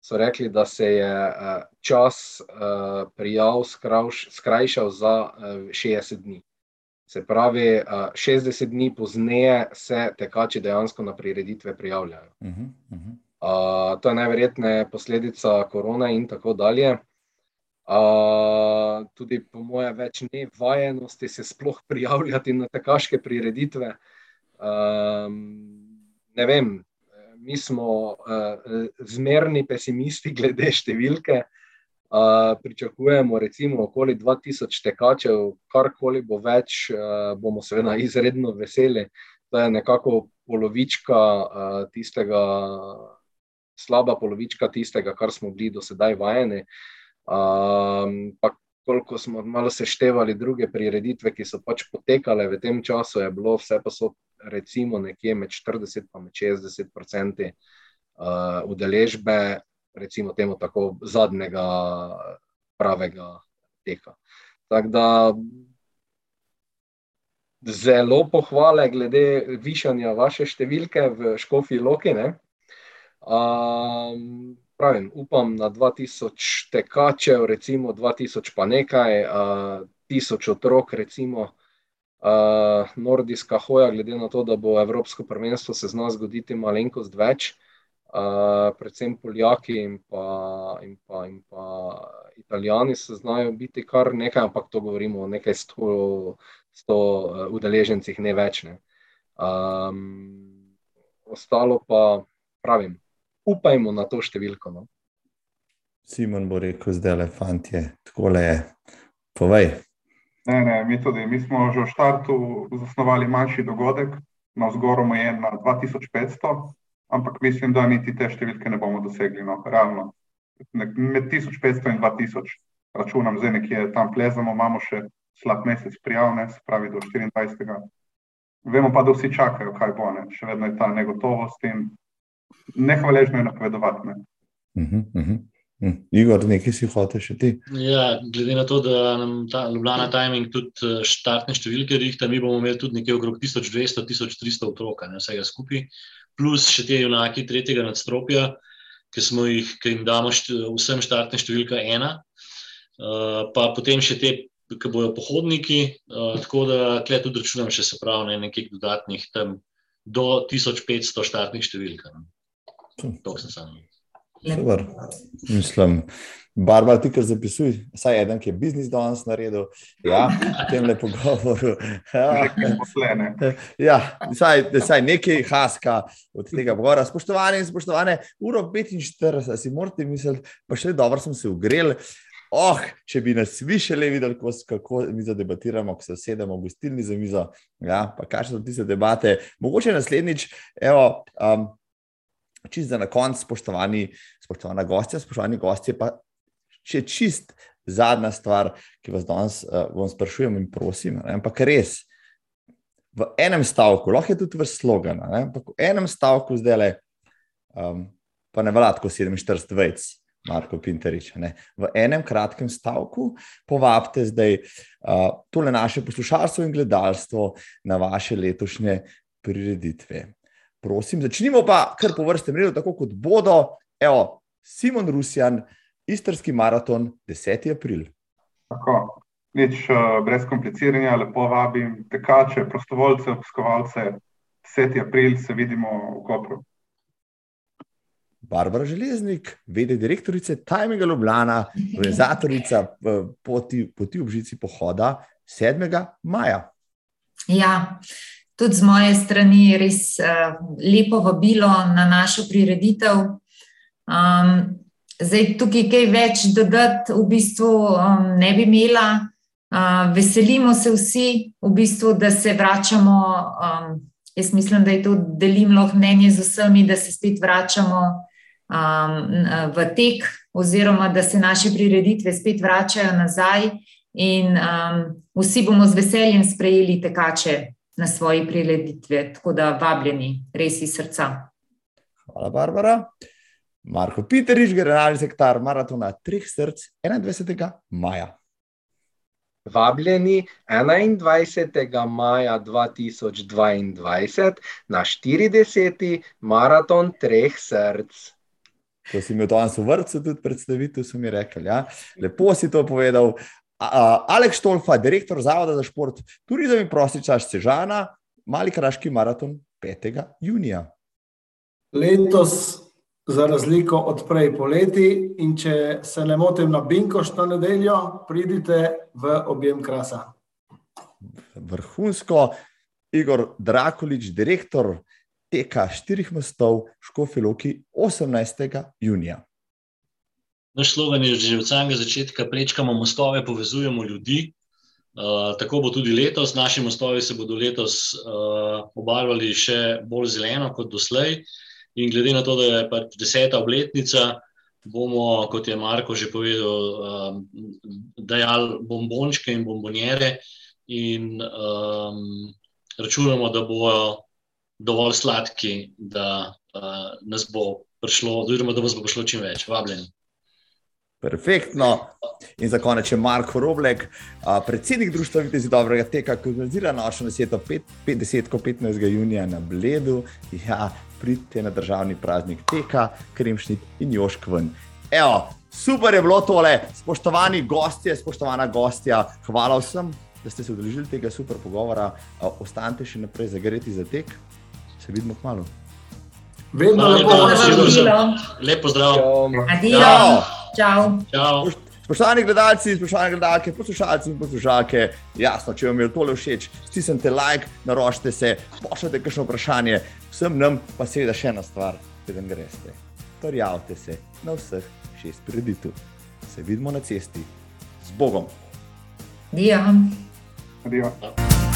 S6: so rekli, da se je uh, čas uh, prijav skrauš, skrajšal za uh, 60 dni. Se pravi, uh, 60 dni pozneje se tekači dejansko na prireditve prijavljajo. Uh -huh, uh -huh. Uh, to je najverjetneje posledica korona in tako dalje. Uh, tudi, po moje, več ne vajenosti se sploh [laughs] prijavljati na tekaške prireditve. Um, ne vem, mi smo uh, zmerni pesimisti [laughs] glede številke. Uh, pričakujemo, recimo, okoli 2000 tekačev, karkoli bo več, uh, bomo seveda izredno veseli. To je nekako polovička uh, tistega, slaba polovička tistega, kar smo bili do sedaj vajeni. Um, pa koliko smo malo seštevali druge prireditve, ki so pač potekale v tem času, je bilo vse pa so recimo nekje med 40 in 60 odstotki uh, udeležbe, recimo temu tako zadnjega pravega teka. Tako da zelo pohvale glede višanja vaše številke v Škofi Loki. Um, pravim, upam na 2000 tekačev, recimo 2000 pa nekaj, uh, 1000 otrok, recimo uh, nordijska hoja, glede na to, da bo Evropsko prvenstvo se zna zgoditi malenkost več. Uh, predvsem Poljaki in pa, in, pa, in pa Italijani se znajo biti kar nekaj, ampak to govorimo o nekaj sto, sto uh, udeležencih, ne več. Ne. Um, ostalo pa pravim, upajmo na to številko. No.
S1: Simon bo rekel, zdaj le, fantje, tako le je. Povej.
S2: Ne, ne, mi, tudi, mi smo že v štartu zasnovali manjši dogodek, na zgoraj je na 2500, ampak mislim, da niti te številke ne bomo dosegli. No, realno. Med 1500 in 2000 računam, zdaj nekje tam plezamo, imamo še slab mesec prijavne, se pravi do 24. Vemo pa, da vsi čakajo, kaj bo, ne. še vedno je ta negotovost in nehvaležno je napovedovati. Ne.
S1: Uh -huh, uh -huh. Uh, Igor, nekaj si hotel še ti?
S5: Ja, glede na to, da nam ta Ljubljana timing tudi eh, štartne številke rihta, mi bomo imeli tudi nekaj okrog 1200-1300 otroka, ne, vsega skupaj, plus še te junaki tretjega nadstropja, ki, jih, ki jim damo št, vsem štartne številka ena, uh, pa potem še te, ki bojo pohodniki, uh, tako da tle tudi računam še se pravi ne, nekaj dodatnih tam do 1500 štartnih številk. Ne. To sem sam.
S1: Super. Mislim, Barbara, ti kar zapisuj, vsaj eden, ki je biznis danes naredil, ja, v tem lepo govoru. [laughs] Ja, ja vsaj, vsaj nekaj haska od tega govora. Spoštovani in spoštovane, uro 45, si morate misliti, pa še dobro sem se ugrel. Oh, če bi nas više le videli, kako, kako mi zadebatiramo, ko se sedemo v gostilni za mizo, ja, pa kakšne so tiste debate. Mogoče naslednjič, evo, um, čist za na konec, spoštovani, spoštovana gostja, spoštovani gostje, pa še čist zadnja stvar, ki vas danes uh, sprašujem in prosim, ne, ampak res, v enem stavku, lahko je tudi v sloganu, ampak v enem stavku zdaj le, um, pa ne vlad, ko 47 vec, Marko Pinterič, ne, v enem kratkem stavku povabite zdaj uh, tole naše poslušalstvo in gledalstvo na vaše letošnje prireditve prosim, začnimo pa kar po vrsti redu, tako kot bodo. Evo, Simon Rusjan, istrski maraton, 10. april.
S2: Tako, nič uh, brez kompliciranja, lepo vabim tekače, prostovoljce, obiskovalce. 10. april se vidimo v Kopru.
S1: Barbara Železnik, vede direktorice Tajmega Ljubljana, organizatorica eh, poti, poti obžici pohoda 7. maja.
S3: Ja, tudi z moje strani res uh, lepo vabilo na našo prireditev. Um, zdaj, tukaj kaj več dodati, v bistvu um, ne bi imela. Uh, veselimo se vsi, v bistvu, da se vračamo. Um, jaz mislim, da je to delimo mnenje z vsemi, da se spet vračamo um, v tek, oziroma da se naše prireditve spet vračajo nazaj. In um, vsi bomo z veseljem sprejeli tekače na svoji prireditvi. Tako da vabljeni, res iz srca.
S1: Hvala, Barbara. Marko Piterič, generalni sekretar maratona Treh src 21. maja.
S6: Vabljeni 21. maja 2022 na 40. maraton Treh src.
S1: Ko si imel danes v vrtu, tudi predstavitev, so mi rekli. Ja? Lepo si to povedal. Aleks Štolfa, direktor Zavoda za šport, turizem in prosti čas Sežana, mali kraški maraton 5. junija.
S4: Letos, za razliko od prej poleti, in če se ne motim na Binkoš na nedeljo, pridite v objem krasa.
S1: Vrhunsko, Igor Drakolič, direktor teka štirih mostov Škofiloki 18. junija.
S5: Naš slogan je že od samega začetka: prečkamo mostove, povezujemo ljudi. Uh, tako bo tudi letos. Naši mostovi se bodo letos uh, obarvali še bolj zeleno kot doslej. In glede na to, da je pač deseta obletnica, bomo, kot je Marko že povedal, um, dajali bombončke in bombonjere, in um, računamo, da bodo dovolj sladki, da uh, nas bo prišlo, oziroma da nas bo prišlo čim več. Vabljeni.
S1: Perfektno. In za konec je Marko Roblek, predsednik Društva Vitezi Dobrega teka, ki organizira našo naseto 50. 15. junija na Bledu. Ja, pridite na državni praznik teka, Kremšnit in Joškven. Evo, super je bilo tole, spoštovani gostje, spoštovana gostja, hvala vsem, da ste se udeležili tega super pogovora. Ostanite še naprej zagreti za tek, se vidimo kmalo.
S4: Vedno lepo, da ste
S5: vsi.
S4: prišli.
S5: Lep pozdrav.
S3: Adijo. Čau.
S5: Čau.
S1: Spoštovani gledalci, spoštovane gledalke, poslušalci in poslušalke, jasno, če vam je tole všeč, stisnite like, naročite se, pošljite kakšno vprašanje, vsem nam pa seveda še ena stvar, preden greste. Prijavite se na vseh šest prireditev. Se vidimo na cesti. Z Bogom!
S3: Adijo.
S2: Adijo.
S5: Ja.